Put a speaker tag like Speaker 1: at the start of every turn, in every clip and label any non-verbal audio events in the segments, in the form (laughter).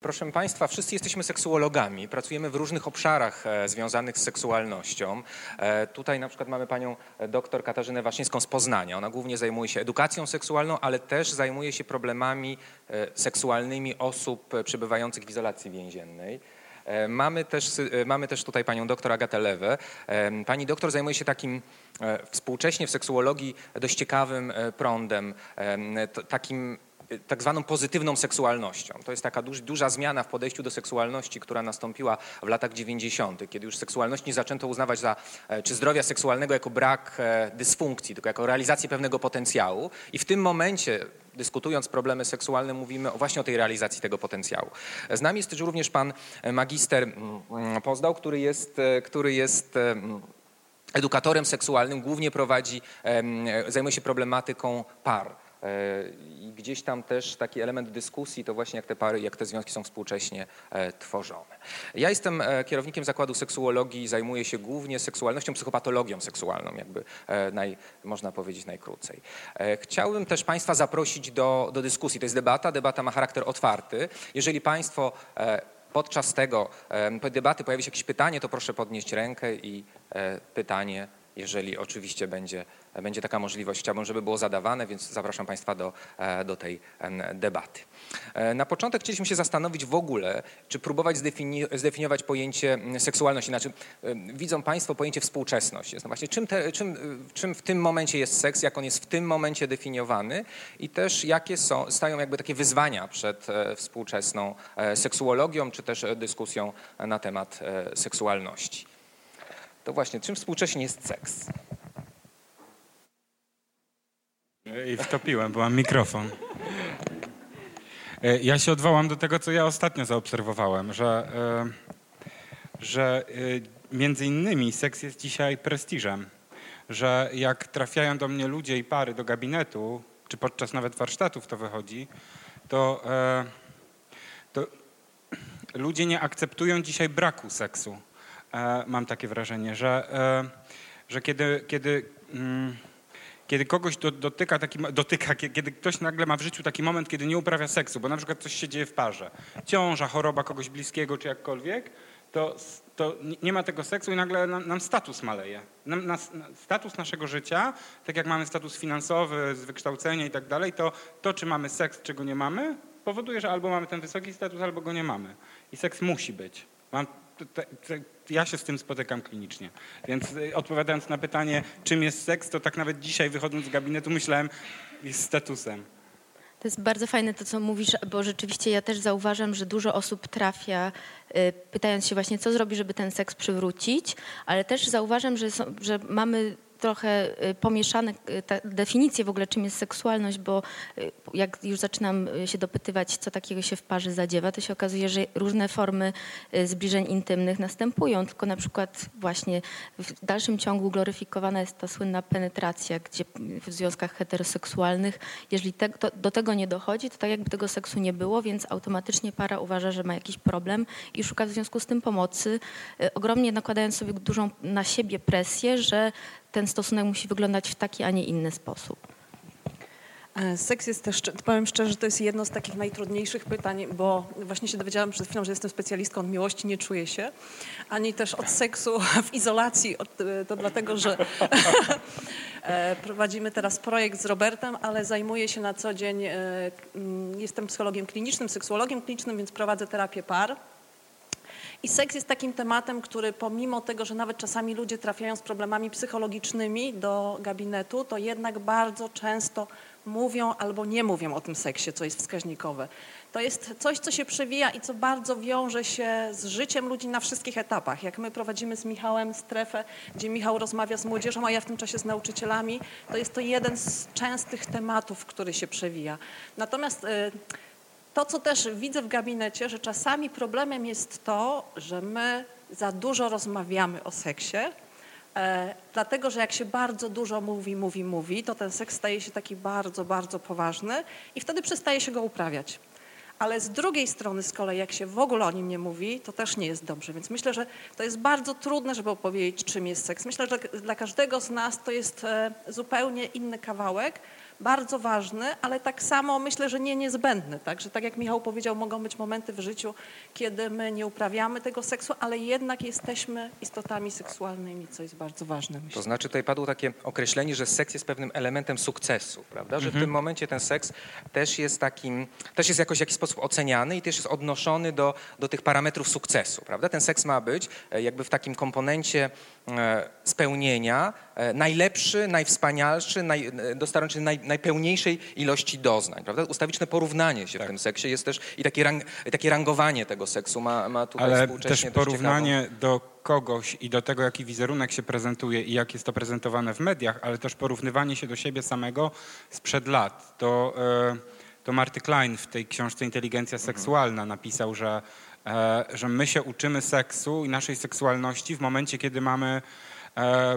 Speaker 1: Proszę Państwa, wszyscy jesteśmy seksuologami, pracujemy w różnych obszarach e, związanych z seksualnością. E, tutaj na przykład mamy panią e, doktor Katarzynę Waszyńską z Poznania. Ona głównie zajmuje się edukacją seksualną, ale też zajmuje się problemami seksualnymi osób przebywających w izolacji więziennej. Mamy też, mamy też tutaj panią doktor Agatę Lewę. Pani doktor zajmuje się takim współcześnie w seksuologii dość ciekawym prądem, takim tak zwaną pozytywną seksualnością. To jest taka duż, duża zmiana w podejściu do seksualności, która nastąpiła w latach 90., kiedy już seksualność nie zaczęto uznawać za, e, czy zdrowia seksualnego jako brak e, dysfunkcji, tylko jako realizację pewnego potencjału. I w tym momencie dyskutując problemy seksualne, mówimy właśnie o tej realizacji tego potencjału. Z nami jest też również pan e, magister mm, mm, Pozdał, który jest, który jest mm, edukatorem seksualnym, głównie prowadzi, zajmuje się problematyką par. E, I gdzieś tam też taki element dyskusji to właśnie jak te pary, jak te związki są współcześnie e, tworzone. Ja jestem e, kierownikiem zakładu seksuologii, zajmuję się głównie seksualnością, psychopatologią seksualną, jakby naj, można powiedzieć najkrócej. Chciałbym też Państwa zaprosić do, do dyskusji. To jest debata, debata ma charakter otwarty. Jeżeli Państwo podczas tego debaty pojawi się jakieś pytanie, to proszę podnieść rękę i pytanie, jeżeli oczywiście będzie, będzie taka możliwość, chciałbym, żeby było zadawane, więc zapraszam Państwa do, e, do tej debaty. E, Na początek chcieliśmy się zastanowić w ogóle, czy próbować zdefini- zdefiniować pojęcie seksualności. Znaczy, widzą Państwo pojęcie współczesność. Jest no właśnie, czym, te, czym, czym w tym momencie jest seks, jak on jest w tym momencie definiowany i też jakie są, stają jakby takie wyzwania przed e, współczesną e, seksuologią, czy też e, dyskusją na temat e, seksualności. To właśnie, czym współcześnie jest seks?
Speaker 2: I wtopiłem, bo mam mikrofon. E, Ja się odwołam do tego, co ja ostatnio zaobserwowałem, że, e, że e, między innymi seks jest dzisiaj prestiżem. Że jak trafiają do mnie ludzie i pary do gabinetu, czy podczas nawet warsztatów to wychodzi, to, to ludzie nie akceptują dzisiaj braku seksu. Mam takie wrażenie, że, że kiedy, kiedy mm, kiedy kogoś do, dotyka taki, dotyka, kie- kiedy ktoś nagle ma w życiu taki moment, kiedy nie uprawia seksu, bo na przykład coś się dzieje w parze, ciąża, choroba kogoś bliskiego czy jakkolwiek, to, to nie- ma tego seksu i nagle nam, nam status maleje. Nam, nas, na- status naszego życia, tak jak mamy status finansowy, z wykształcenia i tak dalej, to to, czy mamy seks, czy go nie mamy, powoduje, że albo mamy ten wysoki status, albo go nie mamy. I seks musi być. Mam, te, te, ja się z tym spotykam klinicznie. Więc y, odpowiadając na pytanie, czym jest seks, to tak nawet dzisiaj wychodząc z gabinetu myślałem, jest statusem.
Speaker 3: To jest bardzo fajne to, co mówisz, bo rzeczywiście ja też zauważam, że dużo osób trafia, y, pytając się właśnie, co zrobi, żeby ten seks przywrócić, ale też zauważam, że, są, że mamy trochę y, pomieszane y, definicje w ogóle, czym jest seksualność, bo y, jak już zaczynam się dopytywać, co takiego się w parze zadziewa, to się okazuje, że różne formy zbliżeń intymnych następują, tylko na przykład właśnie w dalszym ciągu gloryfikowana jest ta słynna penetracja, gdzie w związkach heteroseksualnych, jeżeli te, to, do tego nie dochodzi, to tak jakby tego seksu nie było, więc automatycznie para uważa, że ma jakiś problem i szuka w związku z tym pomocy, ogromnie nakładając sobie dużą na siebie presję, że ten stosunek musi wyglądać w taki, a nie inny sposób.
Speaker 4: E, Seks jest też, powiem szczerze, że to jest jedno z takich najtrudniejszych pytań, bo właśnie się dowiedziałam przed chwilą, że jestem specjalistką od miłości, nie czuję się, ani też od seksu (laughs) w izolacji. Od, to dlatego, że (laughs) e, prowadzimy teraz projekt z Robertem, ale zajmuję się na co dzień, e, jestem psychologiem klinicznym, seksuologiem klinicznym, więc prowadzę terapię par. I seks jest takim tematem, który pomimo tego, że nawet czasami ludzie trafiają z problemami psychologicznymi do gabinetu, to jednak bardzo często mówią albo nie mówią o tym seksie, co jest wskaźnikowe. To jest coś, co się przewija i co bardzo wiąże się z życiem ludzi na wszystkich etapach. Jak my prowadzimy z Michałem strefę, gdzie Michał rozmawia z młodzieżą, a ja w tym czasie z nauczycielami, to jest to jeden z częstych tematów, który się przewija. Natomiast y, to, co też widzę w gabinecie, że czasami problemem jest to, że my za dużo rozmawiamy o seksie, e, dlatego że jak się bardzo dużo mówi, mówi, mówi, to ten seks staje się taki bardzo, bardzo poważny i wtedy przestaje się go uprawiać. Ale z drugiej strony z kolei, jak się w ogóle o nim nie mówi, to też nie jest dobrze. Więc myślę, że to jest bardzo trudne, żeby opowiedzieć, czym jest seks. Myślę, że dla każdego z nas to jest e, zupełnie inny kawałek, bardzo ważny, ale tak samo myślę, że nie niezbędny. Tak? Że tak jak Michał powiedział, mogą być momenty w życiu, kiedy my nie uprawiamy tego seksu, ale jednak jesteśmy istotami seksualnymi, co jest bardzo ważne. Myślę.
Speaker 1: To znaczy tutaj padło takie określenie, że seks jest pewnym elementem sukcesu, prawda? Że w tym momencie ten seks też jest takim, też jest jakoś w jakiś sposób oceniany i też jest odnoszony do, do tych parametrów sukcesu, prawda? Ten seks ma być e, jakby w takim komponencie e, spełnienia najlepszy, najwspanialszy, naj, e, dostarczy naj, najpełniejszej ilości doznań, prawda? Ustawiczne porównanie się w tym seksie jest też i takie, rang, takie rangowanie tego seksu ma, ma tutaj
Speaker 2: Ale też porównanie do kogoś i do tego, jaki wizerunek się prezentuje i jak jest to prezentowane w mediach, ale też porównywanie się do siebie samego sprzed lat. To, e, to Marty Klein w tej książce Inteligencja seksualna napisał, że, e, że my się uczymy seksu i naszej seksualności w momencie, kiedy mamy e,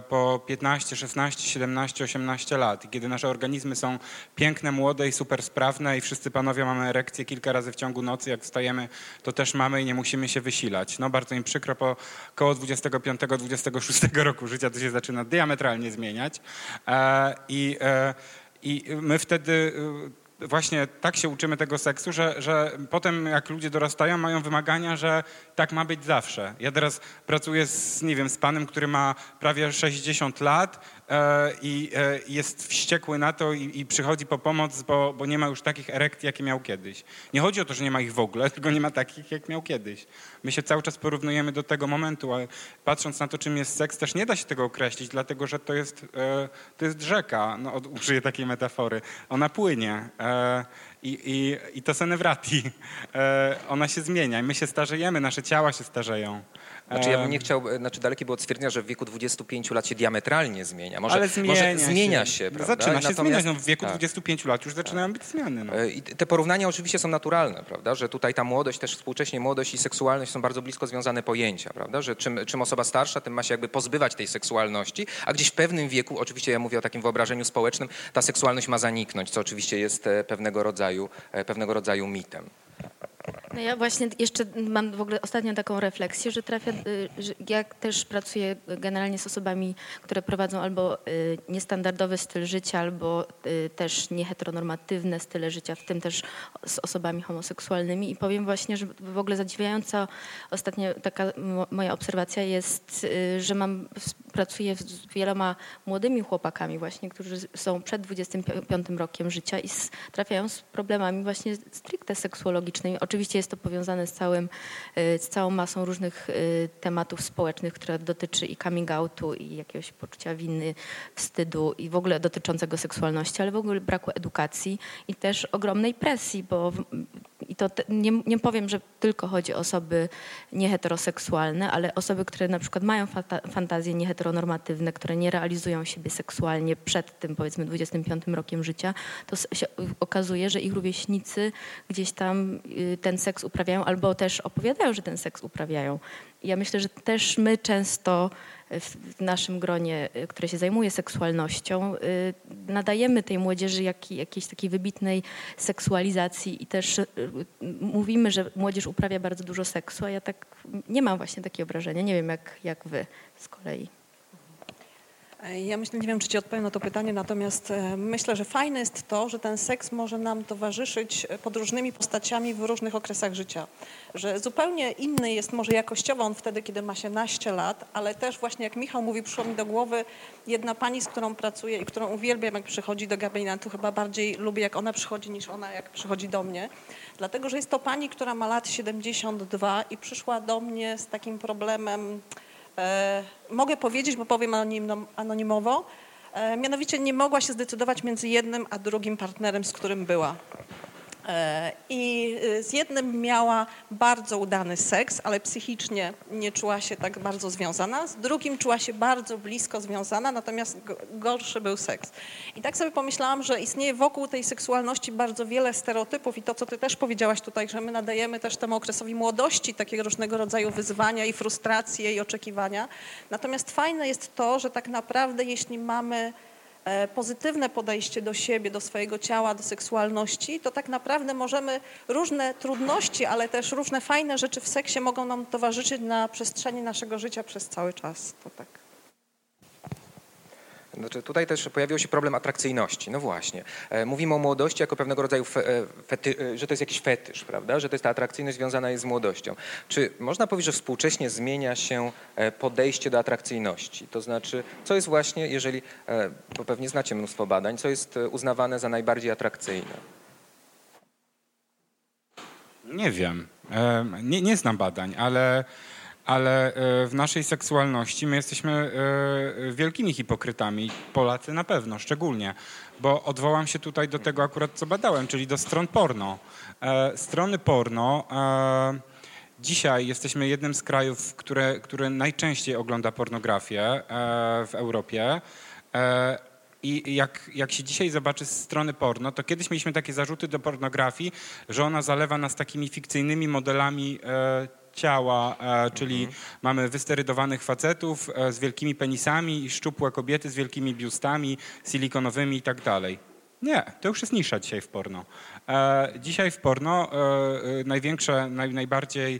Speaker 2: po 15, 16, 17, 18 lat, kiedy nasze organizmy są piękne, młode i super sprawne i wszyscy panowie mamy erekcję kilka razy w ciągu nocy, jak wstajemy, to też mamy i nie musimy się wysilać. No bardzo mi przykro, po koło 25-26 roku życia to się zaczyna diametralnie zmieniać e, i, e, i my wtedy e, właśnie tak się uczymy tego seksu, że, że potem jak ludzie dorastają, mają wymagania, że tak ma być zawsze. Ja teraz pracuję z, nie wiem, z panem, który ma prawie 60 lat i e, jest wściekły na to i, przychodzi po pomoc, bo, bo nie ma już takich erekcji, jakie miał kiedyś. Nie chodzi o to, że nie ma ich w ogóle, (laughs) tylko nie ma takich, jak miał kiedyś. My się cały czas porównujemy do tego momentu, ale patrząc na to, czym jest seks, też nie da się tego określić, dlatego że to jest, e, to jest rzeka, no, użyję takiej metafory. Ona płynie. E, i, i, I to senewrati. E, ona się zmienia i my się starzejemy, nasze ciała się starzeją.
Speaker 1: Znaczy ja bym nie chciał, e, znaczy dalekie było od stwierdzenia, że w wieku 25 lat się diametralnie zmienia. Może,
Speaker 2: ale zmienia
Speaker 1: może
Speaker 2: się.
Speaker 1: zmienia się, prawda?
Speaker 2: Zaczyna się
Speaker 1: Natomiast-
Speaker 2: zmieniać. No, w wieku
Speaker 1: tak.
Speaker 2: 25 lat już zaczynają być zmiany. No.
Speaker 1: E, I te porównania oczywiście są naturalne, prawda? Że tutaj ta młodość, też współcześnie młodość i seksualność są bardzo blisko związane pojęcia, prawda? Że czym, czym osoba starsza, tym ma się jakby pozbywać tej seksualności, a gdzieś w pewnym wieku, oczywiście ja mówię o takim wyobrażeniu społecznym, ta seksualność ma zaniknąć, co oczywiście jest e, pewnego rodzaju, pewnego rodzaju mitem.
Speaker 3: No ja właśnie jeszcze mam w ogóle ostatnią taką refleksję, że trafia, y, że ja też pracuję generalnie z osobami, które prowadzą albo y, niestandardowy styl życia, albo y, też nieheteronormatywne style życia, w tym też z osobami homoseksualnymi i powiem właśnie, że w ogóle zadziwiająca ostatnio taka mo- moja obserwacja jest, że mam, pracuję z wieloma młodymi chłopakami właśnie, którzy są przed 25 rokiem życia i trafiają z problemami właśnie stricte seksuologicznymi. Oczywiście jest to powiązane z, całym, y, z całą masą różnych y, tematów społecznych, które dotyczy i coming outu, i jakiegoś poczucia winy, wstydu i w ogóle dotyczącego seksualności, ale w ogóle braku edukacji i też ogromnej presji, bo i to te, nie, nie powiem, że tylko chodzi o osoby nieheteroseksualne, ale osoby, które na przykład mają fantazje nieheteronormatywne, które nie realizują siebie seksualnie przed tym powiedzmy 25 rokiem życia, to się okazuje, że ich rówieśnicy gdzieś tam y, ten seks uprawiają albo też opowiadają, że ten seks uprawiają. Ja myślę, że też my często w naszym gronie, y, które się zajmuje seksualnością, y, nadajemy tej młodzieży jak, jakiejś takiej wybitnej seksualizacji i też y, mówimy, że młodzież uprawia bardzo dużo seksu, a ja tak nie mam właśnie takiego wrażenia. Nie wiem jak, jak wy z kolei.
Speaker 4: Ja myślę, nie wiem, czy ci odpowiem na to pytanie, natomiast e, myślę, że fajne jest to, że ten seks może nam towarzyszyć e, pod różnymi postaciami w różnych okresach życia. Że zupełnie inny jest może jakościowo on wtedy, kiedy ma się naście lat, ale też właśnie jak Michał mówi, przyszło mi do głowy jedna pani, z którą pracuję i którą uwielbiam, jak przychodzi do gabinetu. Chyba bardziej lubię, jak ona przychodzi, niż ona, jak przychodzi do mnie. Dlatego, że jest to pani, która ma lat 72 i przyszła do mnie z takim problemem, E, mogę powiedzieć, bo powiem anonim, anonimowo, e, mianowicie nie mogła się zdecydować między jednym a drugim partnerem, z którym była. E, I z jednym miała bardzo udany seks, ale psychicznie nie czuła się tak bardzo związana. Z drugim czuła się bardzo blisko związana, natomiast go- gorszy był seks. I tak sobie pomyślałam, że istnieje wokół tej seksualności bardzo wiele stereotypów i to, co ty też powiedziałaś tutaj, że my nadajemy też temu okresowi młodości takie różnego rodzaju wyzwania i frustracje i oczekiwania. Natomiast fajne jest to, że tak naprawdę jeśli mamy pozytywne podejście do siebie, do swojego ciała, do seksualności, to tak naprawdę możemy różne trudności, ale też różne fajne rzeczy w seksie mogą nam towarzyszyć na przestrzeni naszego życia przez cały czas. To tak.
Speaker 1: Znaczy, tutaj też pojawił się problem atrakcyjności. No właśnie. E, Mówimy o młodości jako pewnego rodzaju, e, e, że to jest jakiś fetysz, prawda? Że to jest ta atrakcyjność związana jest z młodością. Czy można powiedzieć, że współcześnie zmienia się podejście do atrakcyjności? To znaczy, co jest właśnie, jeżeli, bo pewnie znacie mnóstwo badań, co jest uznawane za najbardziej atrakcyjne?
Speaker 2: Nie wiem. Nie, nie znam badań, ale, ale e, w naszej seksualności my jesteśmy e, wielkimi hipokrytami. Polacy na pewno, szczególnie. Bo odwołam się tutaj do tego akurat, co badałem, czyli do stron porno. E, Strony porno. Dzisiaj jesteśmy jednym z krajów, które, które najczęściej ogląda pornografię w Europie. I jak, jak się dzisiaj zobaczy z strony porno, to kiedyś mieliśmy takie zarzuty do pornografii, że ona zalewa nas takimi fikcyjnymi modelami ciała, e, czyli mamy wysterydowanych facetów e, z wielkimi penisami i szczupłe kobiety z wielkimi biustami, silikonowymi i tak dalej. Nie, to już jest nisza dzisiaj w porno. E, dzisiaj w porno największe, naj, najbardziej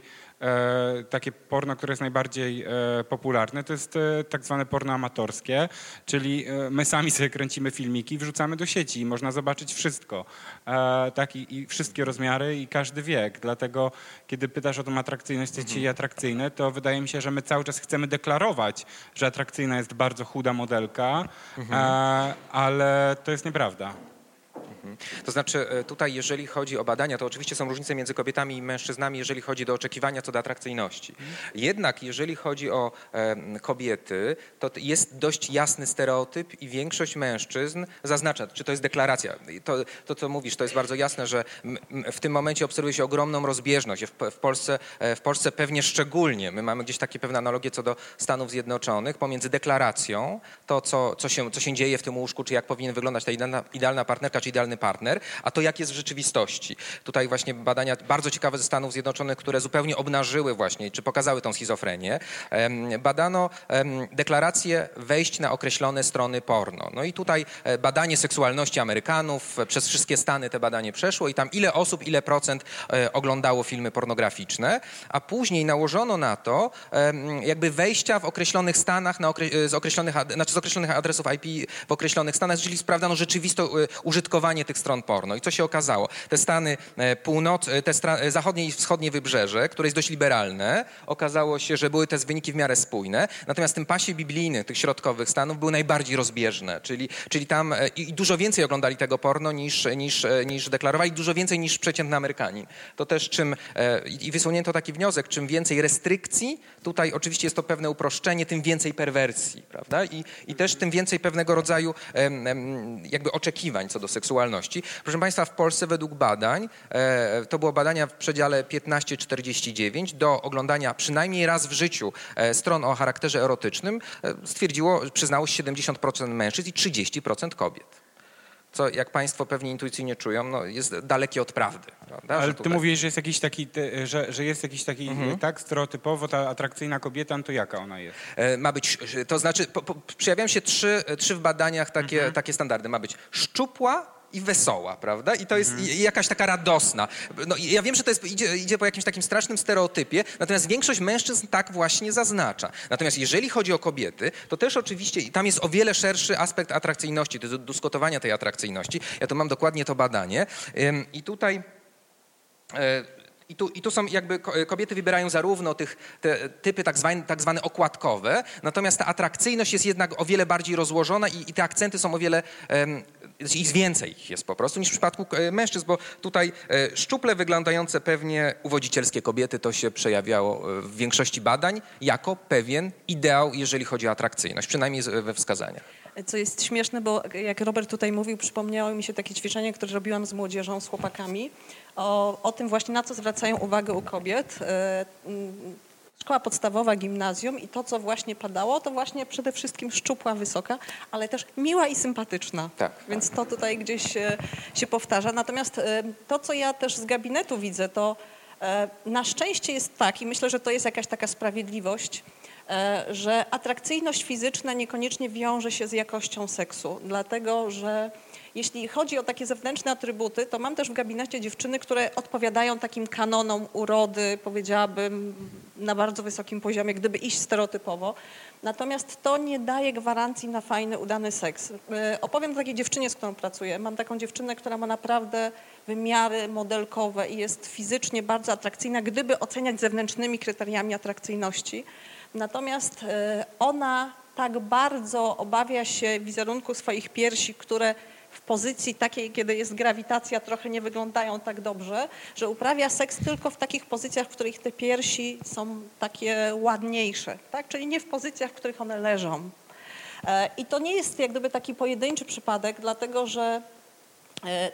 Speaker 2: takie porno, które jest najbardziej e, popularne, to jest e, tak zwane porno amatorskie, czyli e, my sami sobie kręcimy filmiki i wrzucamy do sieci i można zobaczyć wszystko. E, tak, i, i wszystkie rozmiary i każdy wiek. Dlatego, kiedy pytasz o tą atrakcyjność, co jest dzisiaj atrakcyjne, to wydaje mi się, że my cały czas chcemy deklarować, że atrakcyjna jest bardzo chuda modelka, e, ale to jest nieprawda.
Speaker 1: To znaczy e, tutaj, jeżeli chodzi o badania, to oczywiście są różnice między kobietami i mężczyznami, jeżeli chodzi do oczekiwania co do atrakcyjności. Jednak jeżeli chodzi o kobiety, to jest dość jasny stereotyp i większość mężczyzn zaznacza, czy to jest deklaracja. To, to co mówisz, to jest bardzo jasne, że w tym momencie obserwuje się ogromną rozbieżność. W, w, Polsce, e, w Polsce pewnie szczególnie. My mamy gdzieś takie pewne analogie co do Stanów Zjednoczonych pomiędzy deklaracją, to co, co, się, co się dzieje w tym łóżku, czy jak powinien wyglądać ta idealna, idealna partnerka, czy idealny partner, a to jak jest w rzeczywistości. Tutaj właśnie badania bardzo ciekawe ze Stanów Zjednoczonych, które zupełnie obnażyły właśnie, czy pokazały tą schizofrenię. Badano deklaracje wejść na określone strony porno. No i tutaj e, badanie seksualności Amerykanów, e, przez wszystkie Stany te badanie przeszło i tam ile osób, ile procent e, oglądało filmy pornograficzne, a później nałożono na to jakby wejścia w określonych stanach, na okre, z, określonych, znaczy z określonych adresów IP w określonych stanach, czyli sprawdzano rzeczywiste e, tych stron porno. I co się okazało? Te stany e, północ, e, te stra, e, zachodnie i wschodnie wybrzeże, które jest dość liberalne, okazało się, że były te wyniki w miarę spójne, natomiast tym pasie biblijnym tych środkowych stanów były najbardziej rozbieżne, czyli, czyli tam i dużo więcej oglądali tego porno niż, niż, niż deklarowali, dużo więcej niż przeciętny Amerykanin. To też czym, i wysunięto taki wniosek, czym więcej restrykcji, tutaj oczywiście jest to pewne uproszczenie, tym więcej perwersji, prawda? I, i też tym więcej pewnego rodzaju jakby oczekiwań co do seksualności. Proszę Państwa, w Polsce według badań, e, to było badania w przedziale 15-49, do oglądania przynajmniej raz w życiu e, stron o charakterze erotycznym e, stwierdziło, przyznało się 70% mężczyzn i 30% kobiet. Co, jak Państwo pewnie intuicyjnie czują, no, jest dalekie od prawdy. Prawda?
Speaker 2: Ale
Speaker 1: Że
Speaker 2: ty
Speaker 1: tutaj-
Speaker 2: mówisz, że jest jakiś taki, że, że jest jakiś taki, tak, stereotypowo ta atrakcyjna kobieta, no to jaka ona jest?
Speaker 1: Ma być, to znaczy, po, po, się trzy, trzy w badaniach takie,
Speaker 2: Mhm.
Speaker 1: takie standardy. Ma być szczupła i wesoła, prawda? I to jest
Speaker 2: Mhm.
Speaker 1: i- i jakaś taka radosna. No, ja wiem, że to jest, idzie, idzie po jakimś takim strasznym stereotypie, natomiast większość mężczyzn tak właśnie zaznacza. Natomiast jeżeli chodzi o kobiety, to też oczywiście i tam jest o wiele szerszy aspekt atrakcyjności, to jest dyskutowania tej atrakcyjności. Ja tu mam dokładnie to badanie. Ym, I tutaj... E, I tu, I tu są jakby ko- kobiety wybierają zarówno tych, te typy tak zwane, tak zwane okładkowe, natomiast ta atrakcyjność jest jednak o wiele bardziej rozłożona i, i te akcenty są o wiele, em, ich więcej jest po prostu niż w przypadku e, mężczyzn, bo tutaj e, szczuple wyglądające pewnie uwodzicielskie kobiety to się przejawiało e, w większości badań jako pewien ideał, jeżeli chodzi o atrakcyjność, przynajmniej we wskazaniach.
Speaker 4: Co jest śmieszne, bo jak Robert tutaj mówił, przypomniało mi się takie ćwiczenie, które robiłam z młodzieżą, z chłopakami, o, o tym właśnie, na co zwracają uwagę u kobiet. E, mm, Szkoła podstawowa, gimnazjum i to, co właśnie padało, to właśnie przede wszystkim szczupła, wysoka, ale też miła i sympatyczna.
Speaker 1: Tak,
Speaker 4: Więc to tutaj gdzieś e, się powtarza. Natomiast e, to, co ja też z gabinetu widzę, to na szczęście jest tak i myślę, że to jest jakaś taka sprawiedliwość, że atrakcyjność fizyczna niekoniecznie wiąże się z jakością seksu, dlatego że jeśli chodzi o takie zewnętrzne atrybuty, to mam też w gabinecie dziewczyny, które odpowiadają takim kanonom urody, powiedziałabym na bardzo wysokim poziomie, gdyby iść stereotypowo. Natomiast to nie daje gwarancji na fajny, udany seks. E, opowiem takiej dziewczynie, z którą pracuję. Mam taką dziewczynę, która ma naprawdę wymiary modelkowe i jest fizycznie bardzo atrakcyjna, gdyby oceniać zewnętrznymi kryteriami atrakcyjności. Natomiast e, ona tak bardzo obawia się wizerunku swoich piersi, które w pozycji takiej, kiedy jest grawitacja, trochę nie wyglądają tak dobrze, że uprawia seks tylko w takich pozycjach, w których te piersi są takie ładniejsze, tak? czyli nie w pozycjach, w których one leżą. E, I to nie jest jak gdyby taki pojedynczy przypadek, dlatego że e,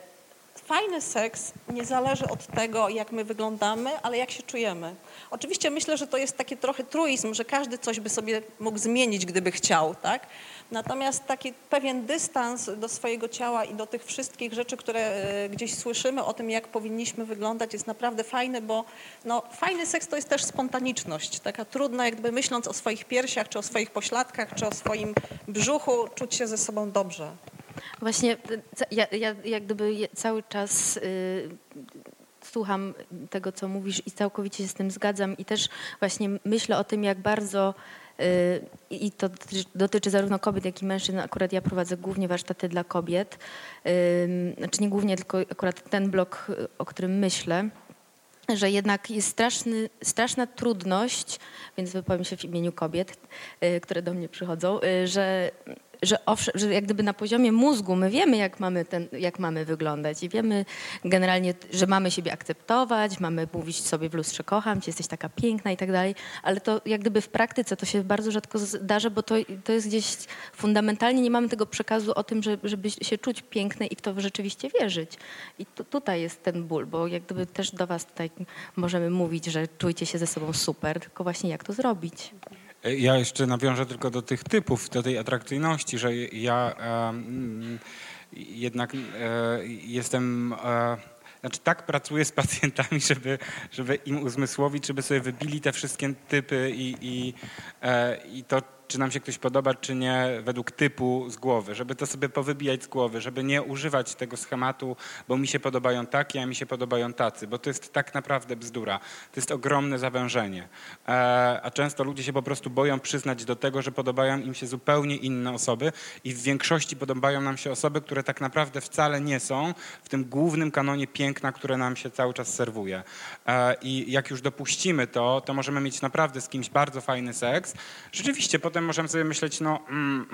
Speaker 4: fajny seks nie zależy od tego, jak my wyglądamy, ale jak się czujemy. Oczywiście myślę, że to jest taki trochę truizm, że każdy coś by sobie mógł zmienić, gdyby chciał, tak? Natomiast taki pewien dystans do swojego ciała i do tych wszystkich rzeczy, które e, gdzieś słyszymy o tym, jak powinniśmy wyglądać, jest naprawdę fajny, bo no, fajny seks to jest też spontaniczność. Taka trudna, jakby myśląc o swoich piersiach, czy o swoich pośladkach, czy o swoim brzuchu, czuć się ze sobą dobrze.
Speaker 3: Właśnie ja, ja jak gdyby cały czas y, słucham tego, co mówisz i całkowicie się z tym zgadzam i też właśnie myślę o tym, jak bardzo y, i to dotyczy zarówno kobiet, jak i mężczyzn. Akurat ja prowadzę głównie warsztaty dla kobiet. Znaczy nie głównie, tylko akurat ten blok, o którym myślę że jednak jest straszny, straszna trudność, więc wypowiem się w imieniu kobiet, y, które do mnie przychodzą, y, że że, owszem, że jak gdyby na poziomie mózgu my wiemy, jak mamy, ten, jak mamy wyglądać i wiemy generalnie, że mamy siebie akceptować, mamy mówić sobie w lustrze kocham cię, jesteś taka piękna i tak dalej, ale to jak gdyby w praktyce to się bardzo rzadko zdarza, bo to, to jest gdzieś fundamentalnie nie mamy tego przekazu o tym, że, żeby się czuć piękne i w to rzeczywiście wierzyć. I tu, tutaj jest ten ból, bo jak gdyby też do was tutaj możemy mówić, że czujcie się ze sobą super, tylko właśnie jak to zrobić.
Speaker 2: Ja jeszcze nawiążę tylko do tych typów, do tej atrakcyjności, że ja e, jednak e, jestem. E, znaczy tak pracuję z pacjentami, (laughs) żeby, żeby im uzmysłowić, żeby sobie wybili te wszystkie typy i, i, e, i to czy nam się ktoś podoba, czy nie, według typu z głowy, żeby to sobie powybijać z głowy, żeby nie używać tego schematu, bo mi się podobają takie, a mi się podobają tacy, bo to jest tak naprawdę bzdura. To jest ogromne zawężenie. E, a często ludzie się po prostu boją przyznać do tego, że podobają im się zupełnie inne osoby i w większości podobają nam się osoby, które tak naprawdę wcale nie są w tym głównym kanonie piękna, które nam się cały czas serwuje. E, I jak już dopuścimy to, to możemy mieć naprawdę z kimś bardzo fajny seks. Rzeczywiście potem potem możemy sobie myśleć, no mm,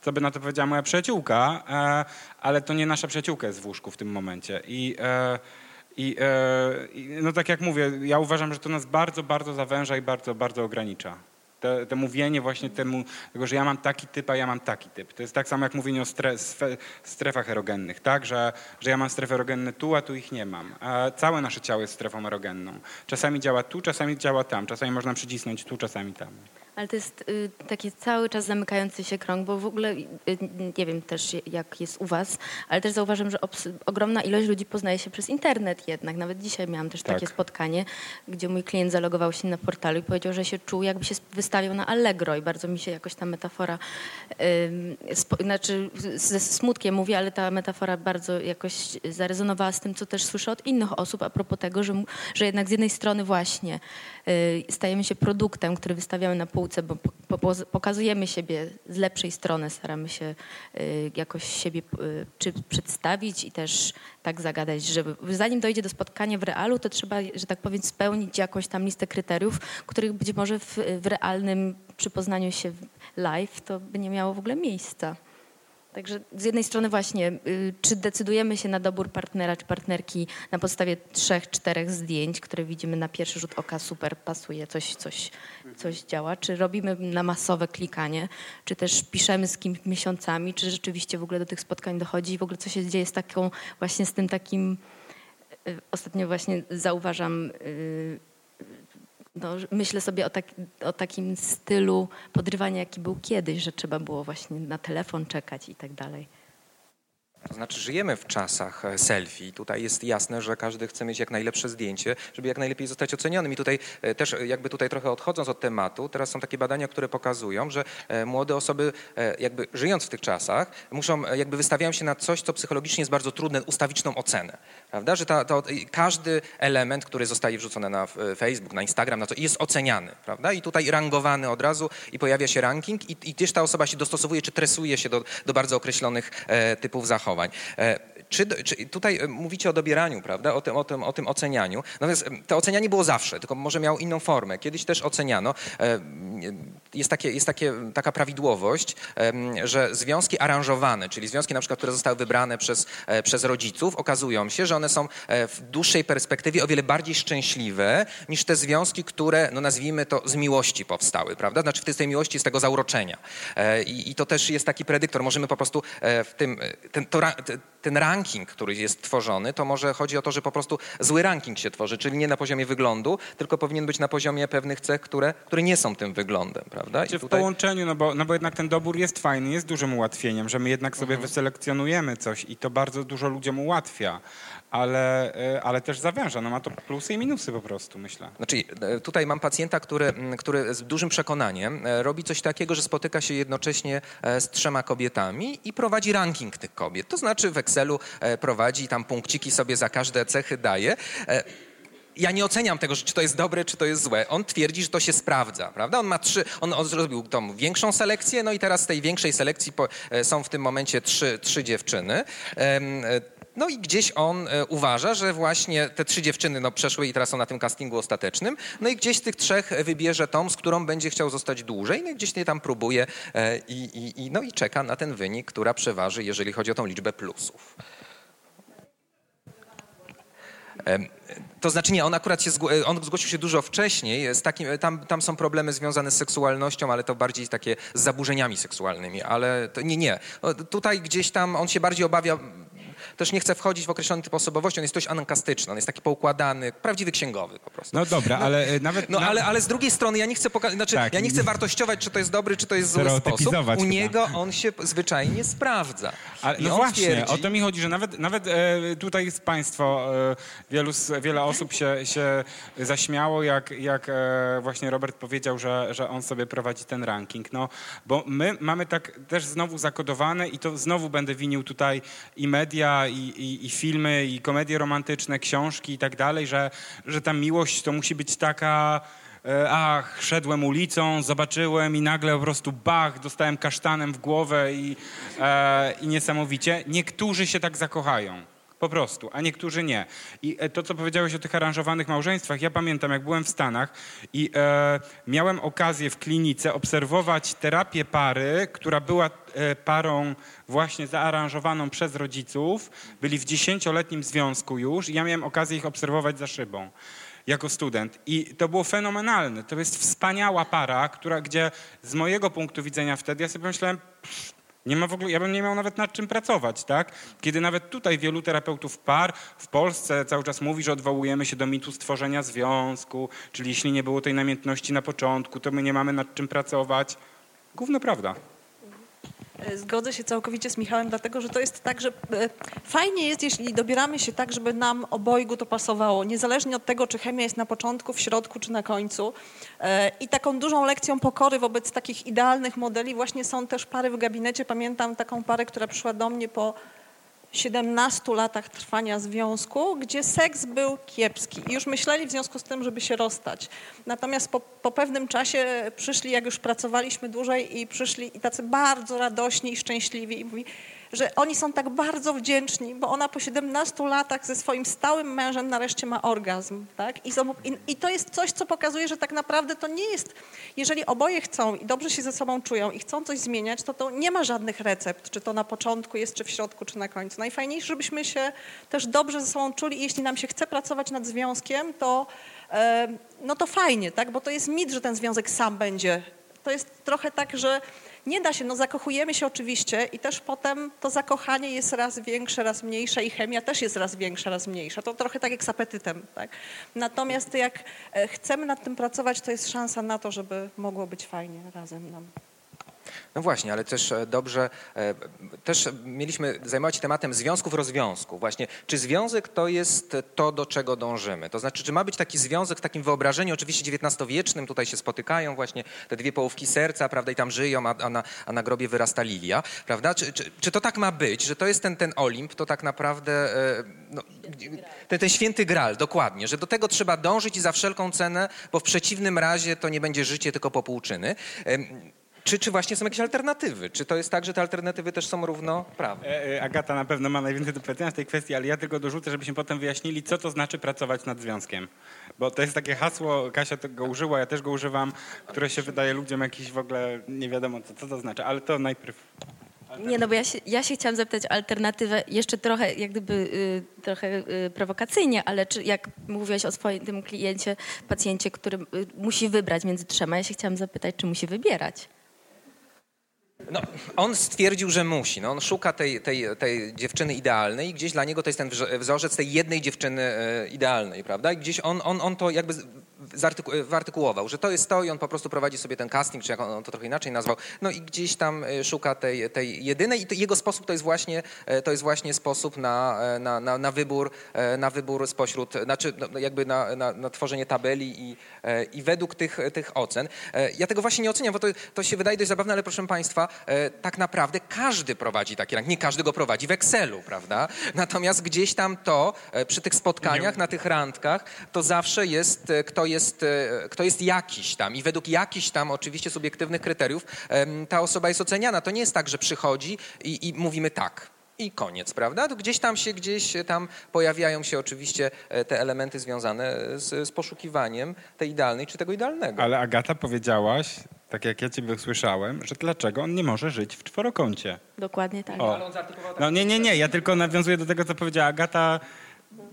Speaker 2: co by na to powiedziała moja przyjaciółka, e, ale to nie nasza przyjaciółka jest w łóżku w tym momencie. I, e, i, e, no tak jak mówię, ja uważam, że to nas bardzo, bardzo zawęża i bardzo, bardzo ogranicza. Te, te, mówienie właśnie temu, tego, że ja mam taki typ, a ja mam taki typ. To jest tak samo jak mówienie o strefach erogennych, tak? Że, że ja mam strefy erogenne tu, a tu ich nie mam. A całe nasze ciało jest strefą erogenną. Czasami działa tu, czasami działa tam. Czasami można przycisnąć tu, czasami tam.
Speaker 3: Ale to jest y, taki cały czas zamykający się krąg, bo w ogóle y, nie wiem też jak jest u was, ale też zauważam, że ogromna ilość ludzi poznaje się przez internet jednak. Nawet dzisiaj miałam też tak. takie spotkanie, gdzie mój klient zalogował się na portalu i powiedział, że się czuł jakby się wystawiał na Allegro i bardzo mi się jakoś ta metafora, y, znaczy ze smutkiem mówię, ale ta metafora bardzo jakoś zarezonowała z tym, co też słyszę od innych osób a propos tego, że, że jednak z jednej strony właśnie y, stajemy się produktem, który wystawiamy na półce bo pokazujemy siebie z lepszej strony, staramy się y, jakoś siebie y, czy przedstawić i też tak zagadać, żeby zanim dojdzie do spotkania w realu, to trzeba, że tak powiem, spełnić jakąś tam listę kryteriów, których być może w, w realnym przypoznaniu się live to by nie miało w ogóle miejsca. Także z jednej strony właśnie, y, czy decydujemy się na dobór partnera czy partnerki na podstawie trzech, czterech zdjęć, które widzimy na pierwszy rzut oka, super, pasuje, coś, coś, coś działa, czy robimy na masowe klikanie, czy też piszemy z kimś miesiącami, czy rzeczywiście w ogóle do tych spotkań dochodzi? I w ogóle co się dzieje z taką, właśnie z tym takim, y, ostatnio właśnie zauważam y, no, myślę sobie o, tak, o, takim stylu podrywania, jaki był kiedyś, że trzeba było właśnie na telefon czekać i tak dalej.
Speaker 1: To znaczy, żyjemy w czasach e, selfie. Tutaj jest jasne, że każdy chce mieć jak najlepsze zdjęcie, żeby jak najlepiej zostać ocenionym. I tutaj e, też, jakby tutaj trochę odchodząc od tematu, teraz są takie badania, które pokazują, że e, młode osoby, jakby żyjąc w tych czasach, muszą, jakby wystawiają się na coś, co psychologicznie jest bardzo trudne, ustawiczną ocenę. Prawda? Że ta, to, każdy element, który zostaje wrzucony na Facebook, na Instagram, na to, jest oceniany. Prawda? I tutaj rangowany od razu i pojawia się ranking i, i gdzieś ta osoba się dostosowuje, czy tresuje się do, do bardzo określonych typów zachowań. E, czy, czy tutaj e, mówicie o dobieraniu, prawda? O tym, o, tym, o tym ocenianiu. Natomiast e, to ocenianie było zawsze, tylko może miało inną formę. Kiedyś też oceniano. e, Jest, takie, jest takie, taka prawidłowość, że związki aranżowane, czyli związki na przykład, które zostały wybrane przez, e, przez rodziców, okazują się, że one są e, w dłuższej perspektywie o wiele bardziej szczęśliwe niż te związki, które, no nazwijmy to, z miłości powstały, prawda? Znaczy w tej miłości, z tego zauroczenia. E, I, i to też jest taki predyktor. Możemy po prostu e, w tym, e, ten, to, ten ranking, który jest tworzony, to może chodzi o to, że po prostu zły ranking się tworzy, czyli nie na poziomie wyglądu, tylko powinien być na poziomie pewnych cech, które, które nie są tym wyglądem, prawda?
Speaker 2: Czy w połączeniu, no bo, no bo jednak ten dobór jest fajny, jest dużym ułatwieniem, że my jednak sobie wyselekcjonujemy coś i to bardzo dużo ludziom ułatwia, ale, e, ale też zawęża. No ma to plusy i minusy po prostu, myślę.
Speaker 1: Znaczy, e, tutaj mam pacjenta, który, m, który z dużym przekonaniem e, robi coś takiego, że spotyka się jednocześnie z trzema kobietami i prowadzi ranking tych kobiet. To znaczy w Excelu prowadzi tam punkciki sobie za każde cechy daje. Ja nie oceniam tego, czy to jest dobre, czy to jest złe. On twierdzi, że to się sprawdza, prawda? On ma trzy, on, zrobił tą większą selekcję, no i teraz z tej większej selekcji po, są w tym momencie trzy, trzy dziewczyny. E, no i gdzieś on e, uważa, że właśnie te trzy dziewczyny no, przeszły i teraz są na tym castingu ostatecznym. No i gdzieś z tych trzech wybierze tą, z którą będzie chciał zostać dłużej. No i gdzieś nie tam próbuje e, i, i, i, no i czeka na ten wynik, która przeważy, jeżeli chodzi o tą liczbę plusów. To znaczy nie, on akurat się zgło- on zgłosił się dużo wcześniej. Z takim, tam, tam są problemy związane z seksualnością, ale to bardziej takie z zaburzeniami seksualnymi. Ale to nie, nie. Tutaj gdzieś tam on się bardziej obawia. Też nie chce wchodzić w określony typ osobowości. On jest dość anankastyczny, on jest taki poukładany, prawdziwy księgowy po prostu.
Speaker 2: No dobra, ale e, nawet...
Speaker 1: No
Speaker 2: na-
Speaker 1: ale, ale z drugiej strony ja nie chcę pokazać, znaczy
Speaker 2: Tak.
Speaker 1: ja nie chcę wartościować, czy to jest dobry, czy to jest zły sposób. U
Speaker 2: chyba.
Speaker 1: niego on się zwyczajnie sprawdza.
Speaker 2: Ale, no właśnie,
Speaker 1: twierdzi,
Speaker 2: o to mi chodzi, że nawet, nawet e, tutaj jest państwo, e, wielu, wiele osób się, się zaśmiało, jak, jak e, właśnie Robert powiedział, że, że on sobie prowadzi ten ranking. No, bo my mamy tak też znowu zakodowane i to znowu będę winił tutaj i media, i, i, i filmy, i komedie romantyczne, książki i tak dalej, że, że ta miłość to musi być taka... E, Ach, szedłem ulicą, zobaczyłem i nagle po prostu bach, dostałem kasztanem w głowę i, e, i niesamowicie. Niektórzy się tak zakochają. Po prostu, a niektórzy nie. I e, to, co powiedziałeś o tych aranżowanych małżeństwach, ja pamiętam, jak byłem w Stanach i e, miałem okazję w klinice obserwować terapię pary, która była e, parą właśnie zaaranżowaną przez rodziców. Byli w dziesięcioletnim związku już i ja miałem okazję ich obserwować za szybą jako student. I to było fenomenalne. To jest wspaniała para, która, gdzie z mojego punktu widzenia wtedy ja sobie pomyślałem, pff, nie ma w ogóle, ja bym nie miał nawet nad czym pracować, tak? Kiedy nawet tutaj wielu terapeutów par w Polsce cały czas mówi, że odwołujemy się do mitu stworzenia związku, czyli jeśli nie było tej namiętności na początku, to my nie mamy nad czym pracować. Gówno prawda.
Speaker 4: E, Zgodzę się całkowicie z Michałem, dlatego że to jest tak, że e, fajnie jest, jeśli dobieramy się tak, żeby nam obojgu to pasowało, niezależnie od tego, czy chemia jest na początku, w środku czy na końcu. E, I taką dużą lekcją pokory wobec takich idealnych modeli właśnie są też pary w gabinecie. Pamiętam taką parę, która przyszła do mnie po 17 latach trwania związku, gdzie seks był kiepski i już myśleli w związku z tym, żeby się rozstać. Natomiast po, po pewnym czasie przyszli, jak już pracowaliśmy dłużej i przyszli i tacy bardzo radośni i szczęśliwi i że oni są tak bardzo wdzięczni, bo ona po 17 latach ze swoim stałym mężem nareszcie ma orgazm. Tak? I, zob- i, I to jest coś, co pokazuje, że tak naprawdę to nie jest, jeżeli oboje chcą i dobrze się ze sobą czują i chcą coś zmieniać, to to nie ma żadnych recept, czy to na początku jest, czy w środku, czy na końcu. Najfajniejsze, żebyśmy się też dobrze ze sobą czuli i jeśli nam się chce pracować nad związkiem, to, no to fajnie, tak? bo to jest mit, że ten związek sam będzie. To jest trochę tak, że nie da się, no zakochujemy się oczywiście i też potem to zakochanie jest raz większe, raz mniejsze i chemia też jest raz większa, raz mniejsza. To trochę tak jak z apetytem, tak? Natomiast jak e, chcemy nad tym pracować, to jest szansa na to, żeby mogło być fajnie razem nam.
Speaker 1: No właśnie, ale też e, dobrze, e, też mieliśmy zajmować się tematem związków, rozwiązków. Właśnie, czy związek to jest to, do czego dążymy? To znaczy, czy ma być taki związek w takim wyobrażeniu, oczywiście XIX-wiecznym, tutaj się spotykają właśnie te dwie połówki serca, prawda, i tam żyją, a, a, na, a na grobie wyrasta lilia, prawda? Czy, czy, czy, to tak ma być, że to jest ten, ten Olimp, to tak naprawdę e, no, ten, ten święty gral, dokładnie, że do tego trzeba dążyć i za wszelką cenę, bo w przeciwnym razie to nie będzie życie, tylko popłuczyny. Czy, czy właśnie są jakieś alternatywy? Czy to jest tak, że te alternatywy też są równoprawne?
Speaker 2: E, e, Agata na pewno ma najwięcej do powiedzenia w tej kwestii, ale ja tylko dorzucę, żebyśmy potem wyjaśnili, co to znaczy pracować nad związkiem. Bo to jest takie hasło, Kasia tego użyła, ja też go używam, które się wydaje ludziom jakiś w ogóle nie wiadomo, co, co to znaczy, ale to najpierw...
Speaker 3: Nie, no bo ja się, ja się chciałam zapytać o alternatywę jeszcze trochę, jak gdyby y, trochę y, prowokacyjnie, ale czy jak mówiłaś o swoim tym kliencie, pacjencie, który y, musi wybrać między trzema, ja się chciałam zapytać, czy musi wybierać?
Speaker 1: No, on stwierdził, że musi. No, on szuka tej, tej, tej dziewczyny idealnej i gdzieś dla niego to jest ten wzorzec tej jednej dziewczyny e, idealnej, prawda? I gdzieś on, on, on to jakby wyartykułował, że to jest to i on po prostu prowadzi sobie ten casting, czy jak on to trochę inaczej nazwał, no i gdzieś tam e, szuka tej, tej jedynej i to, jego sposób to jest właśnie, e, to jest właśnie sposób na, na, na, na wybór, na wybór spośród, znaczy no, jakby na, na, na tworzenie tabeli i, i według tych, tych ocen. Ja tego właśnie nie oceniam, bo to, to się wydaje dość zabawne, ale proszę Państwa, E, tak naprawdę każdy prowadzi taki ranking. Nie każdy go prowadzi w Excelu, prawda? Natomiast gdzieś tam to e, przy tych spotkaniach, na tych randkach, to zawsze jest e, kto, jest, kto jest jakiś tam i według jakichś tam oczywiście subiektywnych kryteriów ta osoba jest oceniana. To nie jest tak, że przychodzi i, i mówimy tak i koniec, prawda? To gdzieś tam się, gdzieś tam pojawiają się oczywiście te elementy związane z, z poszukiwaniem tej idealnej czy tego idealnego.
Speaker 2: Ale Agata powiedziałaś, tak jak ja ciebie usłyszałem, że dlaczego on nie może żyć w czworokącie.
Speaker 3: Dokładnie tak.
Speaker 2: O. No nie, nie, nie, ja tylko nawiązuję do tego, co powiedziała Agata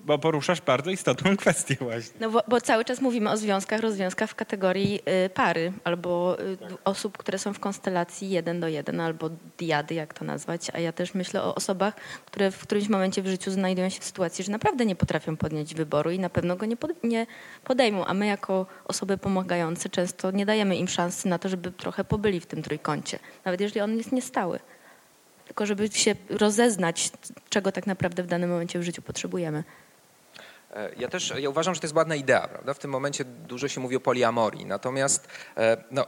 Speaker 2: bo poruszasz bardzo istotną (laughs) kwestię właśnie.
Speaker 3: No bo, bo cały czas mówimy o związkach, rozwiązkach w kategorii y, pary albo y, osób, które są w konstelacji jeden do jeden albo diady, jak to nazwać. A ja też myślę o osobach, które w którymś momencie w życiu znajdują się w sytuacji, że naprawdę nie potrafią podjąć wyboru i na pewno go nie, pod, nie podejmą. A my jako osoby pomagające często nie dajemy im szansy na to, żeby trochę pobyli w tym trójkącie, nawet jeżeli on jest niestały tylko żeby się rozeznać, czego tak naprawdę w danym momencie w życiu potrzebujemy.
Speaker 1: E, ja też ja uważam, że to jest ładna idea, prawda? W tym momencie dużo się mówi o poliamorii, natomiast e, no,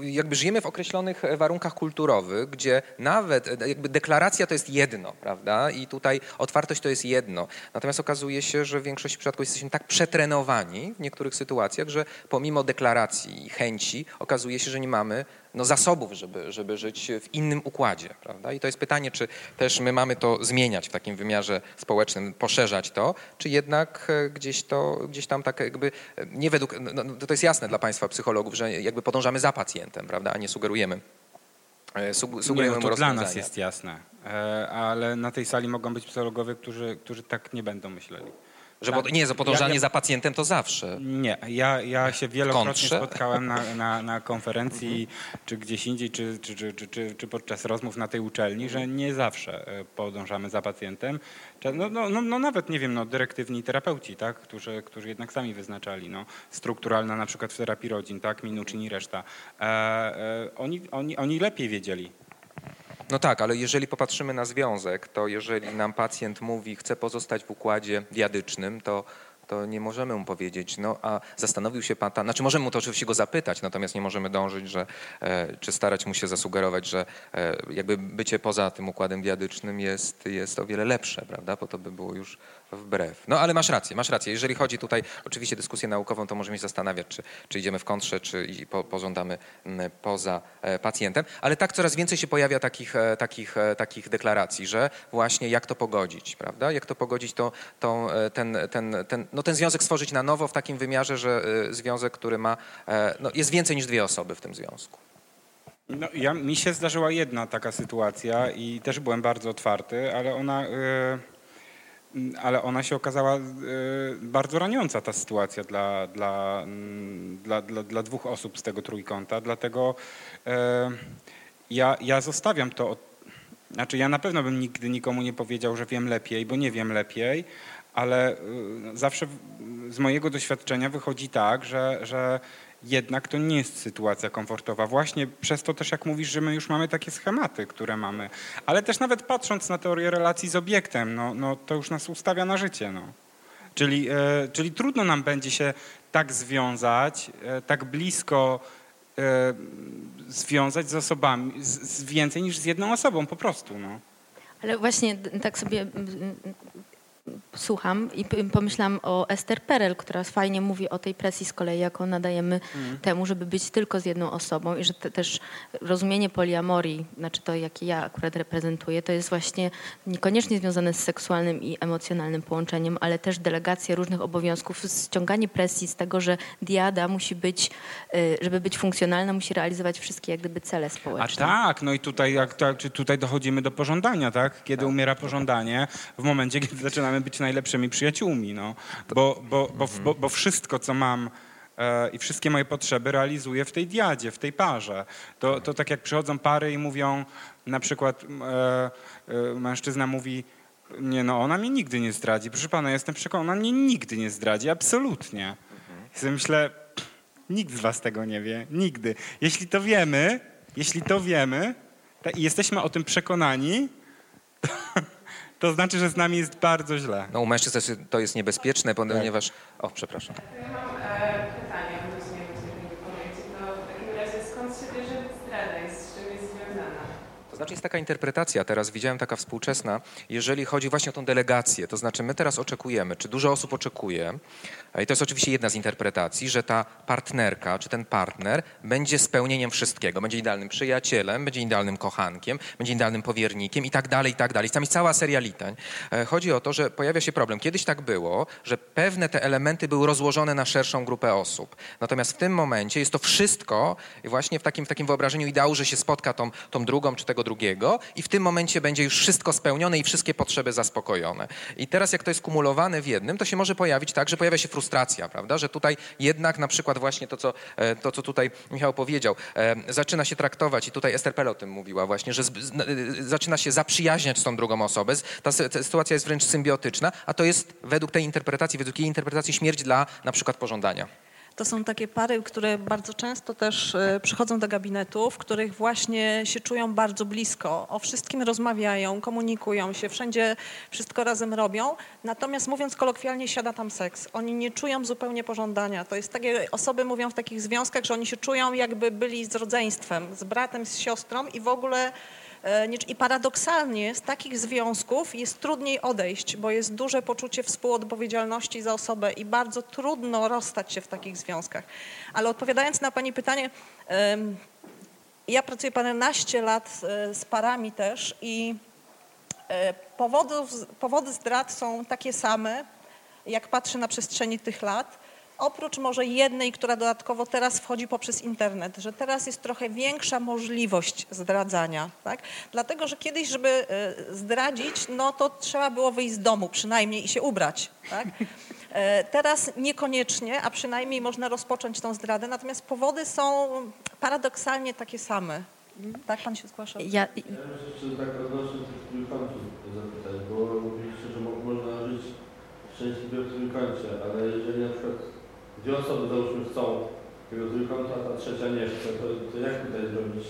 Speaker 1: jakby żyjemy w określonych warunkach kulturowych, gdzie nawet jakby deklaracja to jest jedno, prawda? I tutaj otwartość to jest jedno. Natomiast okazuje się, że w większości przypadków jesteśmy tak przetrenowani w niektórych sytuacjach, że pomimo deklaracji i chęci okazuje się, że nie mamy no, zasobów, żeby, żeby żyć w innym układzie. Prawda? I to jest pytanie, czy też my mamy to zmieniać w takim wymiarze społecznym, poszerzać to, czy jednak e, gdzieś to, gdzieś tam tak jakby, e, nie według, no, no, to jest jasne dla Państwa psychologów, że jakby podążamy za pacjentem, prawda, a nie sugerujemy
Speaker 2: e, sugerujemy nie, no to dla nas jest jasne, ale na tej sali mogą być psychologowie, którzy, którzy tak nie będą myśleli.
Speaker 1: Że pod, nie, za podążanie ja, ja, za pacjentem to zawsze.
Speaker 2: Nie, ja, ja się wielokrotnie Kontrze? spotkałem na, na, (laughs) na konferencji, czy gdzieś indziej, czy, czy, czy, czy, czy podczas rozmów na tej uczelni, że nie zawsze e, podążamy za pacjentem. No, no, no, no nawet, nie wiem, no, dyrektywni terapeuci, tak, którzy, którzy jednak sami wyznaczali, no, strukturalna na przykład w terapii rodzin, tak, Minuchin i reszta. E, e, oni, oni, oni lepiej wiedzieli,
Speaker 1: no tak, ale jeżeli popatrzymy na związek, to jeżeli nam pacjent mówi, chce pozostać w układzie diadycznym, to to nie możemy mu powiedzieć, no a zastanowił się pan, ta, znaczy możemy mu to oczywiście go zapytać, natomiast nie możemy dążyć, że, e, czy starać mu się zasugerować, że e, jakby bycie poza tym układem diadycznym jest, jest o wiele lepsze, prawda, bo to by było już wbrew. No ale masz rację, masz rację. Jeżeli chodzi tutaj oczywiście dyskusję naukową, to możemy się zastanawiać, czy, czy idziemy w kontrze, czy po, pożądamy poza e, pacjentem, ale tak coraz więcej się pojawia takich, e, takich, e, takich deklaracji, że właśnie jak to pogodzić, prawda? Jak to pogodzić, to, to ten, ten, ten, no ten związek stworzyć na nowo w takim wymiarze, że związek, który ma, no jest więcej niż dwie osoby w tym związku.
Speaker 2: No, ja, mi się zdarzyła jedna taka sytuacja i też byłem bardzo otwarty, ale ona... Yy ale ona się okazała e, bardzo raniąca ta sytuacja dla, dla, mm, dla, dla, dla dwóch osób z tego trójkąta, dlatego e, ja, ja zostawiam to, znaczy ja na pewno bym nigdy nikomu nie powiedział, że wiem lepiej, bo nie wiem lepiej, ale e, zawsze z mojego doświadczenia wychodzi tak, że, że jednak to nie jest sytuacja komfortowa. Właśnie przez to też, jak mówisz, że my już mamy takie schematy, które mamy. Ale też nawet patrząc na teorię relacji z obiektem, no, no to już nas ustawia na życie. No. Czyli, e, czyli trudno nam będzie się tak związać, e, tak blisko e, związać z osobami, z, z więcej niż z jedną osobą po prostu. No.
Speaker 3: Ale właśnie tak sobie słucham i pomyślałam o Esther Perel, która fajnie mówi o tej presji z kolei, jaką nadajemy temu, żeby być tylko z jedną osobą i że te, też rozumienie poliamorii, znaczy to, jakie ja akurat reprezentuję, to jest właśnie niekoniecznie związane z seksualnym i emocjonalnym połączeniem, ale też delegacja różnych obowiązków, ściąganie presji z tego, że diada musi być, y, żeby być funkcjonalna, musi realizować wszystkie jak gdyby cele
Speaker 2: A
Speaker 3: społeczne.
Speaker 2: tak, no i tutaj, jak, tak, czy tutaj dochodzimy do pożądania, tak? Kiedy umiera pożądanie? W momencie, kiedy zaczynamy być najlepszymi przyjaciółmi, no. Bo, bo, bo, bo, bo wszystko, co mam e, i wszystkie moje potrzeby realizuję w tej diadzie, w tej parze. To, to tak jak przychodzą pary i mówią, na przykład e, e, mężczyzna mówi, nie no, ona mnie nigdy nie zdradzi. Proszę pana, jestem przekonany, ona mnie nigdy nie zdradzi, absolutnie. I myślę, Nikt z was tego nie wie. Nigdy. Jeśli to wiemy, jeśli to wiemy i jesteśmy o tym przekonani, to znaczy, że z nami jest bardzo źle.
Speaker 1: No u mężczyzn to jest- to jest niebezpieczne, ponieważ... O, przepraszam.
Speaker 5: Ja mam e, pytanie odnośnie tej wypowiedzi. To w takim razie skąd się bierze zdrada i z czym jest związana?
Speaker 1: To znaczy jest taka interpretacja, teraz widziałem taka współczesna, jeżeli chodzi właśnie o tą delegację, to znaczy my teraz oczekujemy, czy dużo osób oczekuje, i to jest oczywiście jedna z interpretacji, że ta partnerka, czy ten partner będzie spełnieniem wszystkiego, będzie idealnym przyjacielem, będzie idealnym kochankiem, będzie idealnym powiernikiem i tak dalej, i tak dalej. Tam jest cała seria litań. E, Chodzi o to, że pojawia się problem. Kiedyś tak było, że pewne te elementy były rozłożone na szerszą grupę osób. Natomiast w tym momencie jest to wszystko właśnie w takim, w takim wyobrażeniu ideału, że się spotka tą, tą drugą czy tego drugiego i w tym momencie będzie już wszystko spełnione i wszystkie potrzeby zaspokojone. I teraz jak to jest kumulowane w jednym, to się może pojawić tak, że pojawia się frustracja, prawda? Że tutaj jednak na przykład właśnie to, co, e, to, co tutaj Michał powiedział, e, zaczyna się traktować i tutaj Ester Pell o tym mówiła właśnie, że z, z, e, zaczyna się zaprzyjaźniać z tą drugą osobą. Ta, ta sytuacja jest wręcz symbiotyczna, a to jest według tej interpretacji, według jej interpretacji śmierć dla na przykład pożądania.
Speaker 4: To są takie pary, które bardzo często też e, przychodzą do gabinetu, w których właśnie się czują bardzo blisko, o wszystkim rozmawiają, komunikują się, wszędzie wszystko razem robią. Natomiast mówiąc kolokwialnie, siada tam seks. Oni nie czują zupełnie pożądania. To jest takie, osoby mówią w takich związkach, że oni się czują jakby byli z rodzeństwem, z bratem, z siostrą i w ogóle I paradoksalnie z takich związków jest trudniej odejść, bo jest duże poczucie współodpowiedzialności za osobę i bardzo trudno rozstać się w takich związkach. Ale odpowiadając na Pani pytanie, ja pracuję paręnaście lat e, z parami też i e, powody zdrad są takie same, jak patrzę na przestrzeni tych lat. Oprócz może jednej, która dodatkowo teraz wchodzi poprzez internet, że teraz jest trochę większa możliwość zdradzania, tak? Dlatego, że kiedyś, żeby e, zdradzić, no to trzeba było wyjść z domu przynajmniej i się ubrać, tak? E, Teraz niekoniecznie, a przynajmniej można rozpocząć tą zdradę, natomiast powody są paradoksalnie takie same. Tak pan się zgłasza?
Speaker 3: Ja,
Speaker 6: Ja jeszcze tak odnośnie tych trójkątów zapytać, bo mówiliście, że mo- można żyć szczęśliwie w trójkącie, ale jeżeli dwie osoby załóżmy chcą takiego trójkąta, a ta trzecia nie chce, to, to jak tutaj zrobić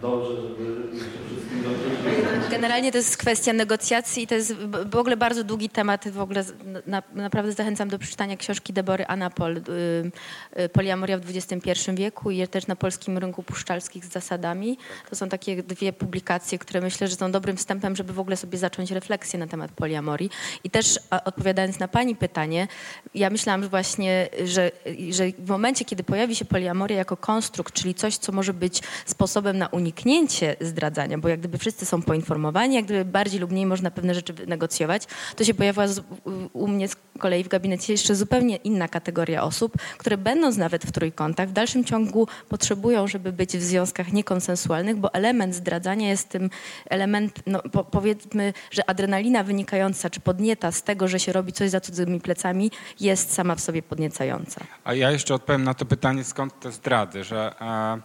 Speaker 6: dobrze, żeby wszystkim dobrze?
Speaker 3: Generalnie to jest kwestia negocjacji i to jest w ogóle bardzo długi temat. W ogóle na, naprawdę zachęcam do przeczytania książki Debory Anapol, y, y, Poliamoria w XXI wieku i też na polskim rynku puszczalskich z zasadami. To są takie dwie publikacje, które myślę, że są dobrym wstępem, żeby w ogóle sobie zacząć refleksję na temat poliamorii. I też odpowiadając na pani pytanie, ja myślałam że właśnie, że, że w momencie, kiedy pojawi się poliamoria jako konstrukt, czyli coś, co może być sposobem na uniknięcie zdradzania, bo jak gdyby wszyscy są poinformowani, jak gdyby bardziej lub mniej można pewne rzeczy negocjować, to się pojawiła z, u- u mnie z kolei w gabinecie jeszcze zupełnie inna kategoria osób, które będąc nawet w trójkątach, w dalszym ciągu potrzebują, żeby być w związkach niekonsensualnych, bo element zdradzania jest tym element, no, po, powiedzmy, że adrenalina wynikająca czy podnieta z tego, że się robi coś za cudzymi plecami, jest sama w sobie podniecająca.
Speaker 2: A ja jeszcze odpowiem na to pytanie, skąd te zdrady, że, e,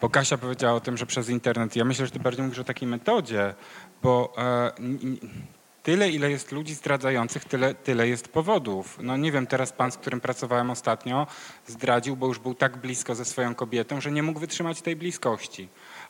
Speaker 2: bo Kasia powiedziała o tym, że przez internet. Ja myślę, że ty bardziej mówisz o takiej metodzie, bo e, tyle, ile jest ludzi zdradzających, tyle, tyle jest powodów. No nie wiem, teraz pan, z którym pracowałem ostatnio, zdradził, bo już był tak blisko ze swoją kobietą, że nie mógł wytrzymać tej bliskości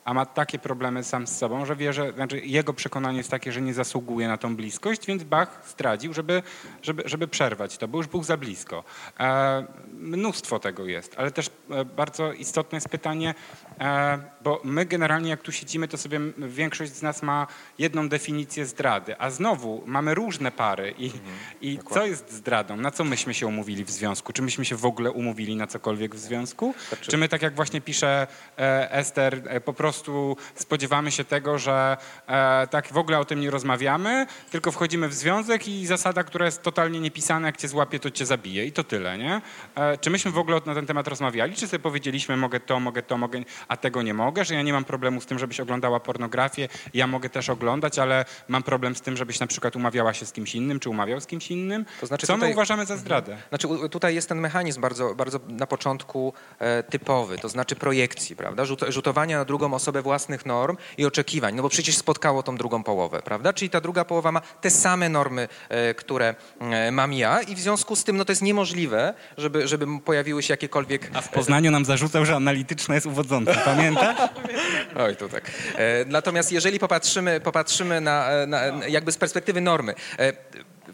Speaker 2: a ma takie problemy sam z sobą, że wie, że znaczy jego przekonanie jest takie, że nie zasługuje na tą bliskość, więc Bach zdradził, żeby, żeby, żeby przerwać to, bo już był za blisko. E, mnóstwo tego jest, ale też e, bardzo istotne jest pytanie, e, bo my generalnie jak tu siedzimy, to sobie większość z nas ma jedną definicję zdrady, a znowu mamy różne pary i, mhm, i co jest zdradą? Na co myśmy się umówili w związku? Czy myśmy się w ogóle umówili na cokolwiek w związku? Znaczy... Czy my tak jak właśnie pisze e, Ester, e, po prostu prostu spodziewamy się tego, że e, tak w ogóle o tym nie rozmawiamy, tylko wchodzimy w związek i zasada, która jest totalnie niepisana, jak cię złapie, to cię zabije i to tyle, nie? E, czy myśmy w ogóle na ten temat rozmawiali, czy sobie powiedzieliśmy, mogę to, mogę to, mogę, a tego nie mogę, że ja nie mam problemu z tym, żebyś oglądała pornografię, ja mogę też oglądać, ale mam problem z tym, żebyś na przykład umawiała się z kimś innym, czy umawiał z kimś innym. To znaczy Co tutaj, my uważamy za zdradę?
Speaker 1: Znaczy tutaj jest ten mechanizm bardzo, bardzo na początku e, typowy, to znaczy projekcji, prawda? Rzut, rzutowania na drugą osobę osobę własnych norm i oczekiwań, no bo przecież spotkało tą drugą połowę, prawda? Czyli ta druga połowa ma te same normy, e, które e, mam ja i w związku z tym no to jest niemożliwe, żeby, żeby pojawiły się jakiekolwiek...
Speaker 2: A w Poznaniu nam zarzucał, że analityczna jest uwodząca, pamiętasz? (laughs)
Speaker 1: Oj, to tak. E, natomiast jeżeli popatrzymy, popatrzymy na, na jakby z perspektywy normy,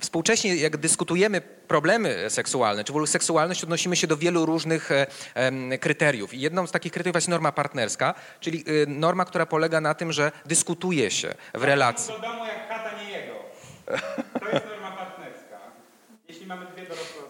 Speaker 1: współcześnie jak dyskutujemy problemy seksualne, czy w ogóle seksualność, odnosimy się do wielu różnych e, kryteriów. I jedną z takich kryteriów jest norma partnerska, czyli e, norma, która polega na tym, że dyskutuje się w relacji.
Speaker 2: Do domu jak chata nie jego. (laughs) To jest norma partnerska. Jeśli mamy dwie dorosłe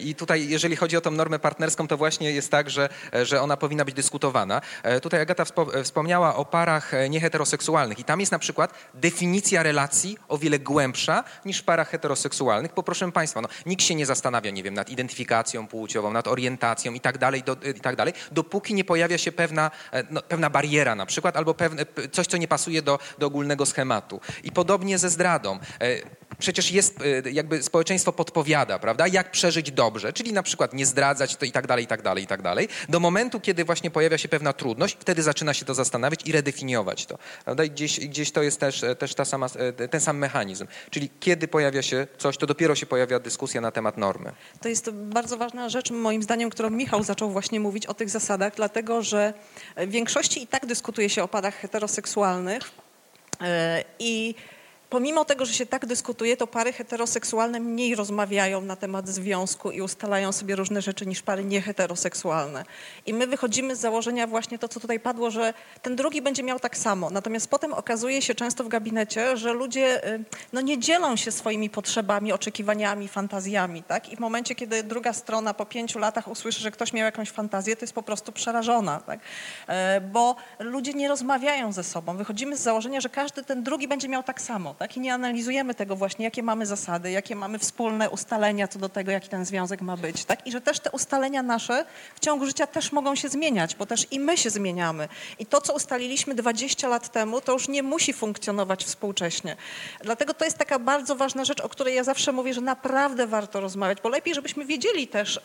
Speaker 1: i tutaj, jeżeli chodzi o tą normę partnerską, to właśnie jest tak, że, że ona powinna być dyskutowana. E, tutaj Agata wspomniała o parach e, nieheteroseksualnych i tam jest na przykład definicja relacji o wiele głębsza niż w parach heteroseksualnych, bo proszę Państwa, no, nikt się nie zastanawia, nie wiem, nad identyfikacją płciową, nad orientacją i tak dalej, do, i tak dalej, dopóki nie pojawia się pewna, e, no, pewna bariera na przykład, albo pewne, coś, co nie pasuje do, do ogólnego schematu. I podobnie ze zdradą. Przecież jest, jakby społeczeństwo podpowiada, prawda, jak przeżyć dobrze, czyli na przykład nie zdradzać to i tak dalej, i tak dalej, i tak dalej. Do momentu, kiedy właśnie pojawia się pewna trudność, wtedy zaczyna się to zastanawiać i redefiniować to. Gdzieś, gdzieś to jest też, też ta sama, ten sam mechanizm. Czyli kiedy pojawia się coś, to dopiero się pojawia dyskusja na temat normy.
Speaker 4: To jest bardzo ważna rzecz, moim zdaniem, którą Michał zaczął właśnie mówić o tych zasadach, dlatego że w większości i tak dyskutuje się o parach heteroseksualnych e, i Pomimo tego, że się tak dyskutuje, to pary heteroseksualne mniej rozmawiają na temat związku i ustalają sobie różne rzeczy niż pary nieheteroseksualne. I my wychodzimy z założenia właśnie to, co tutaj padło, że ten drugi będzie miał tak samo. Natomiast potem okazuje się często w gabinecie, że ludzie y, no, nie dzielą się swoimi potrzebami, oczekiwaniami, fantazjami. Tak? I w momencie, kiedy druga strona po pięciu latach usłyszy, że ktoś miał jakąś fantazję, to jest po prostu przerażona. Tak? E, bo ludzie nie rozmawiają ze sobą. Wychodzimy z założenia, że każdy ten drugi będzie miał tak samo tak? I nie analizujemy tego właśnie, jakie mamy zasady, jakie mamy wspólne ustalenia co do tego, jaki ten związek ma być, tak? I że też te ustalenia nasze w ciągu życia też mogą się zmieniać, bo też i my się zmieniamy. I to, co ustaliliśmy 20 lat temu, to już nie musi funkcjonować współcześnie. Dlatego to jest taka bardzo ważna rzecz, o której ja zawsze mówię, że naprawdę warto rozmawiać, bo lepiej, żebyśmy wiedzieli też, y,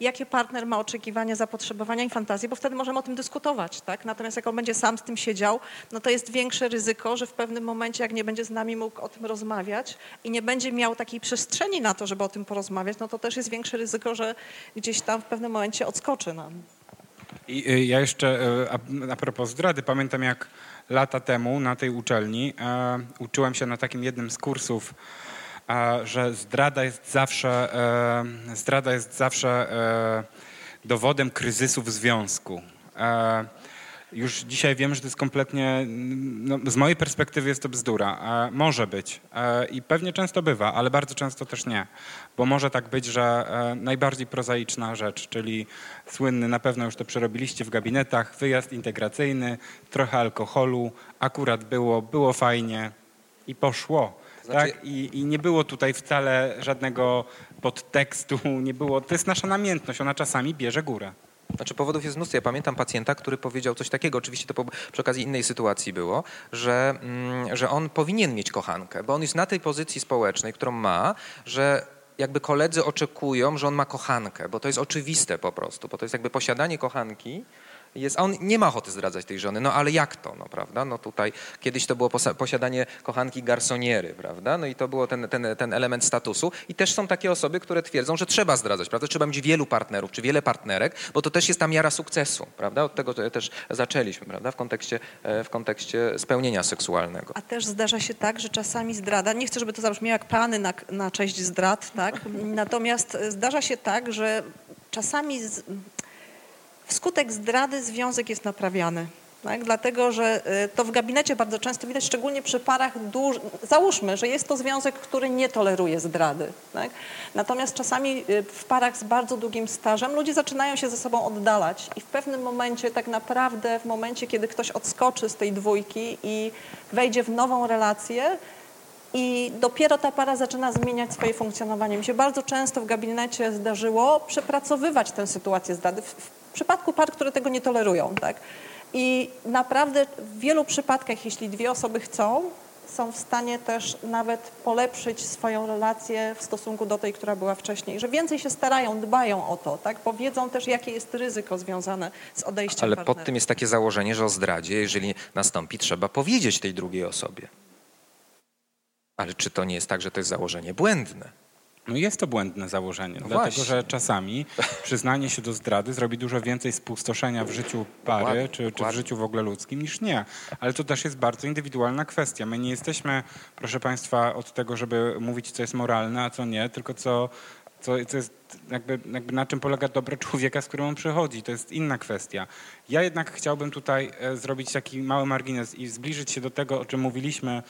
Speaker 4: jakie partner ma oczekiwania, zapotrzebowania i fantazje, bo wtedy możemy o tym dyskutować, tak? Natomiast jak on będzie sam z tym siedział, no to jest większe ryzyko, że w pewnym momencie, jak nie będzie z nami nami mógł o tym rozmawiać i nie będzie miał takiej przestrzeni na to, żeby o tym porozmawiać, no to też jest większe ryzyko, że gdzieś tam w pewnym momencie odskoczy nam.
Speaker 2: I y, ja jeszcze y, a, a propos zdrady, pamiętam jak lata temu na tej uczelni e, uczyłem się na takim jednym z kursów, e, że zdrada jest zawsze, e, zdrada jest zawsze e, dowodem kryzysu w związku. Już dzisiaj wiem, że to jest kompletnie, no, z mojej perspektywy jest to bzdura. E, może być e, i pewnie często bywa, ale bardzo często też nie. Bo może tak być, że e, najbardziej prozaiczna rzecz, czyli słynny, na pewno już to przerobiliście w gabinetach, wyjazd integracyjny, trochę alkoholu, akurat było, było fajnie i poszło. Znaczy... Tak? I, I, nie było tutaj wcale żadnego podtekstu, nie było. To jest nasza namiętność, ona czasami bierze górę.
Speaker 1: Znaczy powodów jest mnóstwo. Ja pamiętam pacjenta, który powiedział coś takiego, oczywiście to po, przy okazji innej sytuacji było, że, mm, że on powinien mieć kochankę, bo on jest na tej pozycji społecznej, którą ma, że jakby koledzy oczekują, że on ma kochankę, bo to jest oczywiste po prostu, bo to jest jakby posiadanie kochanki jest, a on nie ma ochoty zdradzać tej żony, no ale jak to, no prawda? No tutaj kiedyś to było posiadanie kochanki garsoniery, prawda? No i to było ten, ten, ten element statusu i też są takie osoby, które twierdzą, że trzeba zdradzać, prawda? Trzeba mieć wielu partnerów, czy wiele partnerek, bo to też jest ta miara sukcesu, prawda? Od tego też zaczęliśmy, prawda? W kontekście, e, w kontekście spełnienia seksualnego.
Speaker 4: A też zdarza się tak, że czasami zdrada, nie chcę, żeby to zabrzmiało jak plany na, na cześć zdrad, tak? Natomiast zdarza się tak, że czasami z, wskutek zdrady związek jest naprawiany. Tak? Dlatego, że y, to w gabinecie bardzo często widać, szczególnie przy parach, załóżmy, że jest to związek, który nie toleruje zdrady. Tak? Natomiast czasami y, w parach z bardzo długim stażem ludzie zaczynają się ze sobą oddalać i w pewnym momencie, tak naprawdę w momencie, kiedy ktoś odskoczy z tej dwójki i wejdzie w nową relację, i dopiero ta para zaczyna zmieniać swoje funkcjonowanie. Mi się bardzo często w gabinecie zdarzyło przepracowywać tę sytuację zdrady w, w przypadku par, które tego nie tolerują. Tak? I naprawdę w wielu przypadkach, jeśli dwie osoby chcą, są w stanie też nawet polepszyć swoją relację w stosunku do tej, która była wcześniej. Że więcej się starają, dbają o to, tak? bo wiedzą też, jakie jest ryzyko związane z odejściem
Speaker 1: Ale
Speaker 4: partnera.
Speaker 1: pod tym jest takie założenie, że o zdradzie, jeżeli nastąpi, trzeba powiedzieć tej drugiej osobie. Ale czy to nie jest tak, że to jest założenie błędne?
Speaker 2: No jest to błędne założenie,
Speaker 1: No
Speaker 2: dlatego
Speaker 1: właśnie.
Speaker 2: że czasami przyznanie się do zdrady zrobi dużo więcej spustoszenia w życiu pary
Speaker 1: Dokładnie,
Speaker 2: czy, czy w
Speaker 1: dokładnie.
Speaker 2: życiu w ogóle ludzkim niż nie. Ale to też jest bardzo indywidualna kwestia. My nie jesteśmy, proszę Państwa, od tego, żeby mówić, co jest moralne, a co nie, tylko co, co, co jest jakby, jakby na czym polega dobro człowieka, z którym on przychodzi. To jest inna kwestia. Ja jednak chciałbym tutaj e, zrobić taki mały margines i zbliżyć się do tego, o czym mówiliśmy,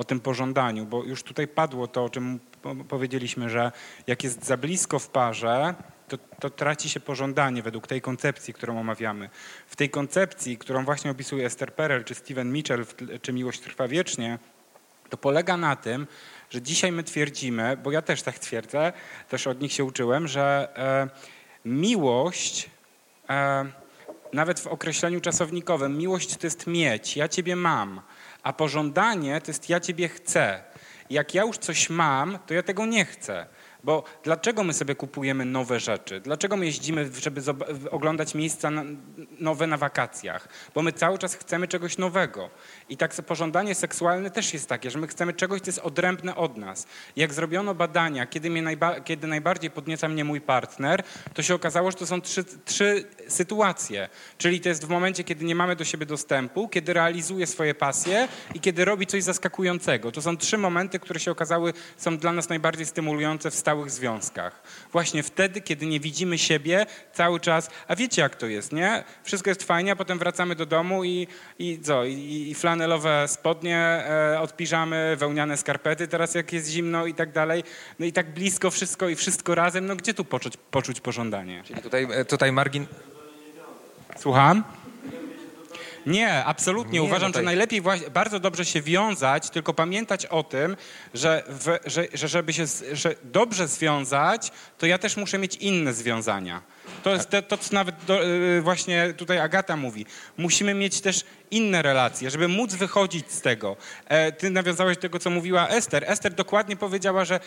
Speaker 2: o tym pożądaniu, bo już tutaj padło to, o czym po- powiedzieliśmy, że jak jest za blisko w parze, to, to traci się pożądanie według tej koncepcji, którą omawiamy. W tej koncepcji, którą właśnie opisuje Esther Perel czy Steven Mitchell, czy Miłość trwa wiecznie, to polega na tym, że dzisiaj my twierdzimy, bo ja też tak twierdzę, też od nich się uczyłem, że e, miłość, e, nawet w określeniu czasownikowym, miłość to jest mieć, ja ciebie mam, a pożądanie to jest ja ciebie chcę. Jak ja już coś mam, to ja tego nie chcę. Bo dlaczego my sobie kupujemy nowe rzeczy? Dlaczego my jeździmy, żeby oglądać miejsca nowe na wakacjach? Bo my cały czas chcemy czegoś nowego. I tak pożądanie seksualne też jest takie, że my chcemy czegoś, co jest odrębne od nas. Jak zrobiono badania, kiedy, mnie najba- kiedy najbardziej podnieca mnie mój partner, to się okazało, że to są trzy, trzy sytuacje. Czyli to jest w momencie, kiedy nie mamy do siebie dostępu, kiedy realizuje swoje pasje i kiedy robi coś zaskakującego. To są trzy momenty, które się okazały są dla nas najbardziej stymulujące w stałych związkach. Właśnie wtedy, kiedy nie widzimy siebie cały czas, a wiecie jak to jest, nie? Wszystko jest fajnie, a potem wracamy do domu i, i co? I, i flanelowe spodnie e, od piżamy, wełniane skarpety teraz jak jest zimno i tak dalej. No i tak blisko wszystko i wszystko razem, no gdzie tu poczuć, poczuć pożądanie?
Speaker 1: Czyli tutaj, e, tutaj margin...
Speaker 2: Słucham? Nie, absolutnie.
Speaker 1: Nie,
Speaker 2: Uważam,
Speaker 1: no tutaj-
Speaker 2: że najlepiej właśnie, bardzo dobrze się wiązać, tylko pamiętać o tym, że, w, że, że żeby się że dobrze związać, to ja też muszę mieć inne związania. To jest to, to co nawet do, y, właśnie tutaj Agata mówi. Musimy mieć też inne relacje, żeby móc wychodzić z tego. E, ty nawiązałeś do tego, co mówiła Ester. Ester dokładnie powiedziała, że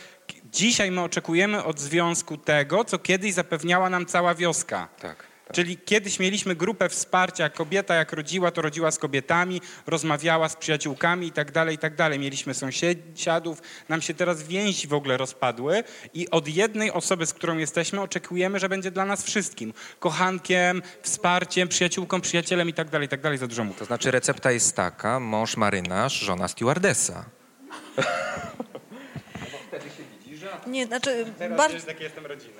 Speaker 2: dzisiaj my oczekujemy od związku tego, co kiedyś zapewniała nam cała wioska.
Speaker 1: Tak.
Speaker 2: Czyli kiedyś mieliśmy grupę wsparcia, kobieta jak rodziła, to rodziła z kobietami, rozmawiała z przyjaciółkami i tak dalej, i tak dalej. Mieliśmy sąsiadów, nam się teraz więzi w ogóle rozpadły i od jednej osoby, z którą jesteśmy, oczekujemy, że będzie dla nas wszystkim. Kochankiem, wsparciem, przyjaciółką, przyjacielem i tak dalej, i tak dalej, za dużo mówię.
Speaker 1: To znaczy recepta jest taka, mąż marynarz, żona stewardesa.
Speaker 4: Nie, znaczy bar-
Speaker 2: jestem rodziny.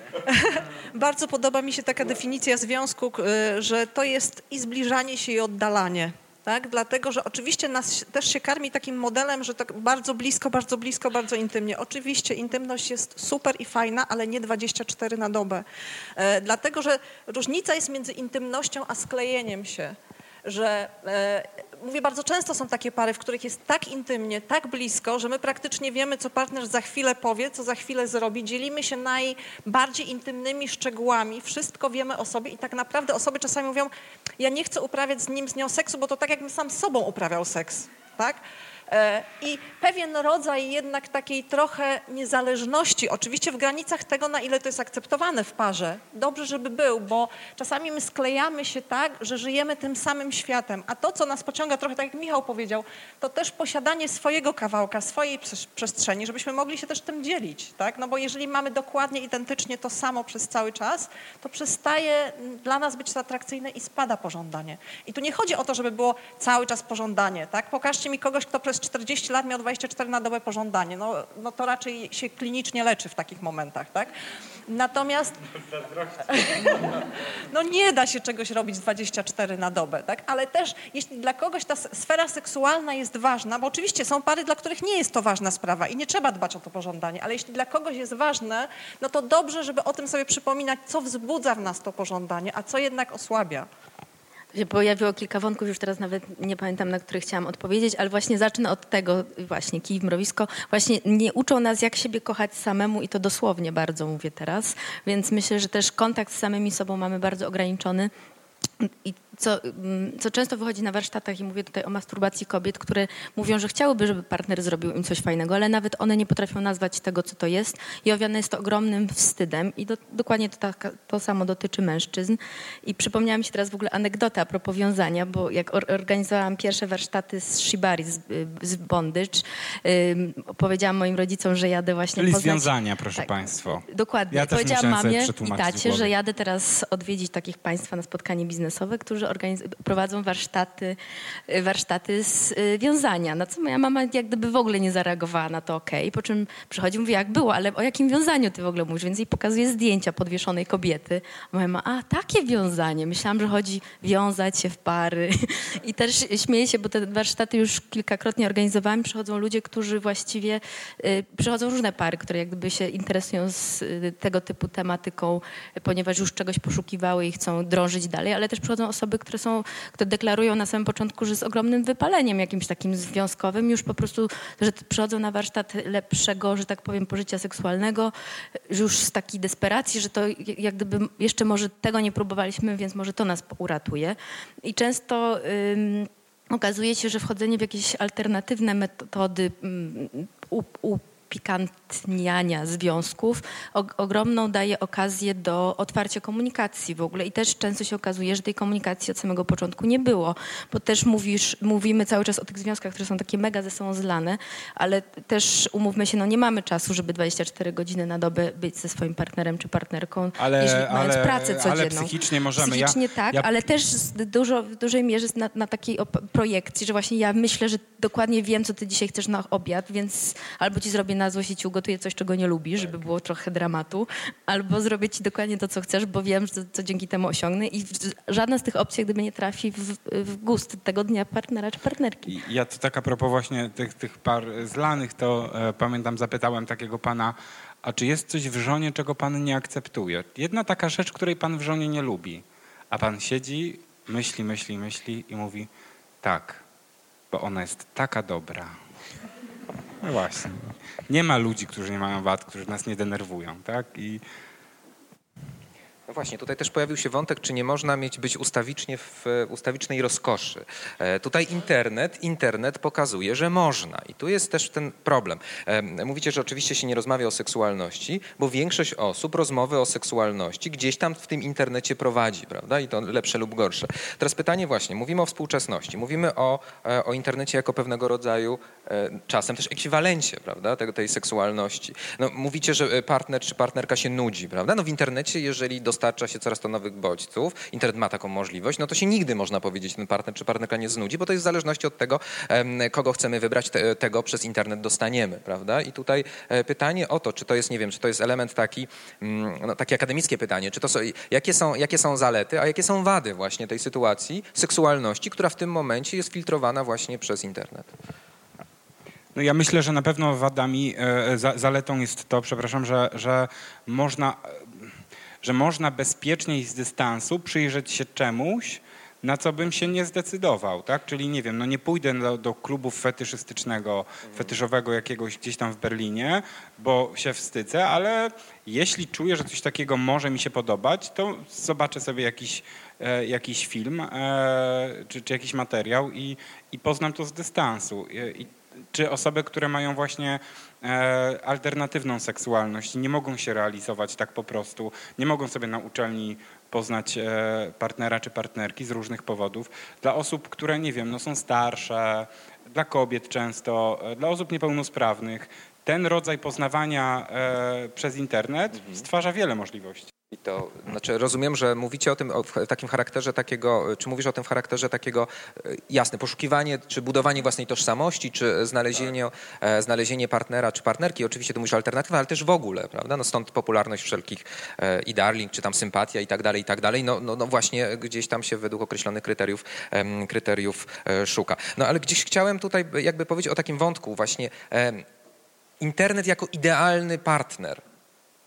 Speaker 2: (laughs)
Speaker 4: bardzo podoba mi się taka definicja związku, y, że to jest i zbliżanie się i oddalanie. Tak? Dlatego, że oczywiście nas też się karmi takim modelem, że tak bardzo blisko, bardzo blisko, bardzo intymnie. Oczywiście intymność jest super i fajna, ale nie 24 na dobę. E, dlatego, że różnica jest między intymnością a sklejeniem się. Że e, mówię, bardzo często są takie pary, w których jest tak intymnie, tak blisko, że my praktycznie wiemy, co partner za chwilę powie, co za chwilę zrobi. Dzielimy się najbardziej intymnymi szczegółami, wszystko wiemy o sobie i tak naprawdę osoby czasami mówią, ja nie chcę uprawiać z nim, z nią seksu, bo to tak jakbym sam z sobą uprawiał seks. Tak? E, I pewien rodzaj jednak takiej trochę niezależności, oczywiście w granicach tego, na ile to jest akceptowane w parze. Dobrze, żeby był, bo czasami my sklejamy się tak, że żyjemy tym samym światem, a to, co nas pociąga, trochę tak jak Michał powiedział, to też posiadanie swojego kawałka, swojej przes- przestrzeni, żebyśmy mogli się też tym dzielić, tak? No bo jeżeli mamy dokładnie identycznie to samo przez cały czas, to przestaje dla nas być to atrakcyjne i spada pożądanie. I tu nie chodzi o to, żeby było cały czas pożądanie, tak? Pokażcie mi kogoś, kto przez 40 lat miał 24 na dobę pożądanie. No, no to raczej się klinicznie leczy w takich momentach, tak? Natomiast (laughs) no nie da się czegoś robić 24 na dobę, tak? Ale też jeśli dla kogoś ta sfera seksualna jest ważna, bo oczywiście są pary, dla których nie jest to ważna sprawa i nie trzeba dbać o to pożądanie, ale jeśli dla kogoś jest ważne, no to dobrze, żeby o tym sobie przypominać, co wzbudza w nas to pożądanie, a co jednak osłabia.
Speaker 3: Pojawiło kilka wątków, już teraz nawet nie pamiętam, na które chciałam odpowiedzieć, ale właśnie zacznę od tego właśnie, kij w mrowisko. Właśnie nie uczą nas, jak siebie kochać samemu i to dosłownie bardzo mówię teraz, więc myślę, że też kontakt z samymi sobą mamy bardzo ograniczony. I co, mm, co często wychodzi na warsztatach, i mówię tutaj o masturbacji kobiet, które mówią, że chciałyby, żeby partner zrobił im coś fajnego, ale nawet one nie potrafią nazwać tego, co to jest i owiane jest to ogromnym wstydem i do, dokładnie to, taka, to samo dotyczy mężczyzn. I przypomniała mi się teraz w ogóle anegdota a propos wiązania, bo jak or, organizowałam pierwsze warsztaty z Shibari, z, z bondage, ym, powiedziałam moim rodzicom, że jadę właśnie
Speaker 2: Czyli
Speaker 3: poznać...
Speaker 2: związania, proszę
Speaker 3: Tak.
Speaker 2: Państwo.
Speaker 3: Dokładnie.
Speaker 2: Ja też
Speaker 3: Powiedziałam mamie i tacie, że jadę teraz odwiedzić takich państwa na spotkanie biznesowe, którzy prowadzą warsztaty, y, warsztaty z y, wiązania. Na co moja mama jak gdyby w ogóle nie zareagowała na to okej. Po czym przychodzi i mówi, jak było, ale o jakim wiązaniu ty w ogóle mówisz? Więc jej pokazuje zdjęcia podwieszonej kobiety. Moja mama, a takie wiązanie. Myślałam, że chodzi wiązać się w pary. (laughs) I też śmieję się, bo te warsztaty już kilkakrotnie organizowałam. Przychodzą ludzie, którzy właściwie, y, przychodzą różne pary, które jak gdyby się interesują z tego typu tematyką, ponieważ już czegoś poszukiwały i chcą drążyć dalej, ale też przychodzą osoby, które są, które deklarują na samym początku, że z ogromnym wypaleniem jakimś takim związkowym, już po prostu, że przychodzą na warsztat lepszego, że tak powiem, pożycia seksualnego, już z takiej desperacji, że to jak- gdyby jeszcze może tego nie próbowaliśmy, więc może to nas uratuje. I często ym, okazuje się, że wchodzenie w jakieś alternatywne metody mm, u- upikantniania związków og- ogromną daje okazję do otwarcia komunikacji w ogóle i też często się okazuje, że tej komunikacji od samego początku nie było, bo też mówisz, mówimy cały czas o tych związkach, które są takie mega ze sobą zlane, ale też umówmy się, no nie mamy czasu, żeby 24 godziny na dobę być ze swoim partnerem czy partnerką,
Speaker 2: Ale-
Speaker 3: jeżeli, mając
Speaker 2: ale-
Speaker 3: pracę codzienną.
Speaker 2: ale psychicznie możemy. Ja-
Speaker 3: Psychicznie tak,
Speaker 2: ja-
Speaker 3: ale też dużo, w dużej mierze na, na takiej projekcji, że właśnie ja myślę, że dokładnie wiem, co ty dzisiaj chcesz na obiad, więc albo ci zrobię na złość i ci ugotuję coś, czego nie lubisz, żeby było trochę dramatu, albo zrobię ci dokładnie to, co chcesz, bo wiem, że co dzięki temu osiągnę i żadna z tych opcji gdyby nie trafi w, w gust tego dnia partnera czy partnerki.
Speaker 2: Ja to tak a propos właśnie tych, tych par zlanych, to e, pamiętam zapytałem takiego pana, a czy jest coś w żonie, czego pan nie akceptuje? Jedna taka rzecz, której pan w żonie nie lubi. A pan siedzi, myśli, myśli, myśli i mówi tak, bo ona jest taka dobra. No właśnie. Nie ma ludzi, którzy nie mają wad, którzy nas nie denerwują, tak? I
Speaker 1: Właśnie, tutaj też pojawił się wątek, czy nie można mieć być ustawicznie w ustawicznej rozkoszy. E, Tutaj internet, internet pokazuje, że można i tu jest też ten problem. E, Mówicie, że oczywiście się nie rozmawia o seksualności, bo większość osób rozmowy o seksualności gdzieś tam w tym internecie prowadzi, prawda? I to lepsze lub gorsze. Teraz pytanie właśnie, mówimy o współczesności, mówimy o, e, o internecie jako pewnego rodzaju czasem też ekwiwalencie, prawda, tego, tej seksualności. No, mówicie, że partner czy partnerka się nudzi, prawda? No w internecie, jeżeli dostarcza się coraz to nowych bodźców, internet ma taką możliwość, no to się nigdy, można powiedzieć, ten partner czy partnerka nie znudzi, bo to jest w zależności od tego, kogo chcemy wybrać, te, tego przez internet dostaniemy, prawda? I tutaj e, pytanie o to, czy to jest, nie wiem, czy to jest element taki, mm, no, takie akademickie pytanie, czy to są, jakie są, jakie są zalety, a jakie są wady właśnie tej sytuacji seksualności, która w tym momencie jest filtrowana właśnie przez internet.
Speaker 2: No ja myślę, że na pewno wadami, e, za, zaletą jest to, przepraszam, że, że, można, że można bezpiecznie i z dystansu przyjrzeć się czemuś, na co bym się nie zdecydował, tak? Czyli nie wiem, no nie pójdę do, do klubu fetyszystycznego, fetyszowego jakiegoś gdzieś tam w Berlinie, bo się wstydzę, ale jeśli czuję, że coś takiego może mi się podobać, to zobaczę sobie jakiś, e, jakiś film e, czy, czy jakiś materiał i, i poznam to z dystansu. I, i czy osoby, które mają właśnie e, alternatywną seksualność i nie mogą się realizować tak po prostu, nie mogą sobie na uczelni poznać e, partnera czy partnerki z różnych powodów. Dla osób, które nie wiem, no są starsze, dla kobiet często, e, dla osób niepełnosprawnych, ten rodzaj poznawania przez internet stwarza wiele możliwości.
Speaker 1: I to, znaczy rozumiem, że mówicie o tym o, w takim charakterze takiego, czy mówisz o tym w charakterze takiego, e, jasne, poszukiwanie, czy budowanie własnej tożsamości, czy znalezienie, e, znalezienie partnera, czy partnerki, oczywiście to mówisz alternatywa, ale też w ogóle, prawda, no stąd popularność wszelkich e, i darling, czy tam sympatia i tak dalej, i tak dalej, no, no, no właśnie gdzieś tam się według określonych kryteriów, kryteriów szuka. No ale gdzieś chciałem tutaj jakby powiedzieć o takim wątku właśnie, internet jako idealny partner,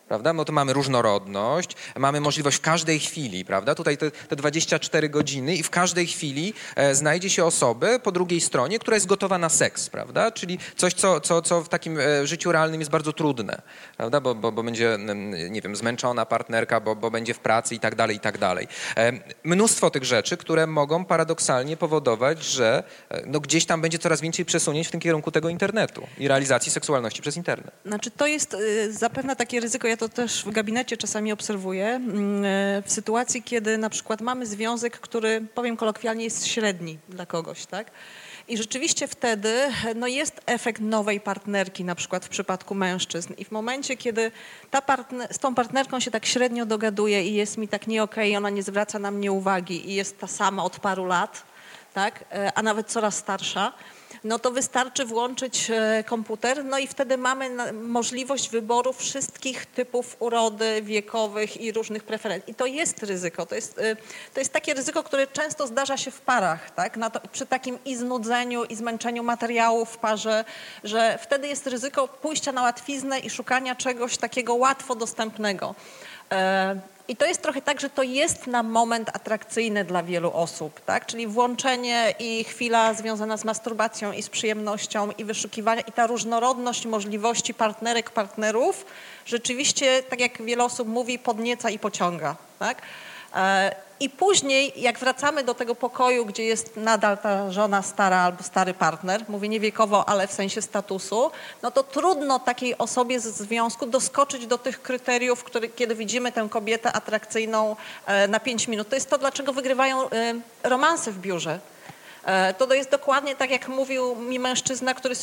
Speaker 1: prawda? Bo to mamy różnorodność, mamy możliwość w każdej chwili, prawda? Tutaj te, te 24 godziny i w każdej chwili e, znajdzie się osobę po drugiej stronie, która jest gotowa na seks, prawda? Czyli coś, co, co, co w takim e, życiu realnym jest bardzo trudne, prawda? Bo, bo, bo będzie, mm, nie wiem, zmęczona partnerka, bo, bo będzie w pracy i tak dalej, i tak dalej. E, mnóstwo tych rzeczy, które mogą paradoksalnie powodować, że e, no, gdzieś tam będzie coraz więcej przesunięć w tym kierunku tego internetu i realizacji seksualności przez internet.
Speaker 4: Znaczy to jest y, zapewne takie ryzyko, ja to też w gabinecie czasami obserwuję, mm, y, w sytuacji, kiedy na przykład mamy związek, który powiem kolokwialnie jest średni dla kogoś, tak? I rzeczywiście wtedy no jest efekt nowej partnerki, na przykład w przypadku mężczyzn. I w momencie, kiedy ta partner, z tą partnerką się tak średnio dogaduje i jest mi tak nie okej, ona nie zwraca na mnie uwagi i jest ta sama od paru lat, tak? E, a nawet coraz starsza, no to wystarczy włączyć e, komputer, no i wtedy mamy możliwość wyboru wszystkich typów urody wiekowych i różnych preferencji. I to jest ryzyko. To jest, e, to jest takie ryzyko, które często zdarza się w parach, tak? To, przy takim i znudzeniu, i zmęczeniu materiału w parze, że wtedy jest ryzyko pójścia na łatwiznę i szukania czegoś takiego łatwo dostępnego. E, I to jest trochę tak, że to jest na moment atrakcyjne dla wielu osób, tak? Czyli włączenie i chwila związana z masturbacją i z przyjemnością i wyszukiwanie i ta różnorodność możliwości partnerek, partnerów rzeczywiście, tak jak wiele osób mówi, podnieca i pociąga, tak? I później, jak wracamy do tego pokoju, gdzie jest nadal ta żona stara albo stary partner, mówię nie wiekowo, ale w sensie statusu, no to trudno takiej osobie z związku doskoczyć do tych kryteriów, które, kiedy widzimy tę kobietę atrakcyjną e, na 5 minut. To jest to, dlaczego wygrywają e, romanse w biurze. E, To jest dokładnie tak, jak mówił mi mężczyzna, który,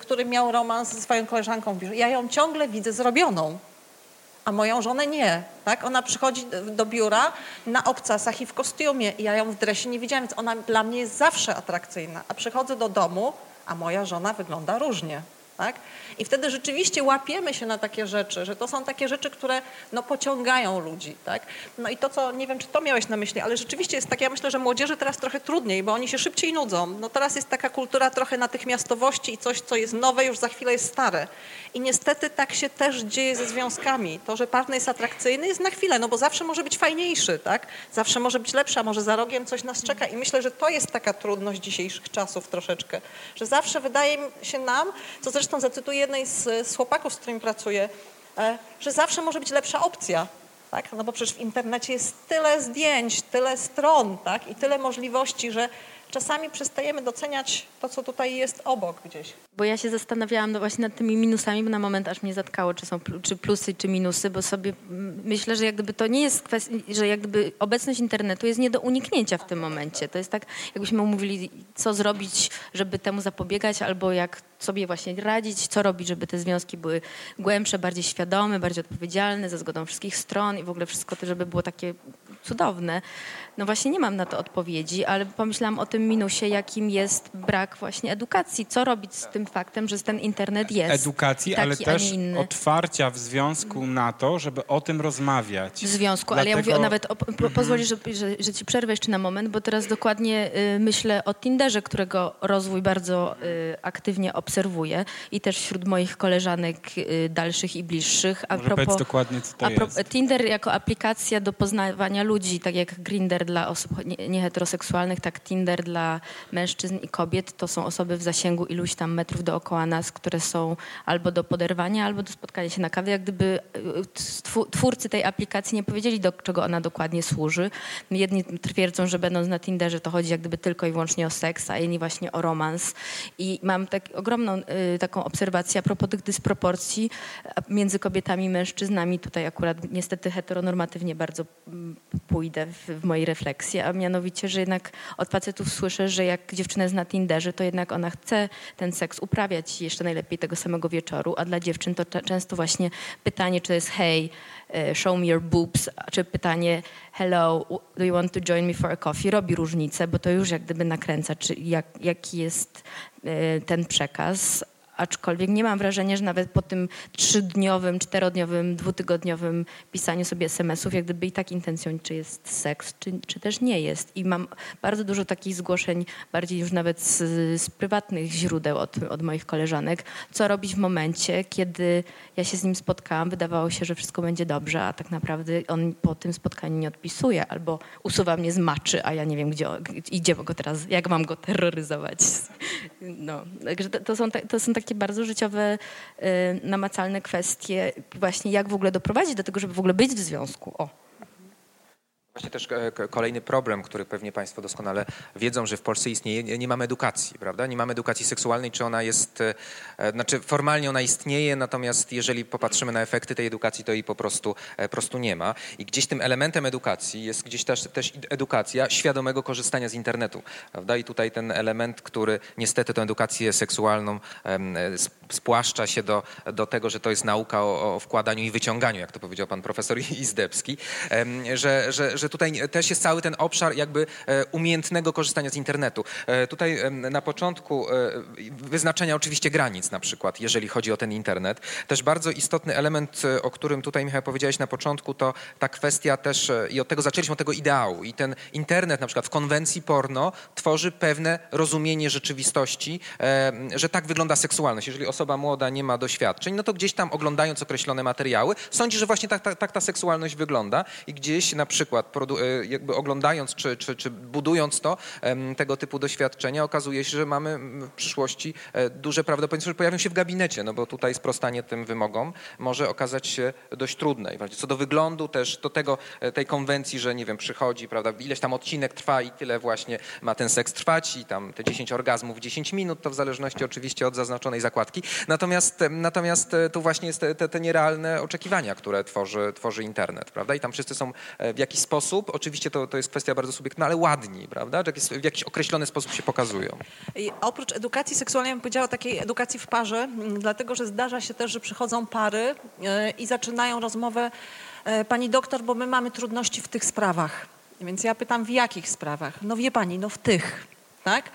Speaker 4: który miał romans ze swoją koleżanką w biurze. Ja ją ciągle widzę zrobioną a moją żonę nie. Tak? Ona przychodzi do biura na obcasach i w kostiumie i ja ją w dresie nie widziałam, więc ona dla mnie jest zawsze atrakcyjna. A przychodzę do domu, a moja żona wygląda różnie. Tak? I wtedy rzeczywiście łapiemy się na takie rzeczy, że to są takie rzeczy, które no, pociągają ludzi. Tak? No i to, co, nie wiem, czy to miałeś na myśli, ale rzeczywiście jest tak, ja myślę, że młodzieży teraz trochę trudniej, bo oni się szybciej nudzą. No teraz jest taka kultura trochę natychmiastowości i coś, co jest nowe, już za chwilę jest stare. I niestety tak się też dzieje ze związkami. To, że partner jest atrakcyjny jest na chwilę, no bo zawsze może być fajniejszy, tak? Zawsze może być lepszy, a może za rogiem coś nas czeka. I myślę, że to jest taka trudność dzisiejszych czasów troszeczkę, że zawsze wydaje się nam, co zresztą zacytuję jednej z, z chłopaków, z którymi pracuję, e, że zawsze może być lepsza opcja. Tak? No bo przecież w internecie jest tyle zdjęć, tyle stron tak? i tyle możliwości, że czasami przestajemy doceniać to, co tutaj jest obok gdzieś.
Speaker 3: Bo ja się zastanawiałam no właśnie nad tymi minusami, bo na moment aż mnie zatkało, czy są czy plusy, czy minusy, bo sobie myślę, że jak gdyby to nie jest kwestia, że jak gdyby obecność internetu jest nie do uniknięcia w tym momencie. To jest tak, jakbyśmy mówili, co zrobić, żeby temu zapobiegać, albo jak sobie właśnie radzić, co robić, żeby te związki były głębsze, bardziej świadome, bardziej odpowiedzialne, za zgodą wszystkich stron i w ogóle wszystko to, żeby było takie cudowne. No właśnie nie mam na to odpowiedzi, ale pomyślałam o tym minusie, jakim jest brak właśnie edukacji. Co robić z tym faktem, że ten internet jest
Speaker 2: Edukacji,
Speaker 3: taki,
Speaker 2: ale też otwarcia w związku na to, żeby o tym rozmawiać.
Speaker 3: w związku, ale ja mówię o
Speaker 2: Dlatego-
Speaker 3: nawet, o, po, pozwolisz, że, że, że ci przerwę jeszcze na moment, bo teraz dokładnie y, myślę o Tinderze, którego rozwój bardzo y, aktywnie obserwuję i też wśród moich koleżanek y, dalszych i bliższych. A
Speaker 2: Może powiedz dokładnie, co to
Speaker 3: a pro,
Speaker 2: jest.
Speaker 3: Tinder jako aplikacja do poznawania ludzi, tak jak Grinder dla osób nie- nieheteroseksualnych, tak Tinder dla mężczyzn i kobiet to są osoby w zasięgu iluś tam metrów dookoła nas, które są albo do poderwania, albo do spotkania się na kawie. Jak gdyby y, twórcy tej aplikacji nie powiedzieli, do czego ona dokładnie służy. Jedni twierdzą, że będąc na Tinderze to chodzi jak gdyby tylko i wyłącznie o seks, a inni właśnie o romans. I mam tak ogromną y, taką obserwację a propos tych dysproporcji między kobietami i mężczyznami. Tutaj akurat niestety heteronormatywnie bardzo mm, pójdę w, w mojej refleksji, a mianowicie, że jednak od facetów słyszę, że jak dziewczyna jest na Tinderze, to jednak ona chce ten seks uprawiać jeszcze najlepiej tego samego wieczoru, a dla dziewczyn to często właśnie pytanie, czy to jest hej, show me your boobs, czy pytanie hello, do you want to join me for a coffee, robi różnicę, bo to już jak gdyby nakręca, czy jak, jaki jest e, ten przekaz. Aczkolwiek nie mam wrażenia, że nawet po tym trzydniowym, czterodniowym, dwutygodniowym pisaniu sobie SMS-ów, jak gdyby i tak intencją, czy jest seks, czy, czy też nie jest. I mam bardzo dużo takich zgłoszeń, bardziej już nawet z, z prywatnych źródeł od, od moich koleżanek, co robić w momencie, kiedy ja się z nim spotkałam, wydawało się, że wszystko będzie dobrze, a tak naprawdę on po tym spotkaniu nie odpisuje, albo usuwa mnie z maczy, a ja nie wiem, gdzie, gdzie go teraz, jak mam go terroryzować. No, także to, to, są, ta- to są takie bardzo życiowe, y, namacalne kwestie, właśnie jak w ogóle doprowadzić do tego, żeby w ogóle być w związku. O.
Speaker 1: Właśnie też e, kolejny problem, który pewnie Państwo doskonale wiedzą, że w Polsce istnieje, nie mamy edukacji, prawda? Nie mamy edukacji seksualnej, czy ona jest, e, e, znaczy formalnie ona istnieje, natomiast jeżeli popatrzymy na efekty tej edukacji, to jej po prostu, prostu nie ma. I gdzieś tym elementem edukacji jest gdzieś też, też edukacja świadomego korzystania z internetu, prawda? I tutaj ten element, który niestety tę edukację seksualną spłaszcza się do, do tego, że to jest nauka o, o wkładaniu i wyciąganiu, jak to powiedział pan profesor (laughs) Izdebski, że, że, że tutaj też jest cały ten obszar jakby e, umiejętnego korzystania z internetu. E, Tutaj na początku e, wyznaczenia oczywiście granic na przykład, jeżeli chodzi o ten internet. Też bardzo istotny element, o którym tutaj Michał powiedziałeś na początku, to ta kwestia też, i od tego zaczęliśmy, od tego ideału. I ten internet na przykład w konwencji porno tworzy pewne rozumienie rzeczywistości, że tak wygląda seksualność. Jeżeli osoba młoda nie ma doświadczeń, no to gdzieś tam oglądając określone materiały, sądzi, że właśnie tak, tak, tak ta seksualność wygląda i gdzieś na przykład e, jakby oglądając czy, czy, czy budując to, tego typu doświadczenia, okazuje się, że mamy w przyszłości e, duże prawdopodobieństwo, że pojawią się w gabinecie, no bo tutaj sprostanie tym wymogom może okazać się dość trudne. I Co do wyglądu też, do tego, e, tej konwencji, że nie wiem, przychodzi, prawda, ileś tam odcinek trwa i tyle właśnie ma ten seks trwać i tam te 10 orgazmów 10 minut, to w zależności oczywiście od zaznaczonej zakładki. Natomiast, natomiast e, tu właśnie jest te, te, nierealne oczekiwania, które tworzy, tworzy internet, prawda? I tam wszyscy są e, w jakiś sposób, oczywiście to, to jest kwestia bardzo subiektywna, ale ładni, prawda? W jakiś określony sposób się pokazują.
Speaker 4: I oprócz edukacji seksualnej, ja bym powiedziała takiej edukacji w parze, dlatego że zdarza się też, że przychodzą pary e, i zaczynają rozmowę pani doktor, bo my mamy trudności w tych sprawach. Więc ja pytam, w jakich sprawach? No wie pani, no w tych, tak?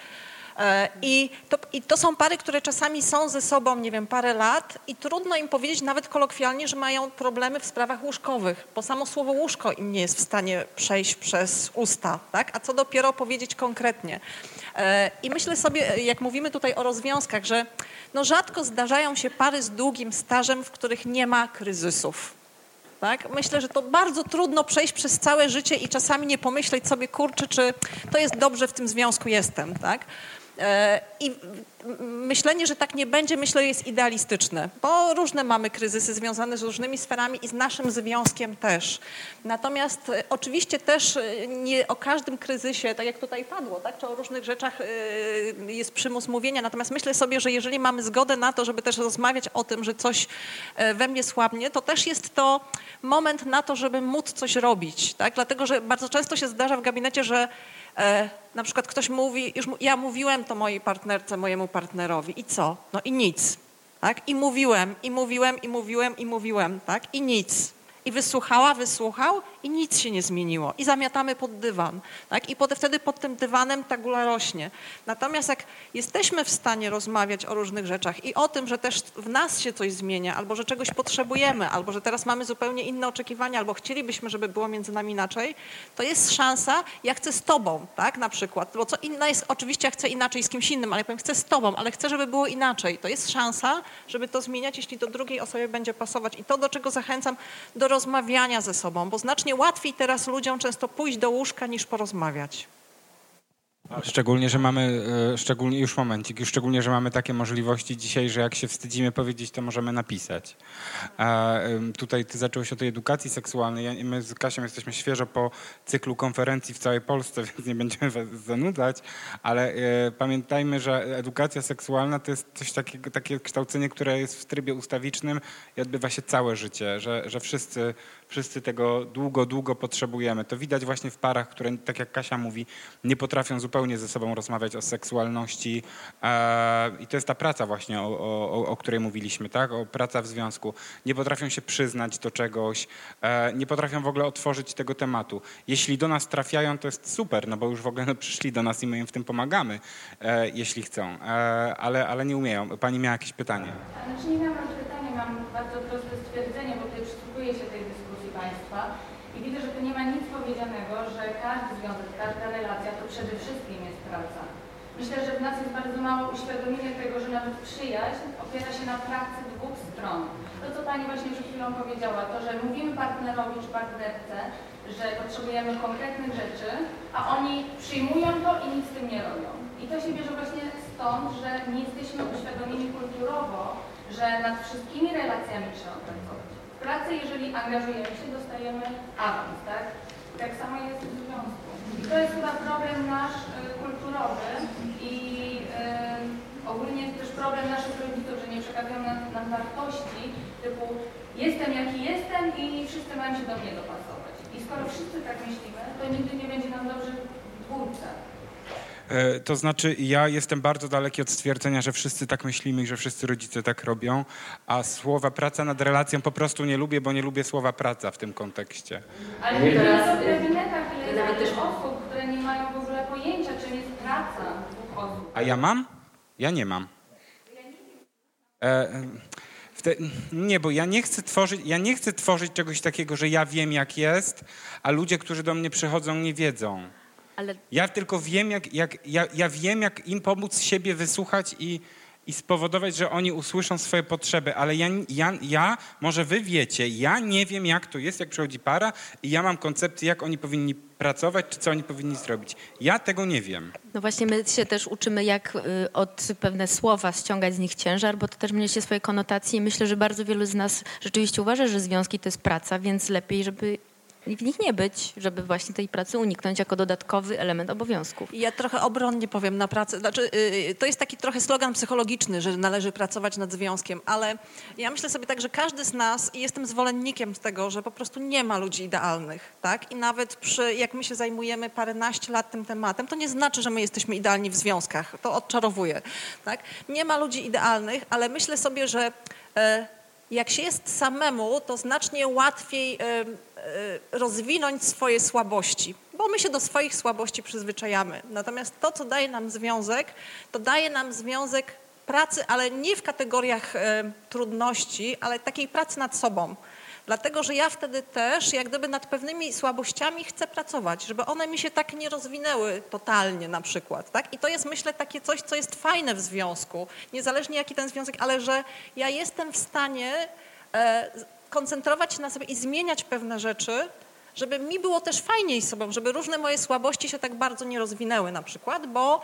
Speaker 4: E, I to, I to są pary, które czasami są ze sobą, nie wiem, parę lat i trudno im powiedzieć nawet kolokwialnie, że mają problemy w sprawach łóżkowych, bo samo słowo łóżko im nie jest w stanie przejść przez usta, tak? A co dopiero powiedzieć konkretnie. E, I myślę sobie, jak mówimy tutaj o rozwiązkach, że no rzadko zdarzają się pary z długim stażem, w których nie ma kryzysów. Tak? Myślę, że to bardzo trudno przejść przez całe życie i czasami nie pomyśleć sobie, kurczę, czy to jest dobrze w tym związku jestem. Tak? E, I myślenie, że tak nie będzie, myślę, jest idealistyczne, bo różne mamy kryzysy związane z różnymi sferami i z naszym związkiem też. Natomiast e, oczywiście też e, nie o każdym kryzysie, tak jak tutaj padło, tak, czy o różnych rzeczach jest przymus mówienia. Natomiast myślę sobie, że jeżeli mamy zgodę na to, żeby też rozmawiać o tym, że coś we mnie słabnie, to też jest to moment na to, żeby móc coś robić. Tak? Dlatego, że bardzo często się zdarza w gabinecie, że na przykład ktoś mówi, już ja mówiłem to mojej partnerce, mojemu partnerowi i co? No i nic. Tak? I mówiłem, i mówiłem, i mówiłem, i mówiłem, tak? I nic. I wysłuchała, wysłuchał i nic się nie zmieniło. I zamiatamy pod dywan. Tak? I potem, wtedy pod tym dywanem ta gula rośnie. Natomiast jak jesteśmy w stanie rozmawiać o różnych rzeczach i o tym, że też w nas się coś zmienia, albo że czegoś potrzebujemy, albo że teraz mamy zupełnie inne oczekiwania, albo chcielibyśmy, żeby było między nami inaczej, to jest szansa, ja chcę z tobą, tak, na przykład. Bo co inna jest, oczywiście ja chcę inaczej z kimś innym, ale ja powiem, chcę z tobą, ale chcę, żeby było inaczej. To jest szansa, żeby to zmieniać, jeśli do drugiej osobie będzie pasować. I to, do czego zachęcam, do rozmawiania ze sobą, bo znacznie łatwiej teraz ludziom często pójść do łóżka niż porozmawiać.
Speaker 2: Szczególnie, że mamy, e, szczególnie, już momencik, już szczególnie, że mamy takie możliwości dzisiaj, że jak się wstydzimy powiedzieć, to możemy napisać. Tutaj ty zacząłeś o tej edukacji seksualnej. My z Kasią jesteśmy świeżo po cyklu konferencji w całej Polsce, (laughs) więc nie będziemy was zanudzać, ale e, pamiętajmy, że edukacja seksualna to jest coś takiego, takie kształcenie, które jest w trybie ustawicznym i odbywa się całe życie, że, że wszyscy, wszyscy tego długo, długo potrzebujemy. To widać właśnie w parach, które, tak jak Kasia mówi, nie potrafią zupełnie ze sobą rozmawiać o seksualności e, i to jest ta praca właśnie, o, o, o której mówiliśmy, tak? O praca w związku. Nie potrafią się przyznać do czegoś, e, nie potrafią w ogóle otworzyć tego tematu. Jeśli do nas trafiają, to jest super, no bo już w ogóle no, przyszli do nas i my im w tym pomagamy, e, jeśli chcą, ale, ale nie umieją. Pani miała jakieś pytanie.
Speaker 7: Znaczy nie miałam pytania, mam bardzo proste stwierdzenie, bo tutaj przysłuchuję się tej dyskusji Państwa i widzę, że tu nie ma nic powiedzianego, że każdy związek, każda relacja to przede wszystkim jest praca. Myślę, że w nas jest bardzo mało uświadomienia tego, że nawet przyjaźń opiera się na pracy dwóch stron. To, co Pani właśnie przed chwilą powiedziała, to, że mówimy partnerowi czy partnerce, że potrzebujemy konkretnych rzeczy, a oni przyjmują to i nic z tym nie robią. I to się bierze właśnie stąd, że nie jesteśmy uświadomieni kulturowo, że nad wszystkimi relacjami trzeba pracować. W pracy, jeżeli angażujemy się, dostajemy awans, tak? Tak samo jest w związku. I to jest chyba problem nasz y, kulturowy i y, ogólnie jest też problem naszych rodziców, że nie przekazują nam, nam wartości typu jestem jaki jestem i wszyscy mają się do mnie dopasować. I skoro wszyscy tak myślimy, to nigdy nie będzie nam dobrze w.
Speaker 2: E, To znaczy, ja jestem bardzo daleki od stwierdzenia, że wszyscy tak myślimy i że wszyscy rodzice tak robią, a słowa praca nad relacją po prostu nie lubię, bo nie lubię słowa praca w tym kontekście.
Speaker 7: Ale
Speaker 8: Nie, teraz,
Speaker 7: w gabinetach ile
Speaker 8: nawet też-
Speaker 7: osób, które nie mają w ogóle pojęcia, czym jest praca dwóch osób.
Speaker 2: A ja mam? Ja nie mam. E, te, nie, bo ja nie chcę tworzyć, ja nie chcę tworzyć czegoś takiego, że ja wiem jak jest, a ludzie, którzy do mnie przychodzą, nie wiedzą.
Speaker 3: Ale
Speaker 2: Ja tylko wiem, jak, jak ja, ja wiem, jak im pomóc siebie wysłuchać i, i spowodować, że oni usłyszą swoje potrzeby, ale ja, ja, ja, może wy wiecie, ja nie wiem, jak to jest, jak przychodzi para i ja mam koncepcję, jak oni powinni pracować, czy co oni powinni zrobić. Ja tego nie wiem.
Speaker 3: No właśnie my się też uczymy, jak y, od pewne słowa ściągać z nich ciężar, bo to też niesie swoje konotacje i myślę, że bardzo wielu z nas rzeczywiście uważa, że związki to jest praca, więc lepiej, żeby w nich nie być, żeby właśnie tej pracy uniknąć jako dodatkowy element obowiązków.
Speaker 4: Ja trochę obronnie powiem na pracę. Znaczy, yy, to jest taki trochę slogan psychologiczny, że należy pracować nad związkiem, ale ja myślę sobie tak, że każdy z nas, i jestem zwolennikiem tego, że po prostu nie ma ludzi idealnych, tak? I nawet przy, jak my się zajmujemy paręnaście lat tym tematem, to nie znaczy, że my jesteśmy idealni w związkach. To odczarowuje, tak? Nie ma ludzi idealnych, ale myślę sobie, że e, jak się jest samemu, to znacznie łatwiej rozwinąć swoje słabości, bo my się do swoich słabości przyzwyczajamy. Natomiast to, co daje nam związek, to daje nam związek pracy, ale nie w kategoriach trudności, ale takiej pracy nad sobą. Dlatego, że ja wtedy też, jak gdyby nad pewnymi słabościami chcę pracować, żeby one mi się tak nie rozwinęły totalnie na przykład. Tak? I to jest, myślę, takie coś, co jest fajne w związku, niezależnie jaki ten związek, ale że ja jestem w stanie e, koncentrować się na sobie i zmieniać pewne rzeczy, żeby mi było też fajniej sobą, żeby różne moje słabości się tak bardzo nie rozwinęły na przykład, bo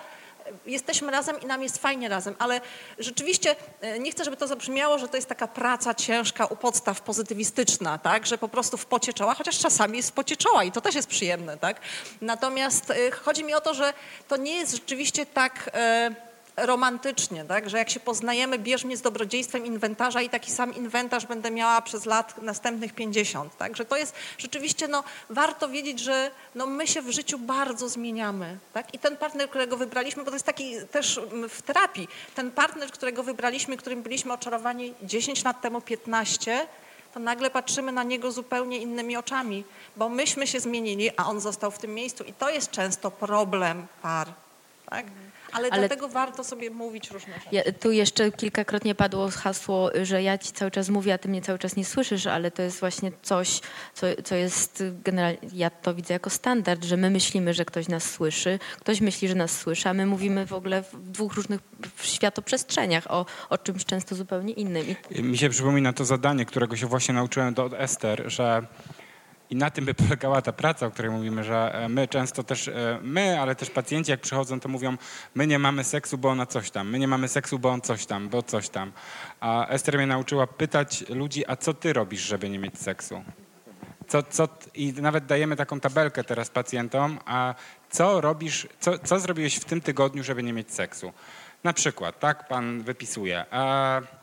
Speaker 4: jesteśmy razem i nam jest fajnie razem, ale rzeczywiście e, nie chcę, żeby to zabrzmiało, że to jest taka praca ciężka u podstaw pozytywistyczna, tak, że po prostu w pocie czoła, chociaż czasami jest w pocie czoła i to też jest przyjemne, tak. Natomiast e, chodzi mi o to, że to nie jest rzeczywiście tak e, romantycznie, tak? że jak się poznajemy, bierz mnie z dobrodziejstwem inwentarza i taki sam inwentarz będę miała przez lat następnych 50. Tak? Że to jest rzeczywiście, no, warto wiedzieć, że no, my się w życiu bardzo zmieniamy. Tak? I ten partner, którego wybraliśmy, bo to jest taki też mm, w terapii, ten partner, którego wybraliśmy, którym byliśmy oczarowani 10 lat temu, 15, to nagle patrzymy na niego zupełnie innymi oczami, bo myśmy się zmienili, a on został w tym miejscu i to jest często problem par. Tak? Ale,
Speaker 3: Ale-
Speaker 4: dlatego warto sobie mówić różne rzeczy.
Speaker 3: Ja, tu jeszcze kilkakrotnie padło hasło, że ja ci cały czas mówię, a ty mnie cały czas nie słyszysz, ale to jest właśnie coś, co, co jest generalnie, ja to widzę jako standard, że my myślimy, że ktoś nas słyszy, ktoś myśli, że nas słyszy, a my mówimy w ogóle w dwóch różnych światoprzestrzeniach o, o czymś często zupełnie innym.
Speaker 2: Mi się przypomina to zadanie, którego się właśnie nauczyłem do od Ester, że i na tym by (laughs) polegała ta praca, o której mówimy, że e, my często też, e, my, ale też pacjenci jak przychodzą, to mówią, my nie mamy seksu, bo ona coś tam, my nie mamy seksu, bo on coś tam, bo coś tam. A Ester mnie nauczyła pytać ludzi, a co ty robisz, żeby nie mieć seksu? Co, co, I nawet dajemy taką tabelkę teraz pacjentom, a co robisz, co, co zrobiłeś w tym tygodniu, żeby nie mieć seksu? Na przykład, tak, pan wypisuje. E,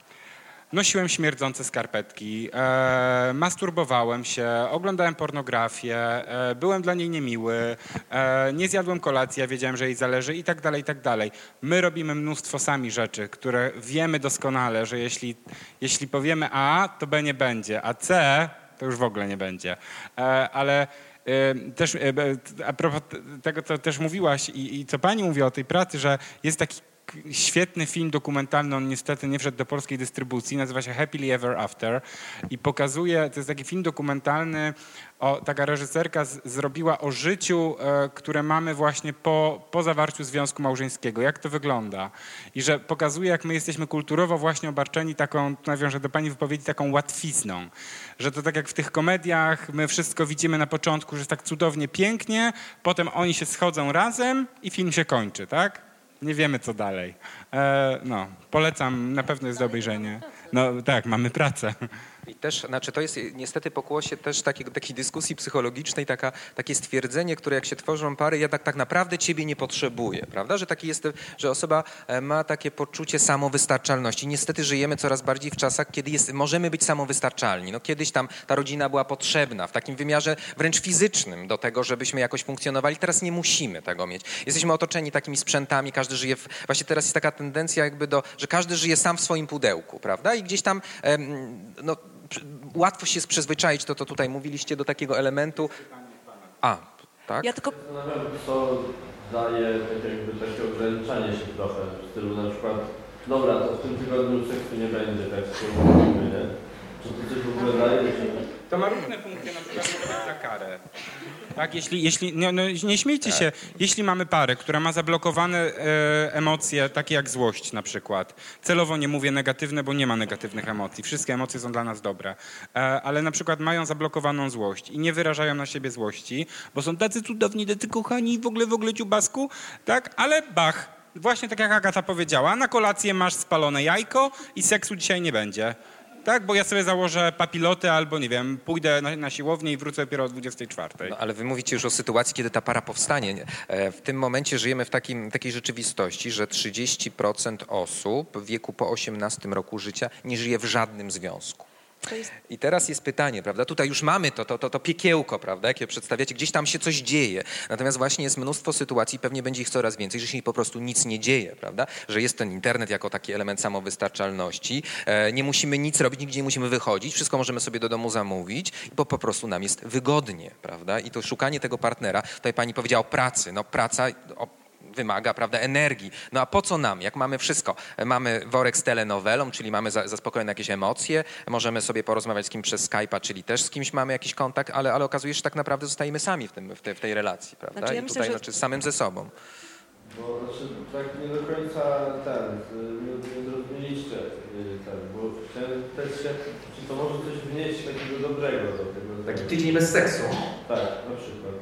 Speaker 2: nosiłem śmierdzące skarpetki, e, masturbowałem się, oglądałem pornografię, e, byłem dla niej niemiły, e, nie zjadłem kolacji, ja wiedziałem, że jej zależy i tak dalej, i tak dalej. My robimy mnóstwo sami rzeczy, które wiemy doskonale, że jeśli, jeśli powiemy A, to B nie będzie, a C to już w ogóle nie będzie. E, ale e, też e, a propos tego, co też mówiłaś i, i co pani mówi o tej pracy, że jest taki świetny film dokumentalny, on niestety nie wszedł do polskiej dystrybucji, nazywa się Happily Ever After i pokazuje, to jest taki film dokumentalny, o, taka reżyserka z, zrobiła o życiu, e, które mamy właśnie po, po zawarciu związku małżeńskiego, jak to wygląda? I że pokazuje, jak my jesteśmy kulturowo właśnie obarczeni taką, nawiążę do pani wypowiedzi, taką łatwizną, że to tak jak w tych komediach, my wszystko widzimy na początku, że jest tak cudownie, pięknie, potem oni się schodzą razem i film się kończy, tak? Nie wiemy, co dalej. E, no, polecam, na pewno jest do obejrzenia. No tak, mamy pracę.
Speaker 1: I też, znaczy to jest niestety pokłosie też takiego, takiej dyskusji psychologicznej, taka, takie stwierdzenie, które jak się tworzą pary, ja tak, tak naprawdę ciebie nie potrzebuję, prawda? Że taki jest, że osoba e, ma takie poczucie samowystarczalności. Niestety żyjemy coraz bardziej w czasach, kiedy jest, możemy być samowystarczalni. No kiedyś tam ta rodzina była potrzebna w takim wymiarze wręcz fizycznym do tego, żebyśmy jakoś funkcjonowali. Teraz nie musimy tego mieć. Jesteśmy otoczeni takimi sprzętami, każdy żyje w, właśnie teraz jest taka tendencja jakby do, że każdy żyje sam w swoim pudełku, prawda? I gdzieś tam no, łatwo się przyzwyczaić, to, to tutaj mówiliście do takiego elementu. A, tak?
Speaker 4: Ja tylko
Speaker 6: Zastanawiam, co daje tak jakby takie ograniczanie się trochę w stylu na przykład dobra, to w tym tygodniu seksu nie będzie, tak mówimy, nie? Czy to coś w ogóle daje? Czy...
Speaker 2: To ma różne funkcje, na przykład może być za karę. Tak, jeśli, jeśli no, no, nie śmiejcie się, jeśli mamy parę, która ma zablokowane e, emocje, takie jak złość na przykład. Celowo nie mówię negatywne, bo nie ma negatywnych emocji. Wszystkie emocje są dla nas dobre. E, ale na przykład mają zablokowaną złość i nie wyrażają na siebie złości, bo są tacy cudowni, tacy kochani, w ogóle, w ogóle ciubasku, tak? Ale bach, właśnie tak jak Agata powiedziała, na kolację masz spalone jajko i seksu dzisiaj nie będzie. Tak, bo ja sobie założę papiloty albo, nie wiem, pójdę na, na siłownię i wrócę dopiero o 24.
Speaker 1: No, ale wy mówicie już o sytuacji, kiedy ta para powstanie. E, W tym momencie żyjemy w takim, takiej rzeczywistości, że 30% osób w wieku po 18 roku życia nie żyje w żadnym związku. I teraz jest pytanie, prawda? Tutaj już mamy to, to, to, to piekiełko, prawda? Jakie przedstawiacie, gdzieś tam się coś dzieje. Natomiast właśnie jest mnóstwo sytuacji, pewnie będzie ich coraz więcej, że się po prostu nic nie dzieje, prawda? Że jest ten internet jako taki element samowystarczalności. E, nie musimy nic robić, nigdzie nie musimy wychodzić, wszystko możemy sobie do domu zamówić, bo po prostu nam jest wygodnie, prawda? I to szukanie tego partnera, tutaj pani powiedziała o pracy, no praca o, wymaga, prawda, energii. No a po co nam, jak mamy wszystko? Mamy worek z telenowelą, czyli mamy za- zaspokojone jakieś emocje, możemy sobie porozmawiać z kimś przez Skype'a, czyli też z kimś mamy jakiś kontakt, ale, ale okazuje się, że tak naprawdę zostajemy sami w, tym, w, te, w tej relacji, prawda?
Speaker 4: Znaczy, ja
Speaker 1: I
Speaker 4: myślę,
Speaker 1: tutaj
Speaker 4: że-
Speaker 1: znaczy samym ze sobą.
Speaker 6: Bo znaczy, tak nie do końca ten, nie, nie zrozumieliście y, ten, bo chciałem też się, czy to może coś wnieść takiego dobrego do tego.
Speaker 1: Taki tydzień bez seksu.
Speaker 6: Tak, na przykład.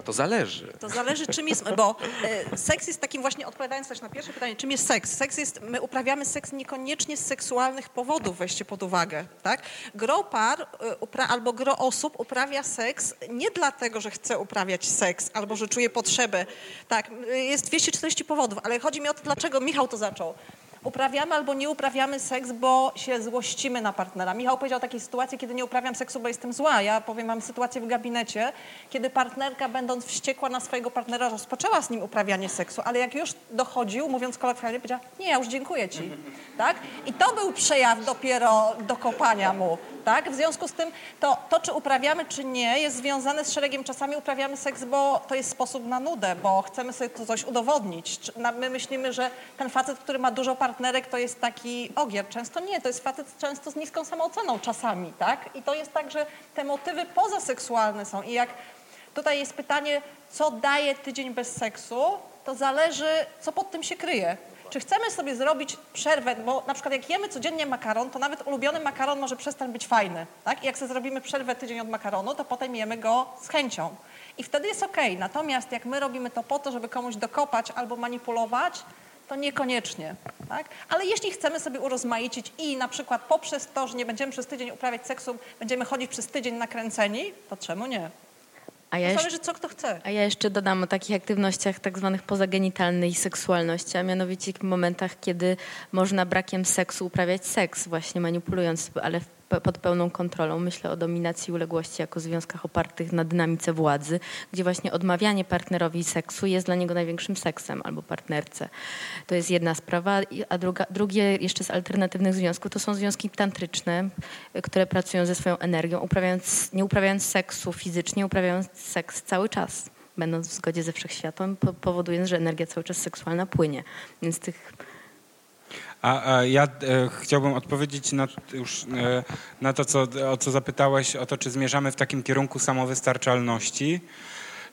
Speaker 1: A to zależy.
Speaker 4: To zależy, czym jest, bo e, seks jest takim właśnie, odpowiadając też na pierwsze pytanie, czym jest seks? Seks jest, my uprawiamy seks niekoniecznie z seksualnych powodów, weźcie pod uwagę, tak? Gro par e, upra- albo gro osób uprawia seks nie dlatego, że chce uprawiać seks albo że czuje potrzebę. Tak, jest 240 powodów, ale chodzi mi o to, dlaczego Michał to zaczął. Uprawiamy albo nie uprawiamy seks, bo się złościmy na partnera. Michał powiedział o takiej sytuacji, kiedy nie uprawiam seksu, bo jestem zła. Ja powiem, mam sytuację w gabinecie, kiedy partnerka, będąc wściekła na swojego partnera, rozpoczęła z nim uprawianie seksu, ale jak już dochodził, mówiąc kolokwialnie, powiedziała, nie, ja już dziękuję ci. Tak? I to był przejaw dopiero do kopania mu. Tak? W związku z tym to, to, czy uprawiamy, czy nie, jest związane z szeregiem. Czasami uprawiamy seks, bo to jest sposób na nudę, bo chcemy sobie to coś udowodnić. My myślimy, że ten facet, który ma dużo partnerek, to jest taki ogier. Często nie, to jest facet często z niską samooceną czasami, tak? I to jest tak, że te motywy pozaseksualne są. I jak tutaj jest pytanie, co daje tydzień bez seksu, to zależy, co pod tym się kryje. Czy chcemy sobie zrobić przerwę, bo na przykład jak jemy codziennie makaron, to nawet ulubiony makaron może przestać być fajny, tak? I jak sobie zrobimy przerwę tydzień od makaronu, to potem jemy go z chęcią. I wtedy jest okej. Natomiast jak my robimy to po to, żeby komuś dokopać albo manipulować, to niekoniecznie. Tak? Ale jeśli chcemy sobie urozmaicić i na przykład poprzez to, że nie będziemy przez tydzień uprawiać seksu, będziemy chodzić przez tydzień nakręceni, to czemu nie?
Speaker 3: A ja
Speaker 4: zależy, co kto chce.
Speaker 3: A ja jeszcze dodam o takich aktywnościach tak zwanych pozagenitalnej seksualności, a mianowicie w momentach, kiedy można brakiem seksu uprawiać seks, właśnie manipulując, ale w- pod pełną kontrolą. Myślę o dominacji i uległości jako związkach opartych na dynamice władzy, gdzie właśnie odmawianie partnerowi seksu jest dla niego największym seksem albo partnerce. To jest jedna sprawa, a druga, drugie jeszcze z alternatywnych związków to są związki tantryczne, które pracują ze swoją energią, uprawiając, nie uprawiając seksu fizycznie, uprawiając seks cały czas będąc w zgodzie ze wszechświatem, po- powodując, że energia cały czas seksualna płynie. Więc tych
Speaker 2: A, a ja e, chciałbym odpowiedzieć na, już, e, na to, co, o co zapytałeś, o to, czy zmierzamy w takim kierunku samowystarczalności.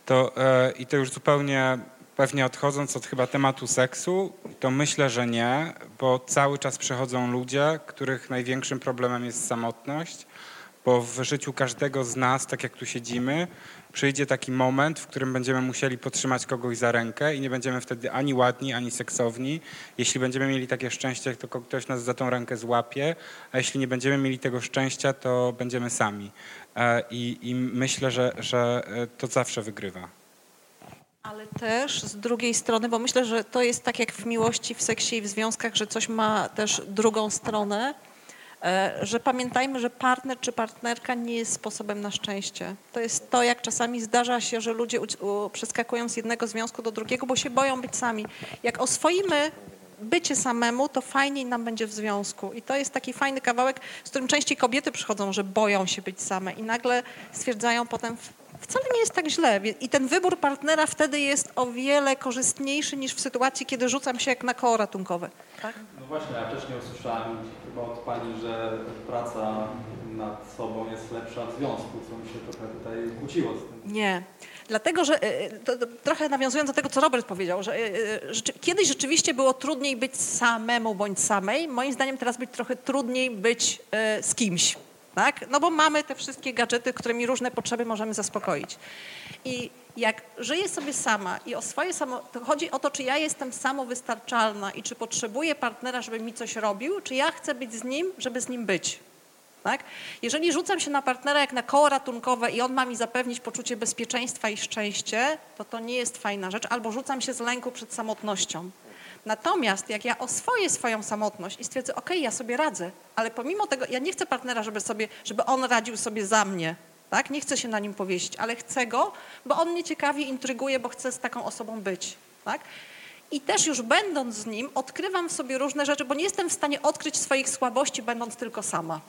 Speaker 2: To, e, I to już zupełnie pewnie odchodząc od chyba tematu seksu, to myślę, że nie, bo cały czas przychodzą ludzie, których największym problemem jest samotność, bo w życiu każdego z nas, tak jak tu siedzimy, przyjdzie taki moment, w którym będziemy musieli potrzymać kogoś za rękę i nie będziemy wtedy ani ładni, ani seksowni. Jeśli będziemy mieli takie szczęście, to ktoś nas za tą rękę złapie, a jeśli nie będziemy mieli tego szczęścia, to będziemy sami. E, I, i myślę, że, że e, to zawsze wygrywa.
Speaker 4: Ale też z drugiej strony, bo myślę, że to jest tak jak w miłości, w seksie i w związkach, że coś ma też drugą stronę, że pamiętajmy, że partner czy partnerka nie jest sposobem na szczęście. To jest to, jak czasami zdarza się, że ludzie przeskakują z jednego związku do drugiego, bo się boją być sami. Jak oswoimy bycie samemu, to fajniej nam będzie w związku. I to jest taki fajny kawałek, z którym częściej kobiety przychodzą, że boją się być same i nagle stwierdzają potem, wcale nie jest tak źle. I ten wybór partnera wtedy jest o wiele korzystniejszy niż w sytuacji, kiedy rzucam się jak na koło ratunkowe. Tak?
Speaker 8: No właśnie, ja wcześniej usłyszałem chyba od Pani, że praca nad sobą jest lepsza od związku, co mi się trochę tutaj kłóciło z tym.
Speaker 4: Nie. Dlatego, że y, to, to, trochę nawiązując do tego, co Robert powiedział, że y, rzeczy, kiedyś rzeczywiście było trudniej być samemu bądź samej. Moim zdaniem teraz być trochę trudniej być z kimś. Tak? No bo mamy te wszystkie gadżety, którymi różne potrzeby możemy zaspokoić. I jak żyję sobie sama i o swoje samo, to chodzi o to, czy ja jestem samowystarczalna i czy potrzebuję partnera, żeby mi coś robił, czy ja chcę być z nim, żeby z nim być. Tak? Jeżeli rzucam się na partnera jak na koło ratunkowe i on ma mi zapewnić poczucie bezpieczeństwa i szczęście, to to nie jest fajna rzecz. Albo rzucam się z lęku przed samotnością. Natomiast jak ja oswoję swoją samotność i stwierdzę, okej, ja sobie radzę, ale pomimo tego, ja nie chcę partnera, żeby, sobie, żeby on radził sobie za mnie, tak? Nie chcę się na nim powiesić, ale chcę go, bo on mnie ciekawie intryguje, bo chcę z taką osobą być, tak? I też już będąc z nim, odkrywam w sobie różne rzeczy, bo nie jestem w stanie odkryć swoich słabości, będąc tylko sama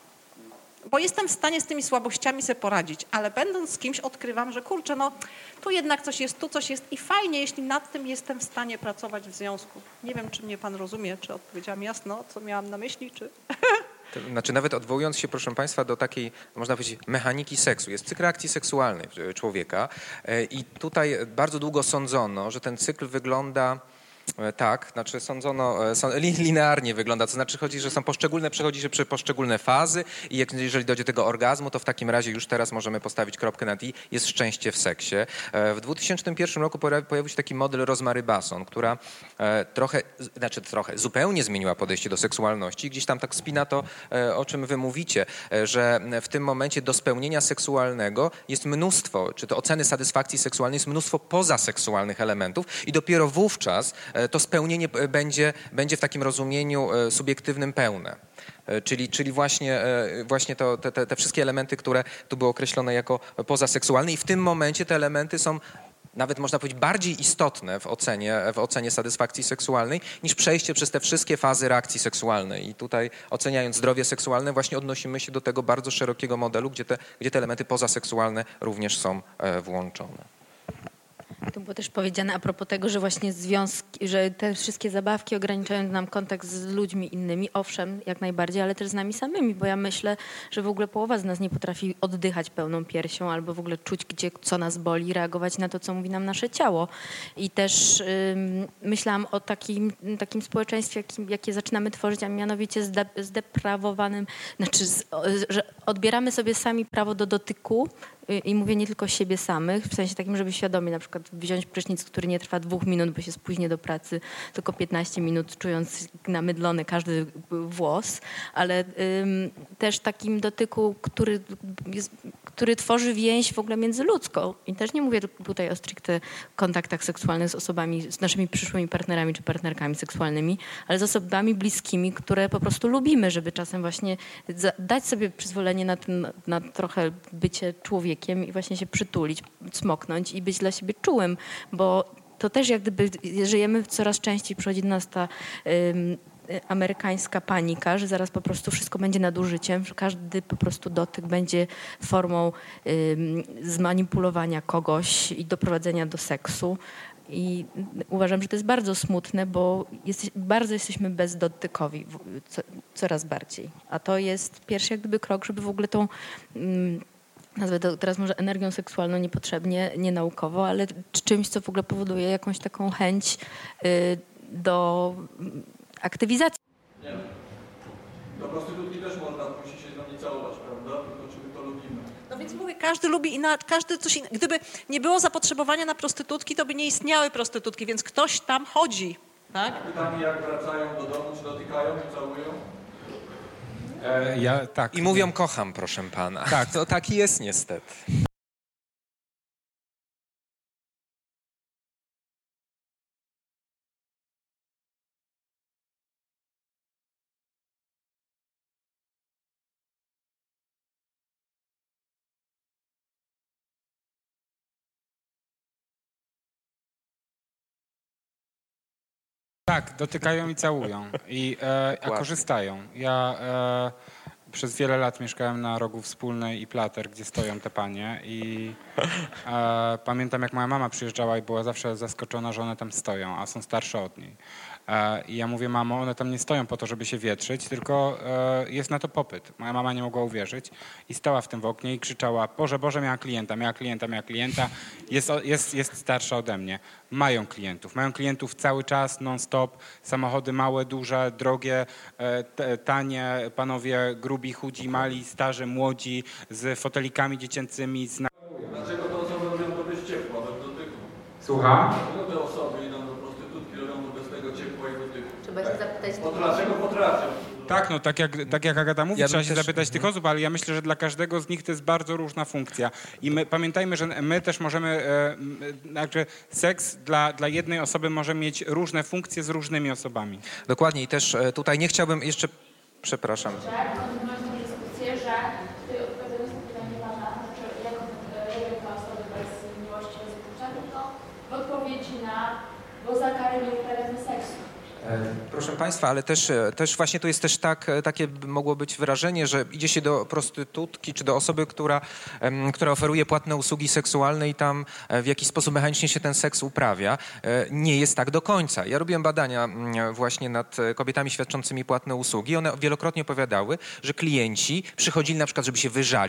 Speaker 4: bo jestem w stanie z tymi słabościami sobie poradzić, ale będąc z kimś odkrywam, że kurczę, no tu jednak coś jest, tu coś jest i fajnie, jeśli nad tym jestem w stanie pracować w związku. Nie wiem, czy mnie pan rozumie, czy odpowiedziałam jasno, co miałam na myśli, czy... (laughs)
Speaker 1: Znaczy nawet odwołując się, proszę Państwa, do takiej, można powiedzieć, mechaniki seksu. Jest cykl reakcji seksualnej człowieka e, i tutaj bardzo długo sądzono, że ten cykl wygląda tak, znaczy sądzono, e, są- li- linearnie wygląda, to znaczy chodzi, że są poszczególne, przechodzi się przez poszczególne fazy i jak, jeżeli dojdzie do tego orgazmu, to w takim razie już teraz możemy postawić kropkę nad i, jest szczęście w seksie. E, W 2001 roku pojawił się taki model Rozmary Basson, która e, trochę, znaczy trochę, zupełnie zmieniła podejście do seksualności. Gdzieś tam tak spina to, e, o czym wy mówicie, e, że w tym momencie do spełnienia seksualnego jest mnóstwo, czy to oceny satysfakcji seksualnej jest mnóstwo pozaseksualnych elementów i dopiero wówczas e, to spełnienie e, będzie, będzie w takim rozumieniu e, subiektywnym pełne. E, Czyli, czyli właśnie, e, właśnie to, te, te, wszystkie elementy, które tu były określone jako pozaseksualne i w tym momencie te elementy są nawet można powiedzieć bardziej istotne w ocenie, w ocenie satysfakcji seksualnej niż przejście przez te wszystkie fazy reakcji seksualnej. I tutaj oceniając zdrowie seksualne właśnie odnosimy się do tego bardzo szerokiego modelu, gdzie te, gdzie te elementy pozaseksualne również są e, włączone.
Speaker 3: To było też powiedziane a propos tego, że właśnie związki, że te wszystkie zabawki ograniczają nam kontakt z ludźmi innymi. Owszem, jak najbardziej, ale też z nami samymi, bo ja myślę, że w ogóle połowa z nas nie potrafi oddychać pełną piersią albo w ogóle czuć, gdzie co nas boli, reagować na to, co mówi nam nasze ciało. I też ym, myślałam o takim, takim społeczeństwie, jakim, jakie zaczynamy tworzyć, a mianowicie zde, zdeprawowanym, znaczy, z, że odbieramy sobie sami prawo do dotyku i mówię nie tylko siebie samych, w sensie takim, żeby świadomie na przykład wziąć prysznic, który nie trwa dwóch minut, bo się spóźnię do pracy, tylko 15 minut, czując namydlony każdy włos, ale ym, też takim dotyku, który, jest, który tworzy więź w ogóle międzyludzką. I też nie mówię tutaj o stricte kontaktach seksualnych z osobami, z naszymi przyszłymi partnerami czy partnerkami seksualnymi, ale z osobami bliskimi, które po prostu lubimy, żeby czasem właśnie dać sobie przyzwolenie na, ten, na trochę bycie człowiekiem i właśnie się przytulić, smoknąć i być dla siebie czułym, bo to też jak gdyby żyjemy coraz częściej, przychodzi do nas ta amerykańska panika, że zaraz po prostu wszystko będzie nadużyciem, że każdy po prostu dotyk będzie formą zmanipulowania kogoś i doprowadzenia do seksu. I uważam, że to jest bardzo smutne, bo jest, bardzo jesteśmy bezdotykowi, co, coraz bardziej. A to jest pierwszy jak gdyby krok, żeby w ogóle tą, nazwę to teraz może energią seksualną niepotrzebnie, nienaukowo, ale czymś, co w ogóle powoduje jakąś taką chęć y, do aktywizacji.
Speaker 9: Nie. Do prostytutki też można pójść i się z nami całować, prawda? Tylko czy my to lubimy.
Speaker 4: No więc mówię, każdy lubi inaczej, każdy coś innego. Gdyby nie było zapotrzebowania na prostytutki, to by nie istniały prostytutki, więc ktoś tam chodzi, tak?
Speaker 9: Pytanie, jak wracają do domu, czy dotykają i całują?
Speaker 2: E, ja, tak.
Speaker 1: I mówią kocham, proszę pana. Tak. To taki jest niestety.
Speaker 2: Tak, dotykają i całują. I e, a korzystają. Ja e, przez wiele lat mieszkałem na rogu wspólnej i plater, gdzie stoją te panie. I e, pamiętam, jak moja mama przyjeżdżała i była zawsze zaskoczona, że one tam stoją, a są starsze od niej. E, I ja mówię, mamo, one tam nie stoją po to, żeby się wietrzyć, tylko e, jest na to popyt. Moja mama nie mogła uwierzyć i stała w tym w oknie i krzyczała, Boże, Boże, miała klienta, miała klienta, miała klienta, jest, jest, jest starsza ode mnie. Mają klientów, mają klientów cały czas, non-stop, samochody małe, duże, drogie, e, tanie, panowie grubi, chudzi, mali, starzy, młodzi, z fotelikami dziecięcymi, z... na-
Speaker 9: Dlaczego te osoby robią to bez ciepła, bez dotyku?
Speaker 2: Słucham?
Speaker 9: Dlaczego te osoby idą do prostytutki, robią to bez tego ciepła i
Speaker 3: się zapytać
Speaker 9: Bo dlaczego potrafią?
Speaker 2: Tak, no tak jak, tak jak Agata mówi,
Speaker 1: Ja
Speaker 2: trzeba się
Speaker 1: też-
Speaker 2: zapytać tych osób, ale ja myślę, że dla każdego z nich to jest bardzo różna funkcja. I my pamiętajmy, że my też możemy, e, m, e, znaczy seks dla, dla jednej osoby może mieć różne funkcje z różnymi osobami.
Speaker 1: Dokładnie i też e, tutaj nie chciałbym jeszcze... Przepraszam.
Speaker 7: Dyskusję, że e, odpowiedzi na, bo za karę nie.
Speaker 1: Proszę Państwa, ale też, e, też właśnie to jest też tak, e, takie mogło być wrażenie, że idzie się do prostytutki czy do osoby, która, która oferuje płatne usługi seksualne i tam e, w jakiś sposób mechanicznie się ten seks uprawia. E, Nie jest tak do końca. Ja robiłem badania mm, właśnie nad e, kobietami świadczącymi płatne usługi. One wielokrotnie opowiadały, że klienci przychodzili na przykład, żeby się wyżalić.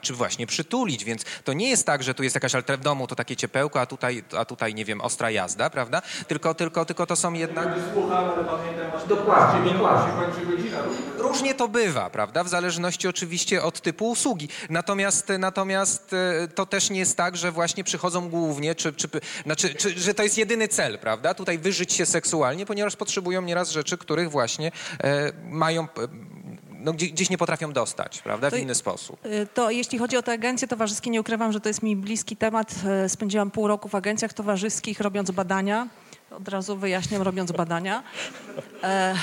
Speaker 1: Czy właśnie przytulić, więc to nie jest tak, że tu jest jakaś alter w domu, to takie ciepełko, a tutaj, a tutaj nie wiem, ostra jazda, prawda? Tylko, tylko, tylko to są jednak...
Speaker 9: Słucham, ale pamiętam, aż
Speaker 1: Dokładnie,
Speaker 9: 15 minut
Speaker 1: dokładnie. Różnie to bywa, prawda? W zależności oczywiście od typu usługi. Natomiast, natomiast e, to też nie jest tak, że właśnie przychodzą głównie, czy, czy, znaczy, czy, że to jest jedyny cel, prawda? Tutaj wyżyć się seksualnie, ponieważ potrzebują nieraz rzeczy, których właśnie e, mają... e, no, gdzie- gdzieś nie potrafią dostać, prawda, w
Speaker 4: To-
Speaker 1: inny sposób.
Speaker 4: Y, To jeśli chodzi o te agencje towarzyskie, nie ukrywam, że to jest mi bliski temat. E, Spędziłam pół roku w agencjach towarzyskich robiąc badania. Od razu wyjaśniam, robiąc badania. E,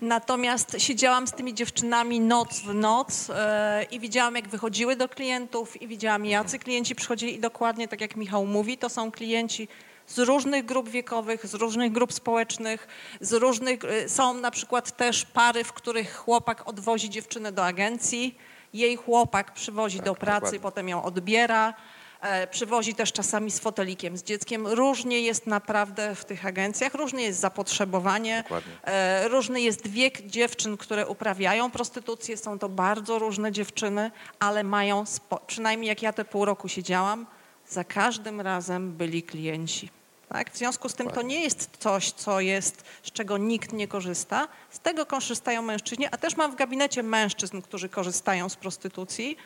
Speaker 4: natomiast siedziałam z tymi dziewczynami noc w noc e, i widziałam, jak wychodziły do klientów i widziałam, jacy klienci przychodzili i dokładnie tak jak Michał mówi, to są klienci z różnych grup wiekowych, z różnych grup społecznych, z różnych, e, są na przykład też pary, w których chłopak odwozi dziewczynę do agencji, jej chłopak przywozi do pracy,
Speaker 1: dokładnie.
Speaker 4: potem ją odbiera. E, przywozi też czasami z fotelikiem, z dzieckiem. Różnie jest naprawdę w tych agencjach, różnie jest zapotrzebowanie, e, różny jest wiek dziewczyn, które uprawiają prostytucję. Są to bardzo różne dziewczyny, ale mają, spo, przynajmniej jak ja te pół roku siedziałam, za każdym razem byli klienci. Tak? W związku z tym to nie jest coś, co jest, z czego nikt nie korzysta. Z tego korzystają mężczyźni, a też mam w gabinecie mężczyzn, którzy korzystają z prostytucji,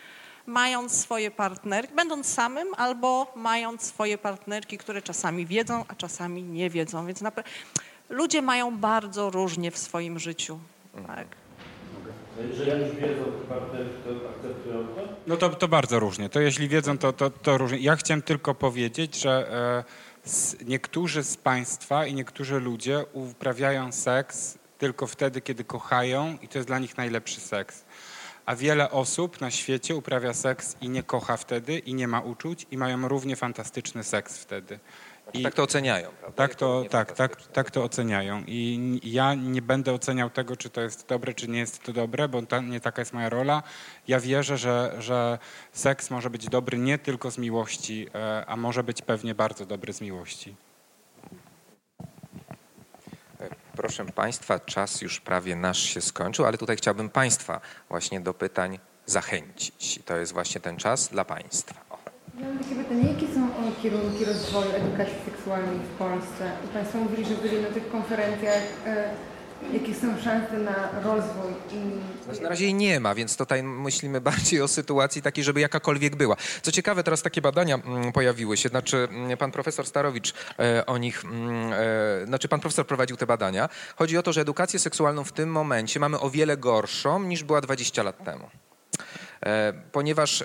Speaker 4: mając swoje partnerki, będąc samym albo mając swoje partnerki, które czasami wiedzą, a czasami nie wiedzą. Więc ludzie mają bardzo różnie w swoim życiu. Tak?
Speaker 6: A jeżeli już wiedzą partnerzy, to akceptują to?
Speaker 2: No to, to bardzo różnie. To jeśli wiedzą, to, to, to różnie. Ja chciałem tylko powiedzieć, że e, niektórzy z Państwa i niektórzy ludzie uprawiają seks tylko wtedy, kiedy kochają i to jest dla nich najlepszy seks. A wiele osób na świecie uprawia seks i nie kocha wtedy i nie ma uczuć i mają równie fantastyczny seks wtedy. I
Speaker 1: Tak to oceniają, prawda?
Speaker 2: tak to, tak, tak, tak to oceniają. I ja nie będę oceniał tego, czy to jest dobre, czy nie jest to dobre, bo ta, nie taka jest moja rola. Ja wierzę, że, że seks może być dobry nie tylko z miłości, e, a może być pewnie bardzo dobry z miłości.
Speaker 1: Proszę Państwa, czas już prawie nasz się skończył, ale tutaj chciałbym Państwa właśnie do pytań zachęcić. I to jest właśnie ten czas dla Państwa.
Speaker 10: Mam takie pytanie, jakie są kierunki rozwoju edukacji seksualnej w Polsce? Państwo mówili, że byli na tych konferencjach. E, jakie są szanse na rozwój? I
Speaker 1: Znaczy, na razie jej nie ma, więc tutaj myślimy bardziej o sytuacji takiej, żeby jakakolwiek była. Co ciekawe, teraz takie badania mm, pojawiły się, znaczy mm, pan profesor Starowicz e, o nich, mm, e, znaczy pan profesor prowadził te badania. Chodzi o to, że edukację seksualną w tym momencie mamy o wiele gorszą niż była 20 lat temu. E, ponieważ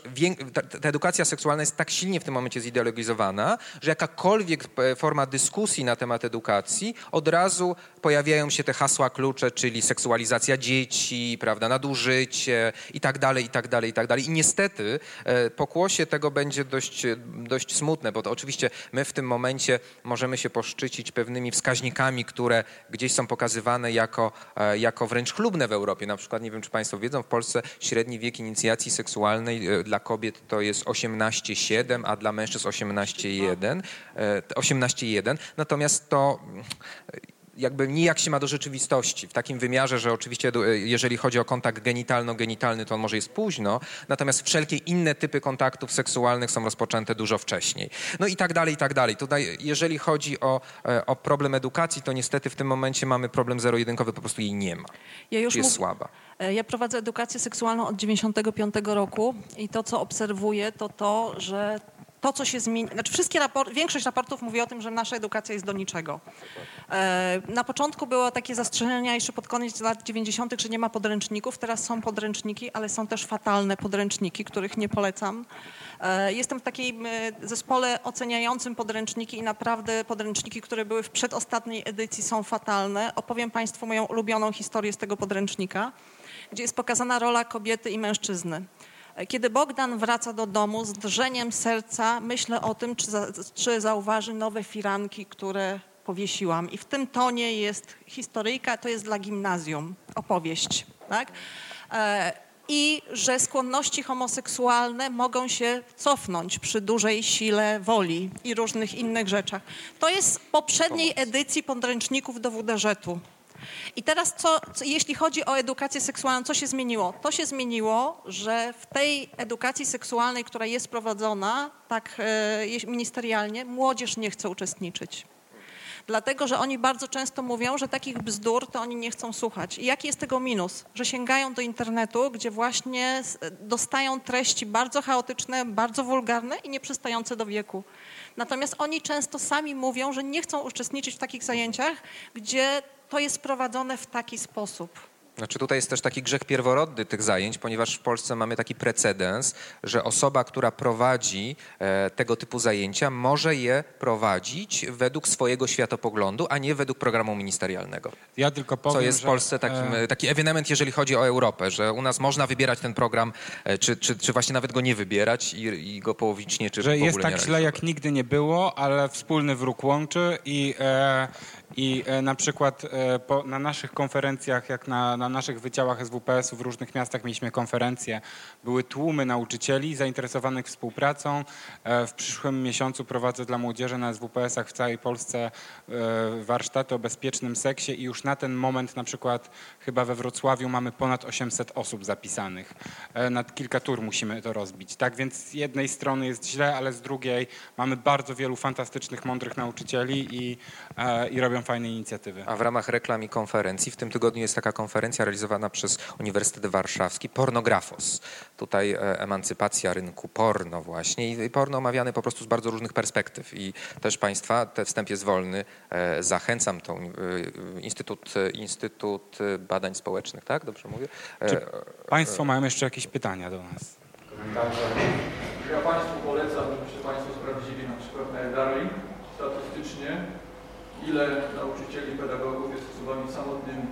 Speaker 1: ta, edukacja seksualna jest tak silnie w tym momencie zideologizowana, że jakakolwiek e, forma dyskusji na temat edukacji, od razu pojawiają się te hasła klucze, czyli seksualizacja dzieci, prawda, nadużycie i tak dalej, i tak dalej, i tak dalej. I niestety e, pokłosie tego będzie dość, dość smutne, bo to oczywiście my w tym momencie możemy się poszczycić pewnymi wskaźnikami, które gdzieś są pokazywane jako, jako wręcz chlubne w Europie. Na przykład, nie wiem, czy Państwo wiedzą, w Polsce średni wiek inicjacji seksualnej e, dla kobiet to jest 18,7, a dla mężczyzn 18,1. e, 18,1. Natomiast to jakby nijak się ma do rzeczywistości, w takim wymiarze, że oczywiście edu- jeżeli chodzi o kontakt genitalno-genitalny, to on może jest późno, natomiast wszelkie inne typy kontaktów seksualnych są rozpoczęte dużo wcześniej. No i tak dalej, i tak dalej. Tutaj, jeżeli chodzi o, e, o problem edukacji, to niestety w tym momencie mamy problem zero-jedynkowy, po prostu jej nie ma.
Speaker 4: Ja
Speaker 1: jest
Speaker 4: mów-
Speaker 1: słaba.
Speaker 4: E, Ja prowadzę edukację seksualną od 95 roku i to, co obserwuję, to to, że to, co się zmieni, znaczy wszystkie rapor- większość raportów mówi o tym, że nasza edukacja jest do niczego. E, Na początku było takie zastrzeżenia jeszcze pod koniec lat 90., że nie ma podręczników. Teraz są podręczniki, ale są też fatalne podręczniki, których nie polecam. E, Jestem w takim e, zespole oceniającym podręczniki i naprawdę podręczniki, które były w przedostatniej edycji są fatalne. Opowiem Państwu moją ulubioną historię z tego podręcznika, gdzie jest pokazana rola kobiety i mężczyzny. E, Kiedy Bogdan wraca do domu, z drżeniem serca myślę o tym, czy, za, czy zauważy nowe firanki, które powiesiłam. I w tym tonie jest historyjka, to jest dla gimnazjum, opowieść. Tak? E, I że skłonności homoseksualne mogą się cofnąć przy dużej sile woli i różnych innych rzeczach. To jest z poprzedniej edycji podręczników do WDŻ-u. I teraz, co, co, jeśli chodzi o edukację seksualną, co się zmieniło? To się zmieniło, że w tej edukacji seksualnej, która jest prowadzona tak e, ministerialnie, młodzież nie chce uczestniczyć. Dlatego, że oni bardzo często mówią, że takich bzdur to oni nie chcą słuchać. I jaki jest tego minus? Że sięgają do internetu, gdzie właśnie dostają treści bardzo chaotyczne, bardzo wulgarne i nieprzystające do wieku. Natomiast oni często sami mówią, że nie chcą uczestniczyć w takich zajęciach, gdzie to jest prowadzone w taki sposób.
Speaker 1: Znaczy tutaj jest też taki grzech pierworodny tych zajęć, ponieważ w Polsce mamy taki precedens, że osoba, która prowadzi e, tego typu zajęcia, może je prowadzić według swojego światopoglądu, a nie według programu ministerialnego.
Speaker 2: Ja tylko powiem,
Speaker 1: Co jest w Polsce takim,
Speaker 2: e,
Speaker 1: e, taki ewenement, jeżeli chodzi o Europę, że u nas można wybierać ten program, e, czy, czy, czy właśnie nawet go nie wybierać i, i go połowicznie, czy
Speaker 2: że jest tak źle, jak nigdy nie było, ale wspólny wróg łączy i, e, i e, na przykład e, po, na naszych konferencjach, jak na, na naszych wydziałach SWPS-u w różnych miastach mieliśmy konferencje, były tłumy nauczycieli zainteresowanych współpracą. E, w przyszłym miesiącu prowadzę dla młodzieży na SWPS-ach w całej Polsce e, warsztaty o bezpiecznym seksie i już na ten moment na przykład chyba we Wrocławiu mamy ponad 800 osób zapisanych. E, Na kilka tur musimy to rozbić. Tak więc z jednej strony jest źle, ale z drugiej mamy bardzo wielu fantastycznych, mądrych nauczycieli i, i robią fajne inicjatywy.
Speaker 1: A w ramach reklam i konferencji w tym tygodniu jest taka konferencja realizowana przez Uniwersytet Warszawski Pornografos. Tutaj e, emancypacja rynku porno właśnie i porno omawiane po prostu z bardzo różnych perspektyw i też Państwa, ten wstęp jest wolny, e, zachęcam to e, Instytut, Instytut Badań Społecznych, tak? Dobrze mówię?
Speaker 2: Czy Państwo mają jeszcze jakieś pytania do nas?
Speaker 9: Ja Państwu polecam, żebyście Państwo sprawdzili na przykład na Edarli statystycznie, ile nauczycieli, pedagogów jest osobami samotnymi,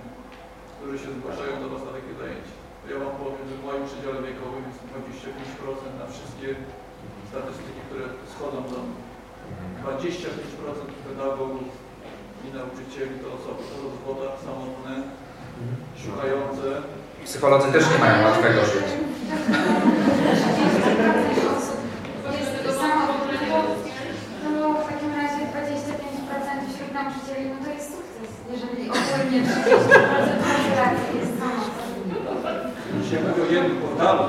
Speaker 9: którzy się zgłaszają do Was na takie zajęcia. Ja Wam powiem, że w moim przedziale wiekowym jest 25% na wszystkie statystyki, które schodzą do mnie. 25% pedagogów i nauczycieli to osoby po rozwodach, samotne, szukające.
Speaker 1: Psycholodzy też nie mają łatwego życia.
Speaker 7: To w takim razie 25% wśród nauczycieli, no to jest sukces. Jeżeli ogólnie 30% populacji jest samo.
Speaker 9: Dzisiaj mówię o jednym portalu.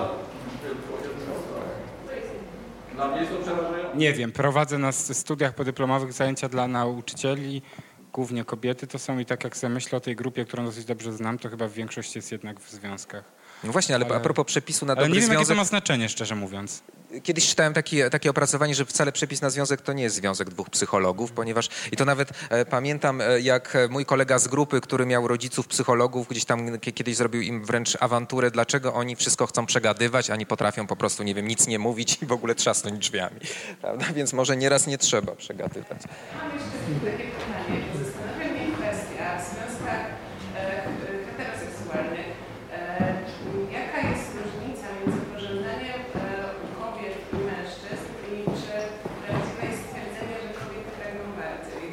Speaker 9: Dla mnie jest to przerażające.
Speaker 2: Nie wiem, prowadzę na studiach podyplomowych zajęcia dla nauczycieli, głównie kobiety to są i tak jak sobie myślę o tej grupie, którą dosyć dobrze znam, to chyba w większości jest jednak w związkach.
Speaker 1: No właśnie, ale,
Speaker 2: Ale-
Speaker 1: a propos przepisu na
Speaker 2: Ale
Speaker 1: dobry
Speaker 2: nie wiem, jakie
Speaker 1: związek,
Speaker 2: to ma znaczenie, szczerze mówiąc.
Speaker 1: Kiedyś czytałem taki, takie opracowanie, że wcale przepis na związek to nie jest związek dwóch psychologów, ponieważ i to nawet e, pamiętam, e, jak e, mój kolega z grupy, który miał rodziców psychologów, gdzieś tam k- kiedyś zrobił im wręcz awanturę, dlaczego oni wszystko chcą przegadywać, a nie potrafią po prostu, nie wiem, nic nie mówić i w ogóle trzasnąć drzwiami. Prawda? Więc może nieraz nie trzeba przegadywać.
Speaker 5: Mam jeszcze takie pytanie. Zastanawia mnie kwestia w związkach e, heteroseksualnych. E, jaka jest różnica między pożądaniem e, u kobiet i mężczyzn i czy prawdziwe jest stwierdzenie, że kobiety pragną bardziej?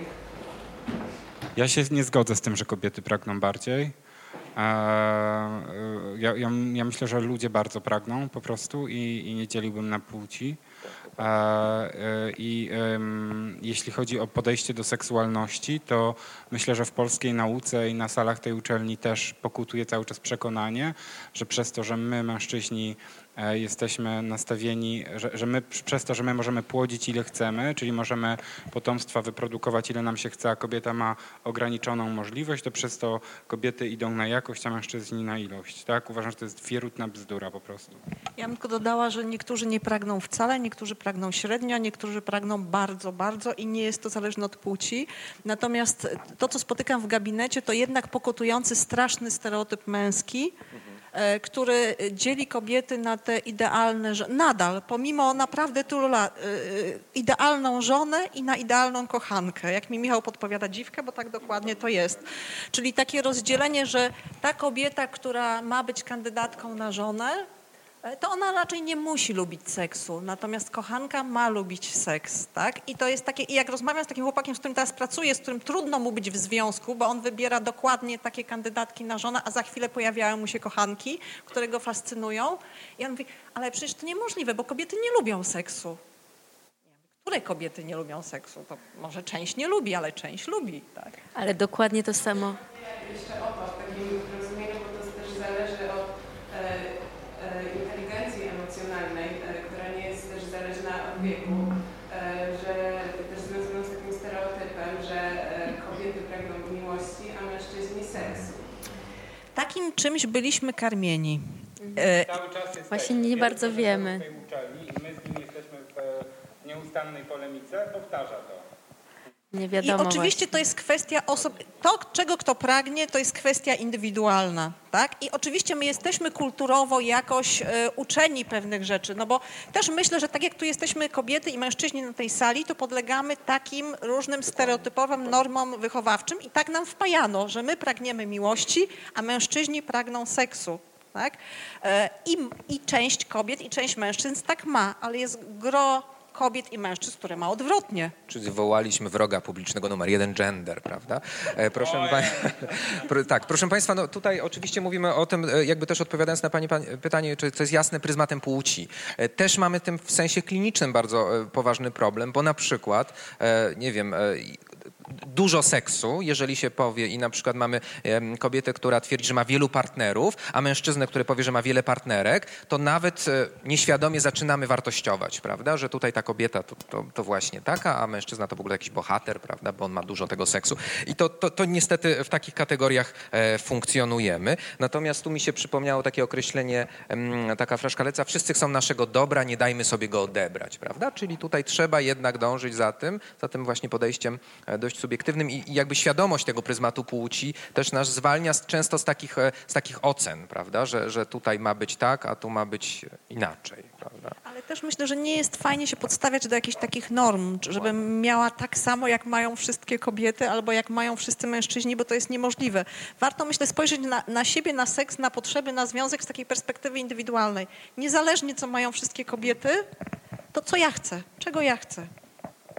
Speaker 2: Ja się nie zgodzę z tym, że kobiety pragną bardziej. Eee, Ja, ja, ja myślę, że ludzie bardzo pragną po prostu i, i nie dzieliłbym na płci. Eee, I jeśli chodzi o podejście do seksualności, to myślę, że w polskiej nauce i na salach tej uczelni też pokutuje cały czas przekonanie, że przez to, że my mężczyźni e, jesteśmy nastawieni, że, że my przez to, że my możemy płodzić ile chcemy, czyli możemy potomstwa wyprodukować ile nam się chce, a kobieta ma ograniczoną możliwość, to przez to kobiety idą na jakość, a mężczyźni na ilość. Tak? Uważam, że to jest wierutna bzdura po prostu.
Speaker 4: Ja bym tylko dodała, że niektórzy nie pragną wcale, niektórzy pragną średnio, niektórzy pragną bardzo, bardzo i nie jest to zależne od płci. Natomiast to, co spotykam w gabinecie, to jednak pokutujący straszny stereotyp męski, e, który dzieli kobiety na te idealne, nadal, pomimo naprawdę tylu lat, e, idealną żonę i na idealną kochankę. Jak mi Michał podpowiada dziwkę, bo tak dokładnie to jest. Czyli takie rozdzielenie, że ta kobieta, która ma być kandydatką na żonę, E, to ona raczej nie musi lubić seksu, natomiast kochanka ma lubić seks, tak? I to jest takie, i jak rozmawiam z takim chłopakiem, z którym teraz pracuję, z którym trudno mu być w związku, bo on wybiera dokładnie takie kandydatki na żonę, a za chwilę pojawiają mu się kochanki, które go fascynują. I on mówi, ale przecież to niemożliwe, bo kobiety nie lubią seksu. Które kobiety nie lubią seksu? To może część nie lubi, ale część lubi, tak?
Speaker 3: Ale dokładnie to samo.
Speaker 5: Jeszcze o to w takim rozumieniu, bo to też zależy od e, e, inteligencji emocjonalnej, e, która nie jest też zależna od wieku, e, że też związaną z takim stereotypem, że e, kobiety pragną miłości, a mężczyźni seksu.
Speaker 4: Takim czymś byliśmy karmieni. E,
Speaker 2: Cały czas jest
Speaker 3: Właśnie nie bardzo wiemy.
Speaker 2: tej uczelni i my z nim jesteśmy w nieustannej polemice, powtarza to.
Speaker 3: Nie
Speaker 4: I
Speaker 3: wiadomo
Speaker 4: oczywiście to jest kwestia osób, to czego kto pragnie, to jest kwestia indywidualna, tak? I oczywiście my jesteśmy kulturowo jakoś e, uczeni pewnych rzeczy, no bo też myślę, że tak jak tu jesteśmy kobiety i mężczyźni na tej sali, to podlegamy takim różnym stereotypowym normom wychowawczym i tak nam wpajano, że my pragniemy miłości, a mężczyźni pragną seksu. Tak? E, I, I część kobiet i część mężczyzn tak ma, ale jest gro kobiet i mężczyzn, które ma odwrotnie.
Speaker 1: Czyli wywołaliśmy wroga publicznego numer jeden, gender, prawda? E, proszę pa... (laughs) Tak, proszę Państwa, no tutaj oczywiście mówimy o tym, e, jakby też odpowiadając na Pani pan- pytanie, czy to jest jasne pryzmatem płci. E, Też mamy tym w sensie klinicznym bardzo e, poważny problem, bo na przykład, e, nie wiem, e, dużo seksu, jeżeli się powie i na przykład mamy kobietę, która twierdzi, że ma wielu partnerów, a mężczyznę, który powie, że ma wiele partnerek, to nawet e, nieświadomie zaczynamy wartościować, prawda, że tutaj ta kobieta to, to, to właśnie taka, a mężczyzna to w ogóle jakiś bohater, prawda, bo on ma dużo tego seksu. I to, to, to niestety w takich kategoriach e, funkcjonujemy. Natomiast tu mi się przypomniało takie określenie, taka fraszka leca, wszyscy chcą naszego dobra, nie dajmy sobie go odebrać, prawda? Czyli tutaj trzeba jednak dążyć za tym, za tym właśnie podejściem e, dość subiektywnym i, i jakby świadomość tego pryzmatu płci też nas zwalnia z, często z takich, e, z takich ocen, prawda? Że, że tutaj ma być tak, a tu ma być inaczej, prawda?
Speaker 4: Ale też myślę, że nie jest fajnie się podstawiać do jakichś takich norm, żebym miała tak samo, jak mają wszystkie kobiety, albo jak mają wszyscy mężczyźni, bo to jest niemożliwe. Warto, myślę, spojrzeć na, na siebie, na seks, na potrzeby, na związek z takiej perspektywy indywidualnej. Niezależnie, co mają wszystkie kobiety, to co ja chcę, czego ja chcę.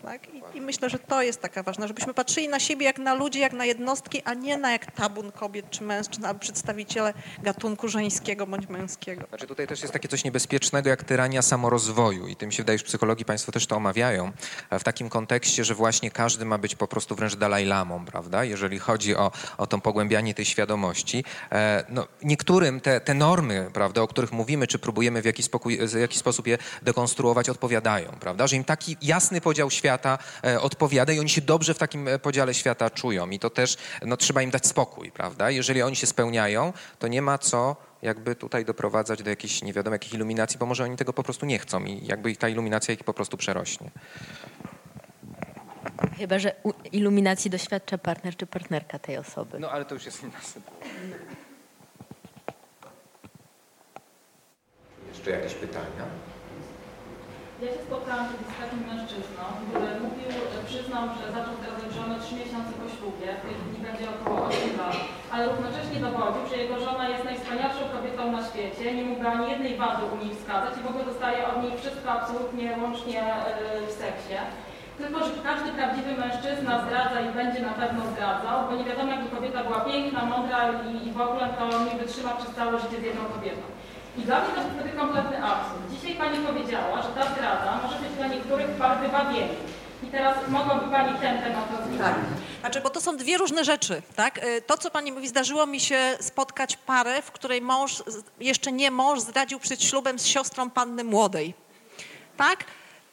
Speaker 4: Tak? I, I myślę, że to jest taka ważna, żebyśmy patrzyli na siebie jak na ludzi, jak na jednostki, a nie na jak tabun kobiet czy mężczyzn, albo przedstawiciele gatunku żeńskiego bądź męskiego.
Speaker 1: Znaczy tutaj też jest takie coś niebezpiecznego jak tyrania samorozwoju i tym się wydaje, że psychologii Państwo też to omawiają e, w takim kontekście, że właśnie każdy ma być po prostu wręcz Dalajlamą, prawda? Jeżeli chodzi o, o to pogłębianie tej świadomości. E, no, niektórym te, te normy, prawda, o których mówimy, czy próbujemy w jakiś, spokój, w jakiś sposób je dekonstruować, odpowiadają, prawda? Że im taki jasny podział świata e, odpowiada i oni się dobrze w takim e, podziale świata czują i to też no, trzeba im dać spokój, prawda? Jeżeli oni się spełniają, to nie ma co jakby tutaj doprowadzać do jakiejś nie wiadomo jakich iluminacji, bo może oni tego po prostu nie chcą i jakby ta iluminacja ich po prostu przerośnie.
Speaker 3: Chyba, że u- iluminacji doświadcza partner czy partnerka tej osoby.
Speaker 1: No ale to już jest inna sytuacja. Jeszcze jakieś pytania?
Speaker 7: Ja się spotkałam kiedyś z takim mężczyzną, który mówił, że przyznał, że zaczął zdradzać żonę 3 miesiące po ślubie, w tej chwili będzie około 8 lat, ale równocześnie dowodził, że jego żona jest najwspanialszą kobietą na świecie, nie mógłby ani jednej wady u niej wskazać i w ogóle dostaje od niej wszystko absolutnie łącznie yy, w seksie. Tylko, że każdy prawdziwy mężczyzna zdradza i będzie na pewno zdradzał, bo nie wiadomo, jaka kobieta była piękna, mądra i, i w ogóle to nie wytrzyma przez całe życie z jedną kobietą. I dla mnie to jest wtedy kompletny absurd. Dzisiaj Pani powiedziała, że ta zdrada może być dla niektórych wybawieniem. I teraz mogłaby Pani ten temat rozwinąć.
Speaker 4: Tak. Znaczy, bo to są dwie różne rzeczy, tak? Y, To, co pani mówi, zdarzyło mi się spotkać parę, w której mąż, jeszcze nie mąż, zdradził przed ślubem z siostrą panny młodej. Tak?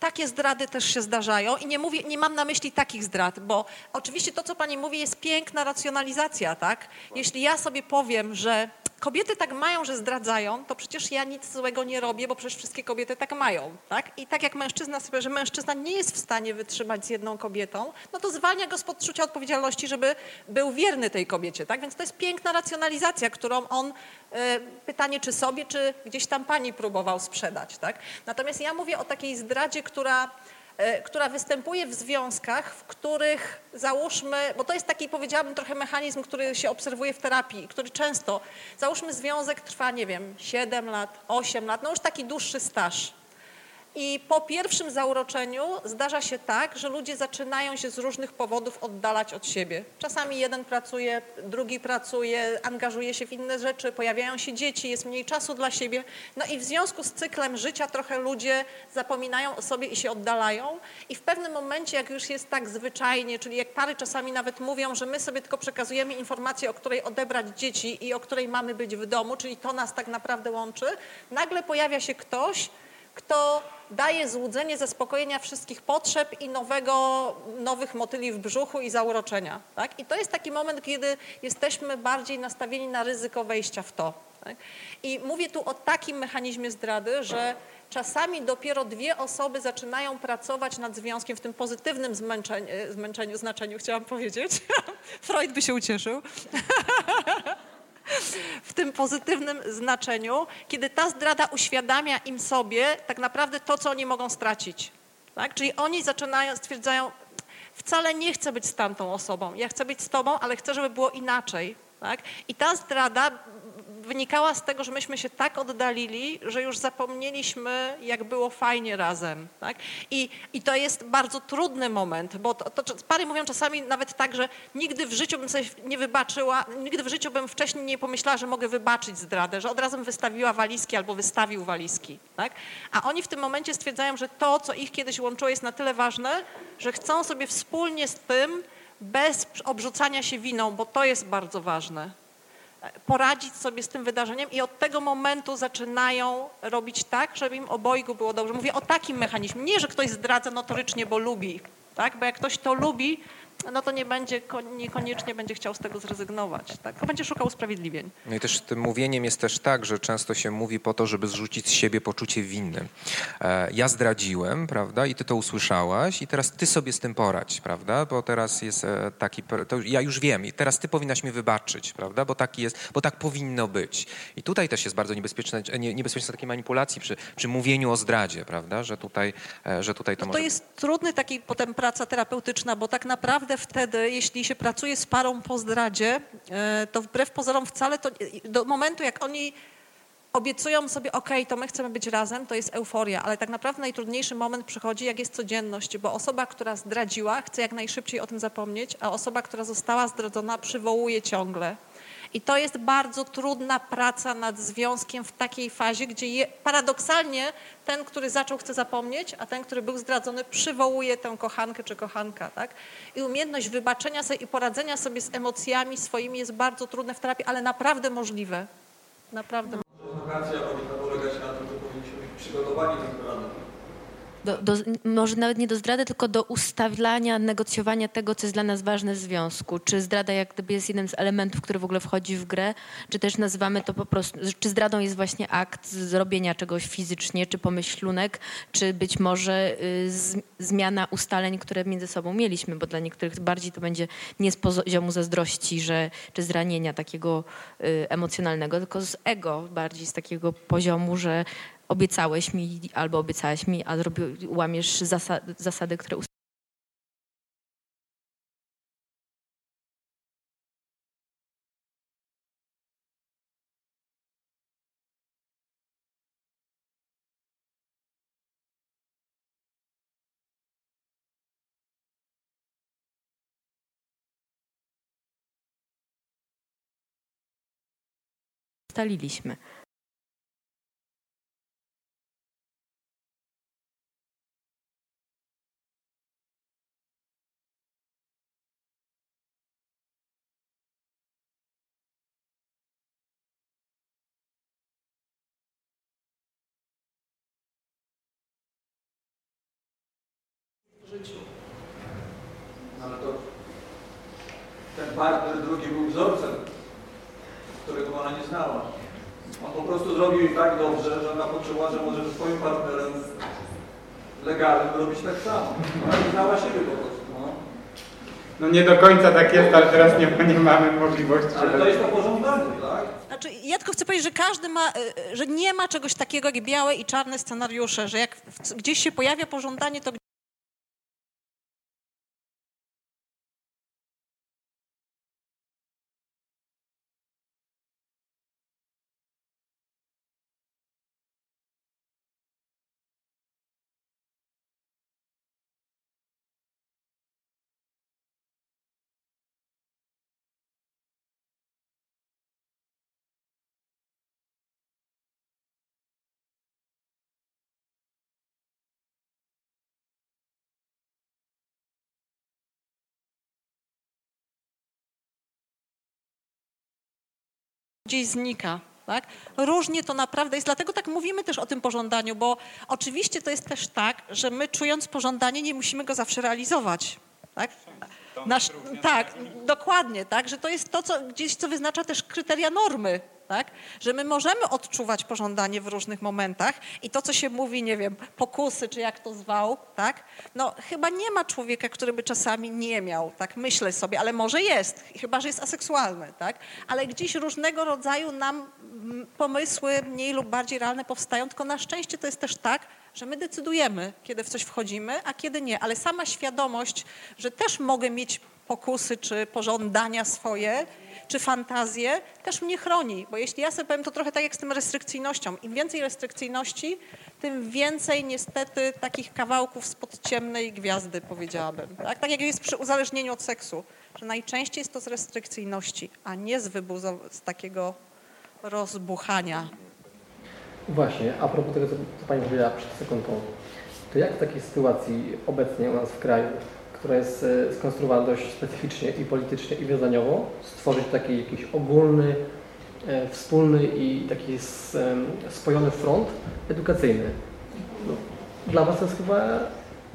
Speaker 4: Takie zdrady też się zdarzają i nie mówię, nie mam na myśli takich zdrad, bo oczywiście to, co pani mówi, jest piękna racjonalizacja, tak? Jeśli ja sobie powiem, że kobiety tak mają, że zdradzają, to przecież ja nic złego nie robię, bo przecież wszystkie kobiety tak mają, tak? I tak jak mężczyzna sobie, że mężczyzna nie jest w stanie wytrzymać z jedną kobietą, no to zwalnia go z poczucia odpowiedzialności, żeby był wierny tej kobiecie, tak? Więc to jest piękna racjonalizacja, którą on, e, pytanie czy sobie, czy gdzieś tam pani próbował sprzedać, tak? Natomiast ja mówię o takiej zdradzie, która która występuje w związkach, w których załóżmy, bo to jest taki powiedziałabym trochę mechanizm, który się obserwuje w terapii, który często, załóżmy związek trwa, nie wiem, 7 lat, 8 lat, no już taki dłuższy staż. I po pierwszym zauroczeniu zdarza się tak, że ludzie zaczynają się z różnych powodów oddalać od siebie. Czasami jeden pracuje, drugi pracuje, angażuje się w inne rzeczy, pojawiają się dzieci, jest mniej czasu dla siebie. No i w związku z cyklem życia trochę ludzie zapominają o sobie i się oddalają. I w pewnym momencie, jak już jest tak zwyczajnie, czyli jak pary czasami nawet mówią, że my sobie tylko przekazujemy informację, o której odebrać dzieci i o której mamy być w domu, czyli to nas tak naprawdę łączy, nagle pojawia się ktoś, kto daje złudzenie zaspokojenia wszystkich potrzeb i nowego, nowych motyli w brzuchu i zauroczenia. Tak? I to jest taki moment, kiedy jesteśmy bardziej nastawieni na ryzyko wejścia w to. Tak? I mówię tu o takim mechanizmie zdrady, że czasami dopiero dwie osoby zaczynają pracować nad związkiem w tym pozytywnym zmęczeniu, zmęczeniu znaczeniu, chciałam powiedzieć. (laughs) Freud by się ucieszył. (laughs) w tym pozytywnym znaczeniu, kiedy ta zdrada uświadamia im sobie tak naprawdę to, co oni mogą stracić. Tak? Czyli oni zaczynają, stwierdzają, wcale nie chcę być z tamtą osobą, ja chcę być z tobą, ale chcę, żeby było inaczej. Tak? I ta zdrada wynikała z tego, że myśmy się tak oddalili, że już zapomnieliśmy, jak było fajnie razem. Tak? I, I to jest bardzo trudny moment, bo to, to, pary mówią czasami nawet tak, że nigdy w życiu bym sobie nie wybaczyła, nigdy w życiu bym wcześniej nie pomyślała, że mogę wybaczyć zdradę, że od razu wystawiła walizki albo wystawił walizki. Tak? A oni w tym momencie stwierdzają, że to, co ich kiedyś łączyło, jest na tyle ważne, że chcą sobie wspólnie z tym, bez obrzucania się winą, bo to jest bardzo ważne poradzić sobie z tym wydarzeniem i od tego momentu zaczynają robić tak, żeby im obojgu było dobrze. Mówię o takim mechanizmie. Nie, że ktoś zdradza notorycznie, bo lubi, tak? bo jak ktoś to lubi, no to nie będzie, niekoniecznie będzie chciał z tego zrezygnować, tak? będzie szukał usprawiedliwień.
Speaker 1: No i też tym mówieniem jest też tak, że często się mówi po to, żeby zrzucić z siebie poczucie winy. E, ja zdradziłem, prawda, i ty to usłyszałaś i teraz ty sobie z tym poradź, prawda, bo teraz jest e, taki, ja już wiem i teraz ty powinnaś mi wybaczyć, prawda, bo tak jest, bo tak powinno być. I tutaj też jest bardzo niebezpieczne, niebezpieczne takiej manipulacji przy, przy mówieniu o zdradzie, prawda, że tutaj, e, że tutaj to
Speaker 4: no
Speaker 1: może...
Speaker 4: To jest trudny taki potem praca terapeutyczna, bo tak naprawdę naprawdę wtedy, jeśli się pracuje z parą po zdradzie, e, to wbrew pozorom wcale to do momentu, jak oni obiecują sobie, ok, to my chcemy być razem, to jest euforia, ale tak naprawdę najtrudniejszy moment przychodzi, jak jest codzienność, bo osoba, która zdradziła, chce jak najszybciej o tym zapomnieć, a osoba, która została zdradzona, przywołuje ciągle. I to jest bardzo trudna praca nad związkiem w takiej fazie, gdzie je, paradoksalnie ten, który zaczął, chce zapomnieć, a ten, który był zdradzony, przywołuje tę kochankę czy kochanka. Tak? I umiejętność wybaczenia sobie i poradzenia sobie z emocjami swoimi jest bardzo trudne w terapii, ale naprawdę możliwe. Naprawdę.
Speaker 9: Edukacja powinna polegać na tym, że powinniśmy być przygotowani do zdrady
Speaker 3: do, do, może nawet nie do zdrady, tylko do ustawiania, negocjowania tego, co jest dla nas ważne w związku. Czy zdrada jak gdyby jest jednym z elementów, który w ogóle wchodzi w grę, czy też nazywamy to po prostu, czy zdradą jest właśnie akt zrobienia czegoś fizycznie, czy pomyślunek, czy być może y, z, zmiana ustaleń, które między sobą mieliśmy, bo dla niektórych bardziej to będzie nie z poziomu zazdrości, że, czy zranienia takiego y, emocjonalnego, tylko z ego, bardziej z takiego poziomu, że obiecałeś mi albo obiecałaś mi, a zrobi, łamiesz zasady, zasady które ustaliliśmy.
Speaker 9: Życiu. No ale to ten partner drugi był wzorcem, którego ona nie znała. On po prostu zrobił tak dobrze, że ona poczuła, że może ze swoim partnerem legalnym robić tak samo. Ona nie znała siebie po prostu. No.
Speaker 2: No nie do końca tak jest, ale teraz nie, nie mamy możliwości.
Speaker 9: Ale to jest to pożądanie, tak?
Speaker 4: Znaczy, ja tylko chcę powiedzieć, że każdy ma, y, że nie ma czegoś takiego jak białe i czarne scenariusze, że jak gdzieś się pojawia pożądanie, to gdzieś znika. Tak? Różnie to naprawdę jest, dlatego tak mówimy też o tym pożądaniu, bo oczywiście to jest też tak, że my czując pożądanie nie musimy go zawsze realizować. Tak? Nasz, tak, dokładnie, tak, że to jest to, co gdzieś co wyznacza też kryteria normy, tak? Że my możemy odczuwać pożądanie w różnych momentach i to, co się mówi, nie wiem, pokusy, czy jak to zwał, tak? No chyba nie ma człowieka, który by czasami nie miał, tak myślę sobie, ale może jest, chyba, że jest aseksualny, tak? Ale gdzieś różnego rodzaju nam mm, pomysły mniej lub bardziej realne powstają, tylko na szczęście to jest też tak, że my decydujemy, kiedy w coś wchodzimy, a kiedy nie. Ale sama świadomość, że też mogę mieć pokusy czy pożądania swoje, czy fantazje, też mnie chroni. Bo jeśli ja sobie powiem, to trochę tak jak z tym restrykcyjnością. Im więcej restrykcyjności, tym więcej niestety takich kawałków spod ciemnej gwiazdy, powiedziałabym. Tak, tak jak jest przy uzależnieniu od seksu, że najczęściej jest to z restrykcyjności, a nie z wybuzo- z takiego rozbuchania.
Speaker 11: Właśnie, a propos tego, co Pani powiedziała przed sekundą, to jak w takiej sytuacji obecnie u nas w kraju, która jest e, skonstruowana dość specyficznie i politycznie i wiązaniowo, stworzyć taki jakiś ogólny, e, wspólny i taki spojony front edukacyjny? No, dla Was to jest chyba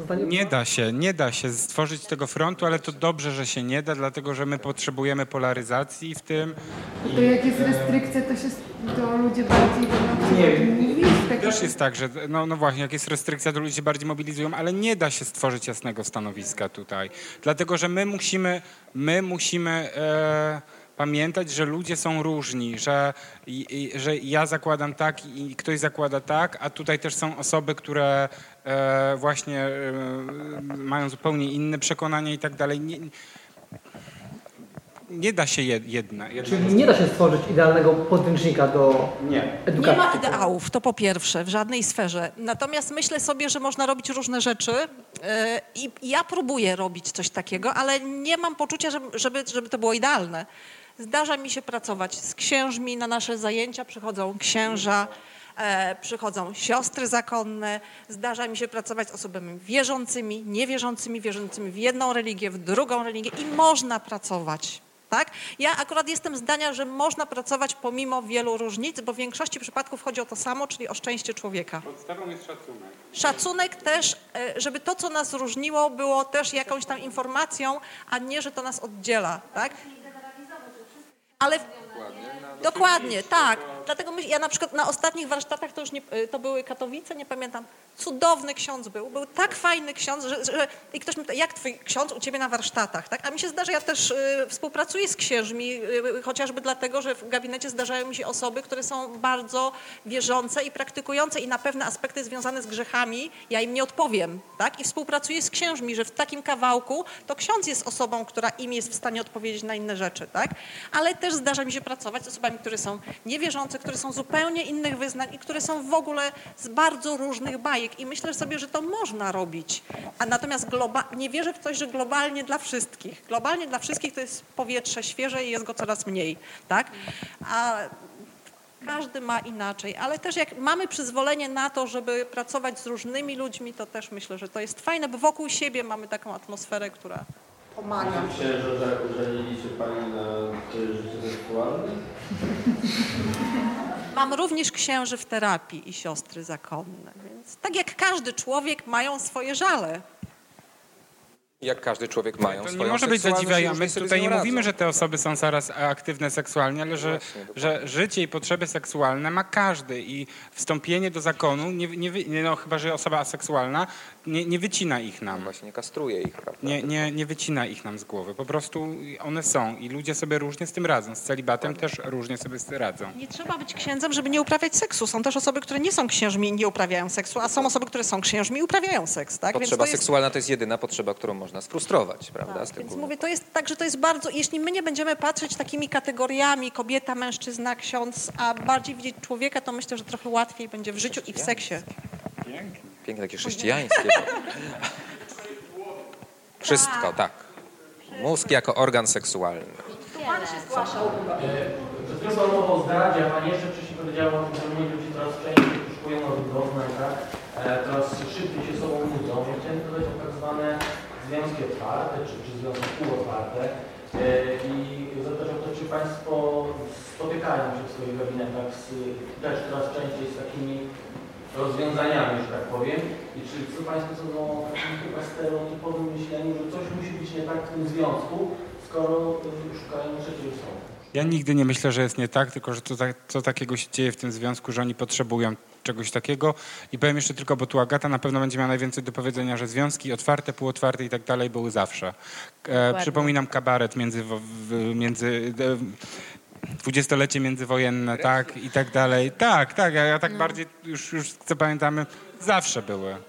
Speaker 11: zdanie...
Speaker 2: Nie da się, nie da się stworzyć tego frontu, ale to dobrze, że się nie da, dlatego że my potrzebujemy polaryzacji w tym.
Speaker 10: To jak jest restrykcja, to się to ludzie bardziej będą
Speaker 2: Nie,
Speaker 10: mówić. Tak
Speaker 2: Też jest tak, że no, no właśnie, jak jest restrykcja, to ludzie się bardziej mobilizują, ale nie da się stworzyć jasnego stanowiska tutaj. Dlatego, że my musimy, my musimy e, pamiętać, że ludzie są różni, że, i, i, że ja zakładam tak i ktoś zakłada tak, a tutaj też są osoby, które właśnie e, mają zupełnie inne przekonania i tak dalej. Nie, nie da się jed- jedne. jedne
Speaker 11: Czyli nie da się stworzyć idealnego podręcznika do
Speaker 2: Nie.
Speaker 11: edukacji.
Speaker 4: Nie ma ideałów, to po pierwsze, w żadnej sferze. Natomiast myślę sobie, że można robić różne rzeczy e, i ja próbuję robić coś takiego, ale nie mam poczucia, żeby, żeby, to było idealne. Zdarza mi się pracować z księżmi na nasze zajęcia, przychodzą księża, e, przychodzą siostry zakonne, zdarza mi się pracować z osobami wierzącymi, niewierzącymi, wierzącymi w jedną religię, w drugą religię i można pracować. Tak? Ja akurat jestem zdania, że można pracować pomimo wielu różnic, bo w większości przypadków chodzi o to samo, czyli o szczęście człowieka.
Speaker 2: Podstawą jest szacunek.
Speaker 4: Szacunek też, e, żeby to, co nas różniło, było też jakąś tam informacją, a nie, że to nas oddziela. Tak? Ale dokładnie, tak. Dlatego my, ja na przykład na ostatnich warsztatach, to już nie, y, to były Katowice, nie pamiętam, cudowny ksiądz był, był tak fajny ksiądz, że, że i ktoś mi pyta, jak twój ksiądz u ciebie na warsztatach, tak? A mi się zdarza, ja też y, współpracuję z księżmi, y, chociażby dlatego, że w gabinecie zdarzają mi się osoby, które są bardzo wierzące i praktykujące i na pewne aspekty związane z grzechami ja im nie odpowiem, tak? I współpracuję z księżmi, że w takim kawałku to ksiądz jest osobą, która im jest w stanie odpowiedzieć na inne rzeczy, tak? Ale też zdarza mi się pracować z osobami, które są niewierzące, które są zupełnie innych wyznań i które są w ogóle z bardzo różnych bajek i myślę sobie, że to można robić. A natomiast nie wierzę w coś, że globalnie dla wszystkich. Globalnie dla wszystkich to jest powietrze świeże i jest go coraz mniej, tak? A każdy ma inaczej, ale też jak mamy przyzwolenie na to, żeby pracować z różnymi ludźmi, to też myślę, że to jest fajne, bo wokół siebie mamy taką atmosferę, która pomaga.
Speaker 6: Księża, że, że nie liczy Pani na życie seksualne? (laughs)
Speaker 4: Mam również księży w terapii i siostry zakonne, więc tak jak każdy człowiek mają swoje żale.
Speaker 1: Jak każdy człowiek mają
Speaker 2: To nie może być zadziwiające. tutaj nie mówimy, że te osoby są zaraz aktywne seksualnie, ale że, że życie i potrzeby seksualne ma każdy i wstąpienie do zakonu, nie, nie, no, chyba że osoba aseksualna, nie, nie wycina ich nam.
Speaker 1: Właśnie nie kastruje ich, prawda?
Speaker 2: Nie, nie, nie wycina ich nam z głowy. Po prostu one są i ludzie sobie różnie z tym radzą. Z celibatem też różnie sobie z tym radzą.
Speaker 4: Nie trzeba być księdzem, żeby nie uprawiać seksu. Są też osoby, które nie są księżmi i nie uprawiają seksu, a są osoby, które są księżmi i uprawiają seks. Tak?
Speaker 1: Potrzeba
Speaker 4: to jest,
Speaker 1: seksualna to jest jedyna potrzeba, którą można sfrustrować, prawda? z
Speaker 4: tak, więc mówię, to jest tak, że to jest bardzo, jeśli my nie będziemy patrzeć takimi kategoriami kobieta, mężczyzna, ksiądz, a bardziej widzieć człowieka, to myślę, że trochę łatwiej będzie w życiu i w seksie.
Speaker 1: Piękne, takie chrześcijańskie. Wszystko, tak. Mózg jako organ seksualny.
Speaker 12: Przed chwilą Pan o zdradzie, a Pani jeszcze wcześniej powiedziała o tym, że młodzi ludzie coraz częściej poszukują nowych doznań, tak? E, Coraz szybciej się sobą nudzą. Ja chciałem dodać o tak zwane związki otwarte, czy, czy związki półotwarte. E, I zapytać o to, czy Państwo spotykają się w swoich gabinetach z, też coraz częściej z takimi rozwiązaniami, że tak powiem. I czy co Państwo sądzą o takim chyba stereotypowym myśleniu, że coś musi być nie tak w tym związku, skoro y, szukają trzeciej osoby?
Speaker 2: Ja nigdy nie myślę, że jest nie tak, tylko że to, tak, co takiego się dzieje w tym związku, że oni potrzebują czegoś takiego. I powiem jeszcze tylko, bo tu Agata na pewno będzie miała najwięcej do powiedzenia, że związki otwarte, półotwarte i tak dalej były zawsze. E, przypominam kabaret między, między dwudziestolecie międzywojenne, tak, i tak dalej. Tak, tak, ja, ja tak no. bardziej już, już co pamiętamy, zawsze były.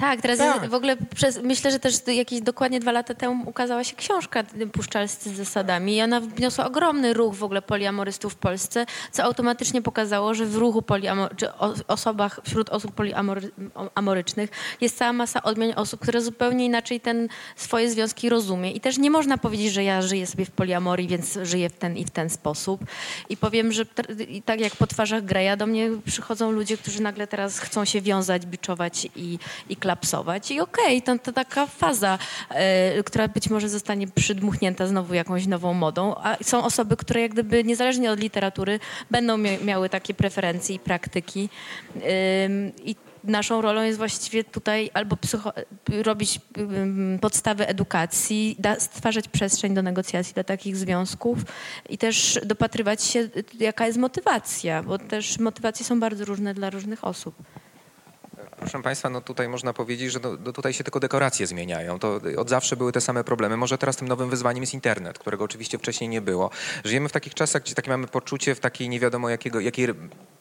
Speaker 3: Tak, teraz tak. w ogóle przez, myślę, że też jakieś dokładnie dwa lata temu ukazała się książka Puszczalscy z zasadami i ona wniosła ogromny ruch w ogóle poliamorystów w Polsce, co automatycznie pokazało, że w ruchu poliamor, czy osobach, wśród osób poliamorycznych jest cała masa odmian osób, które zupełnie inaczej ten swoje związki rozumie i też nie można powiedzieć, że ja żyję sobie w poliamorii, więc żyję w ten i w ten sposób. I powiem, że tak jak po twarzach Greja do mnie przychodzą ludzie, którzy nagle teraz chcą się wiązać, biczować i, i i okej, okay, to, to taka faza, y, która być może zostanie przydmuchnięta znowu jakąś nową modą, a są osoby, które jak gdyby niezależnie od literatury będą miały takie preferencje i praktyki y, i naszą rolą jest właściwie tutaj albo robić podstawy edukacji, stwarzać przestrzeń do negocjacji dla takich związków i też dopatrywać się, jaka jest motywacja, bo też motywacje są bardzo różne dla różnych osób.
Speaker 1: Proszę Państwa, no tutaj można powiedzieć, że no, no tutaj się tylko dekoracje zmieniają. To od zawsze były te same problemy. Może teraz tym nowym wyzwaniem jest internet, którego oczywiście wcześniej nie było. Żyjemy w takich czasach, gdzie takie mamy poczucie w takiej nie wiadomo jakiego, jakiej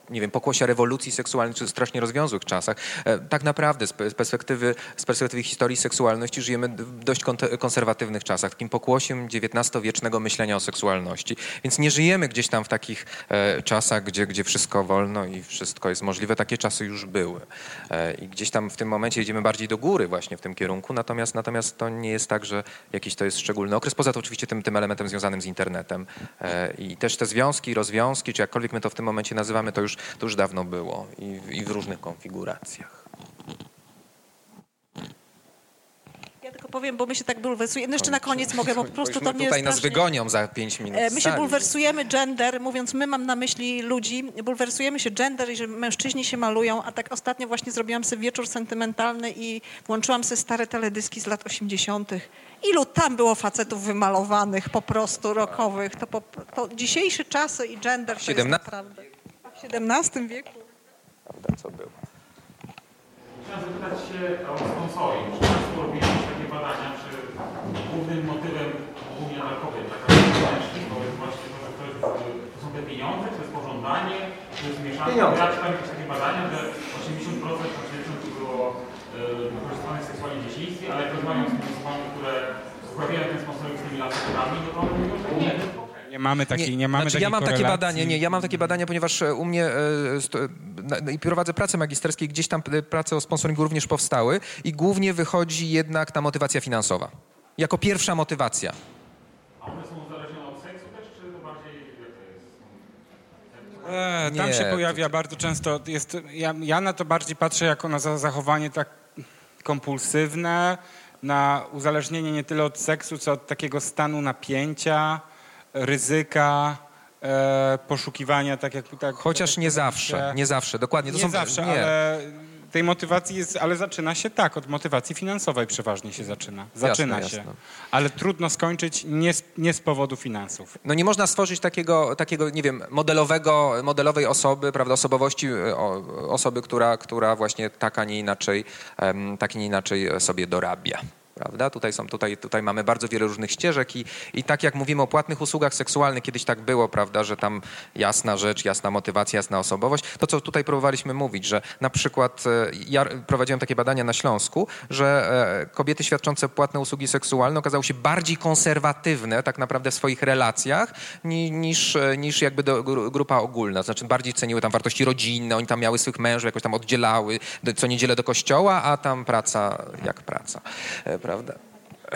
Speaker 1: nie wiem, pokłosia rewolucji seksualnej, czy strasznie rozwiązłych czasach. E, tak naprawdę z perspektywy, z perspektywy historii seksualności żyjemy w dość konserwatywnych czasach, takim pokłosiem XIX-wiecznego myślenia o seksualności. Więc nie żyjemy gdzieś tam w takich e, czasach, gdzie, gdzie wszystko wolno i wszystko jest możliwe. Takie czasy już były. E, I gdzieś tam w tym momencie jedziemy bardziej do góry właśnie w tym kierunku, natomiast, natomiast to nie jest tak, że jakiś to jest szczególny okres, poza to oczywiście tym, tym elementem związanym z internetem. I też te związki, rozwiązki, czy jakkolwiek my to w tym momencie nazywamy, to już to już dawno było i, i w różnych konfiguracjach.
Speaker 4: Ja tylko powiem, bo my się tak bulwersujemy. Jeszcze na koniec mogę, bo po prostu to mnie
Speaker 1: tutaj
Speaker 4: nas
Speaker 1: strasznie... wygonią za pięć minut.
Speaker 4: E, my się bulwersujemy gender, mówiąc my mam na myśli ludzi, bulwersujemy się gender i że mężczyźni się malują, a tak ostatnio właśnie zrobiłam sobie wieczór sentymentalny i włączyłam sobie stare teledyski z lat 80. Ilu tam było facetów wymalowanych po prostu rokowych. To, po, to dzisiejsze czasy i gender to 17... jest naprawdę... W XVII wieku.
Speaker 1: Prawda, co było.
Speaker 2: Chciałem zapytać się o sponsoring. Czy Państwo takie badania, czy głównym motywem głównie dla kobiet, taka mężczyzn, to jest właśnie to, że to, jest, to są te pieniądze, to jest pożądanie, czy jest mieszanka? Ja czytam jakieś takie badania, że 80% na 70 było e, wykorzystywanych seksualnie w dzieciństwie, ale jak rozmawiam z osobami, które sprawiają ten sponsoring z tymi latami, no to mówią, że nie. Nie mamy takiej, nie, nie mamy znaczy,
Speaker 1: Ja mam
Speaker 2: korelacji.
Speaker 1: takie badanie, nie, ja mam takie badania, ponieważ e, u mnie e, i prowadzę pracę magisterską, gdzieś tam e, prace o sponsoringu również powstały i głównie wychodzi jednak ta motywacja finansowa. Jako pierwsza motywacja.
Speaker 2: A one są uzależnione od seksu też, czy to bardziej E, tam nie, się pojawia to... bardzo często, jest, ja, ja, na to bardziej patrzę jako na zachowanie tak kompulsywne, na uzależnienie nie tyle od seksu, co od takiego stanu napięcia, ryzyka, e, poszukiwania, tak jak... Tak,
Speaker 1: Chociaż nie zawsze, nie zawsze, dokładnie.
Speaker 2: To nie są, zawsze, nie. ale tej motywacji jest, ale zaczyna się tak, od motywacji finansowej przeważnie się zaczyna. Zaczyna jasne, się. Jasne. Ale trudno skończyć nie z, nie z powodu finansów.
Speaker 1: No nie można stworzyć takiego, takiego nie wiem, modelowego, modelowej osoby, prawda, osobowości e, osoby, która, która właśnie tak, a nie inaczej, tak, nie inaczej sobie dorabia prawda? Tutaj, są, tutaj, tutaj mamy bardzo wiele różnych ścieżek i, i tak jak mówimy o płatnych usługach seksualnych, kiedyś tak było, prawda, że tam jasna rzecz, jasna motywacja, jasna osobowość, to co tutaj próbowaliśmy mówić, że na przykład e, ja prowadziłem takie badania na Śląsku, że e, kobiety świadczące płatne usługi seksualne okazały się bardziej konserwatywne tak naprawdę w swoich relacjach niż, e, niż jakby do, grupa ogólna, znaczy bardziej ceniły tam wartości rodzinne, oni tam miały swych mężów, jakoś tam oddzielały co niedzielę do kościoła, a tam praca jak praca prawda?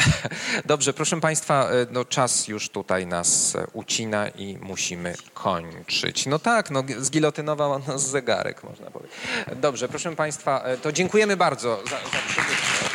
Speaker 1: (laughs) Dobrze, proszę Państwa, e, no czas już tutaj nas e, ucina i musimy kończyć. No tak, no zgilotynował nas zegarek, można powiedzieć. Dobrze, proszę Państwa, e, to dziękujemy bardzo za, za przybycie.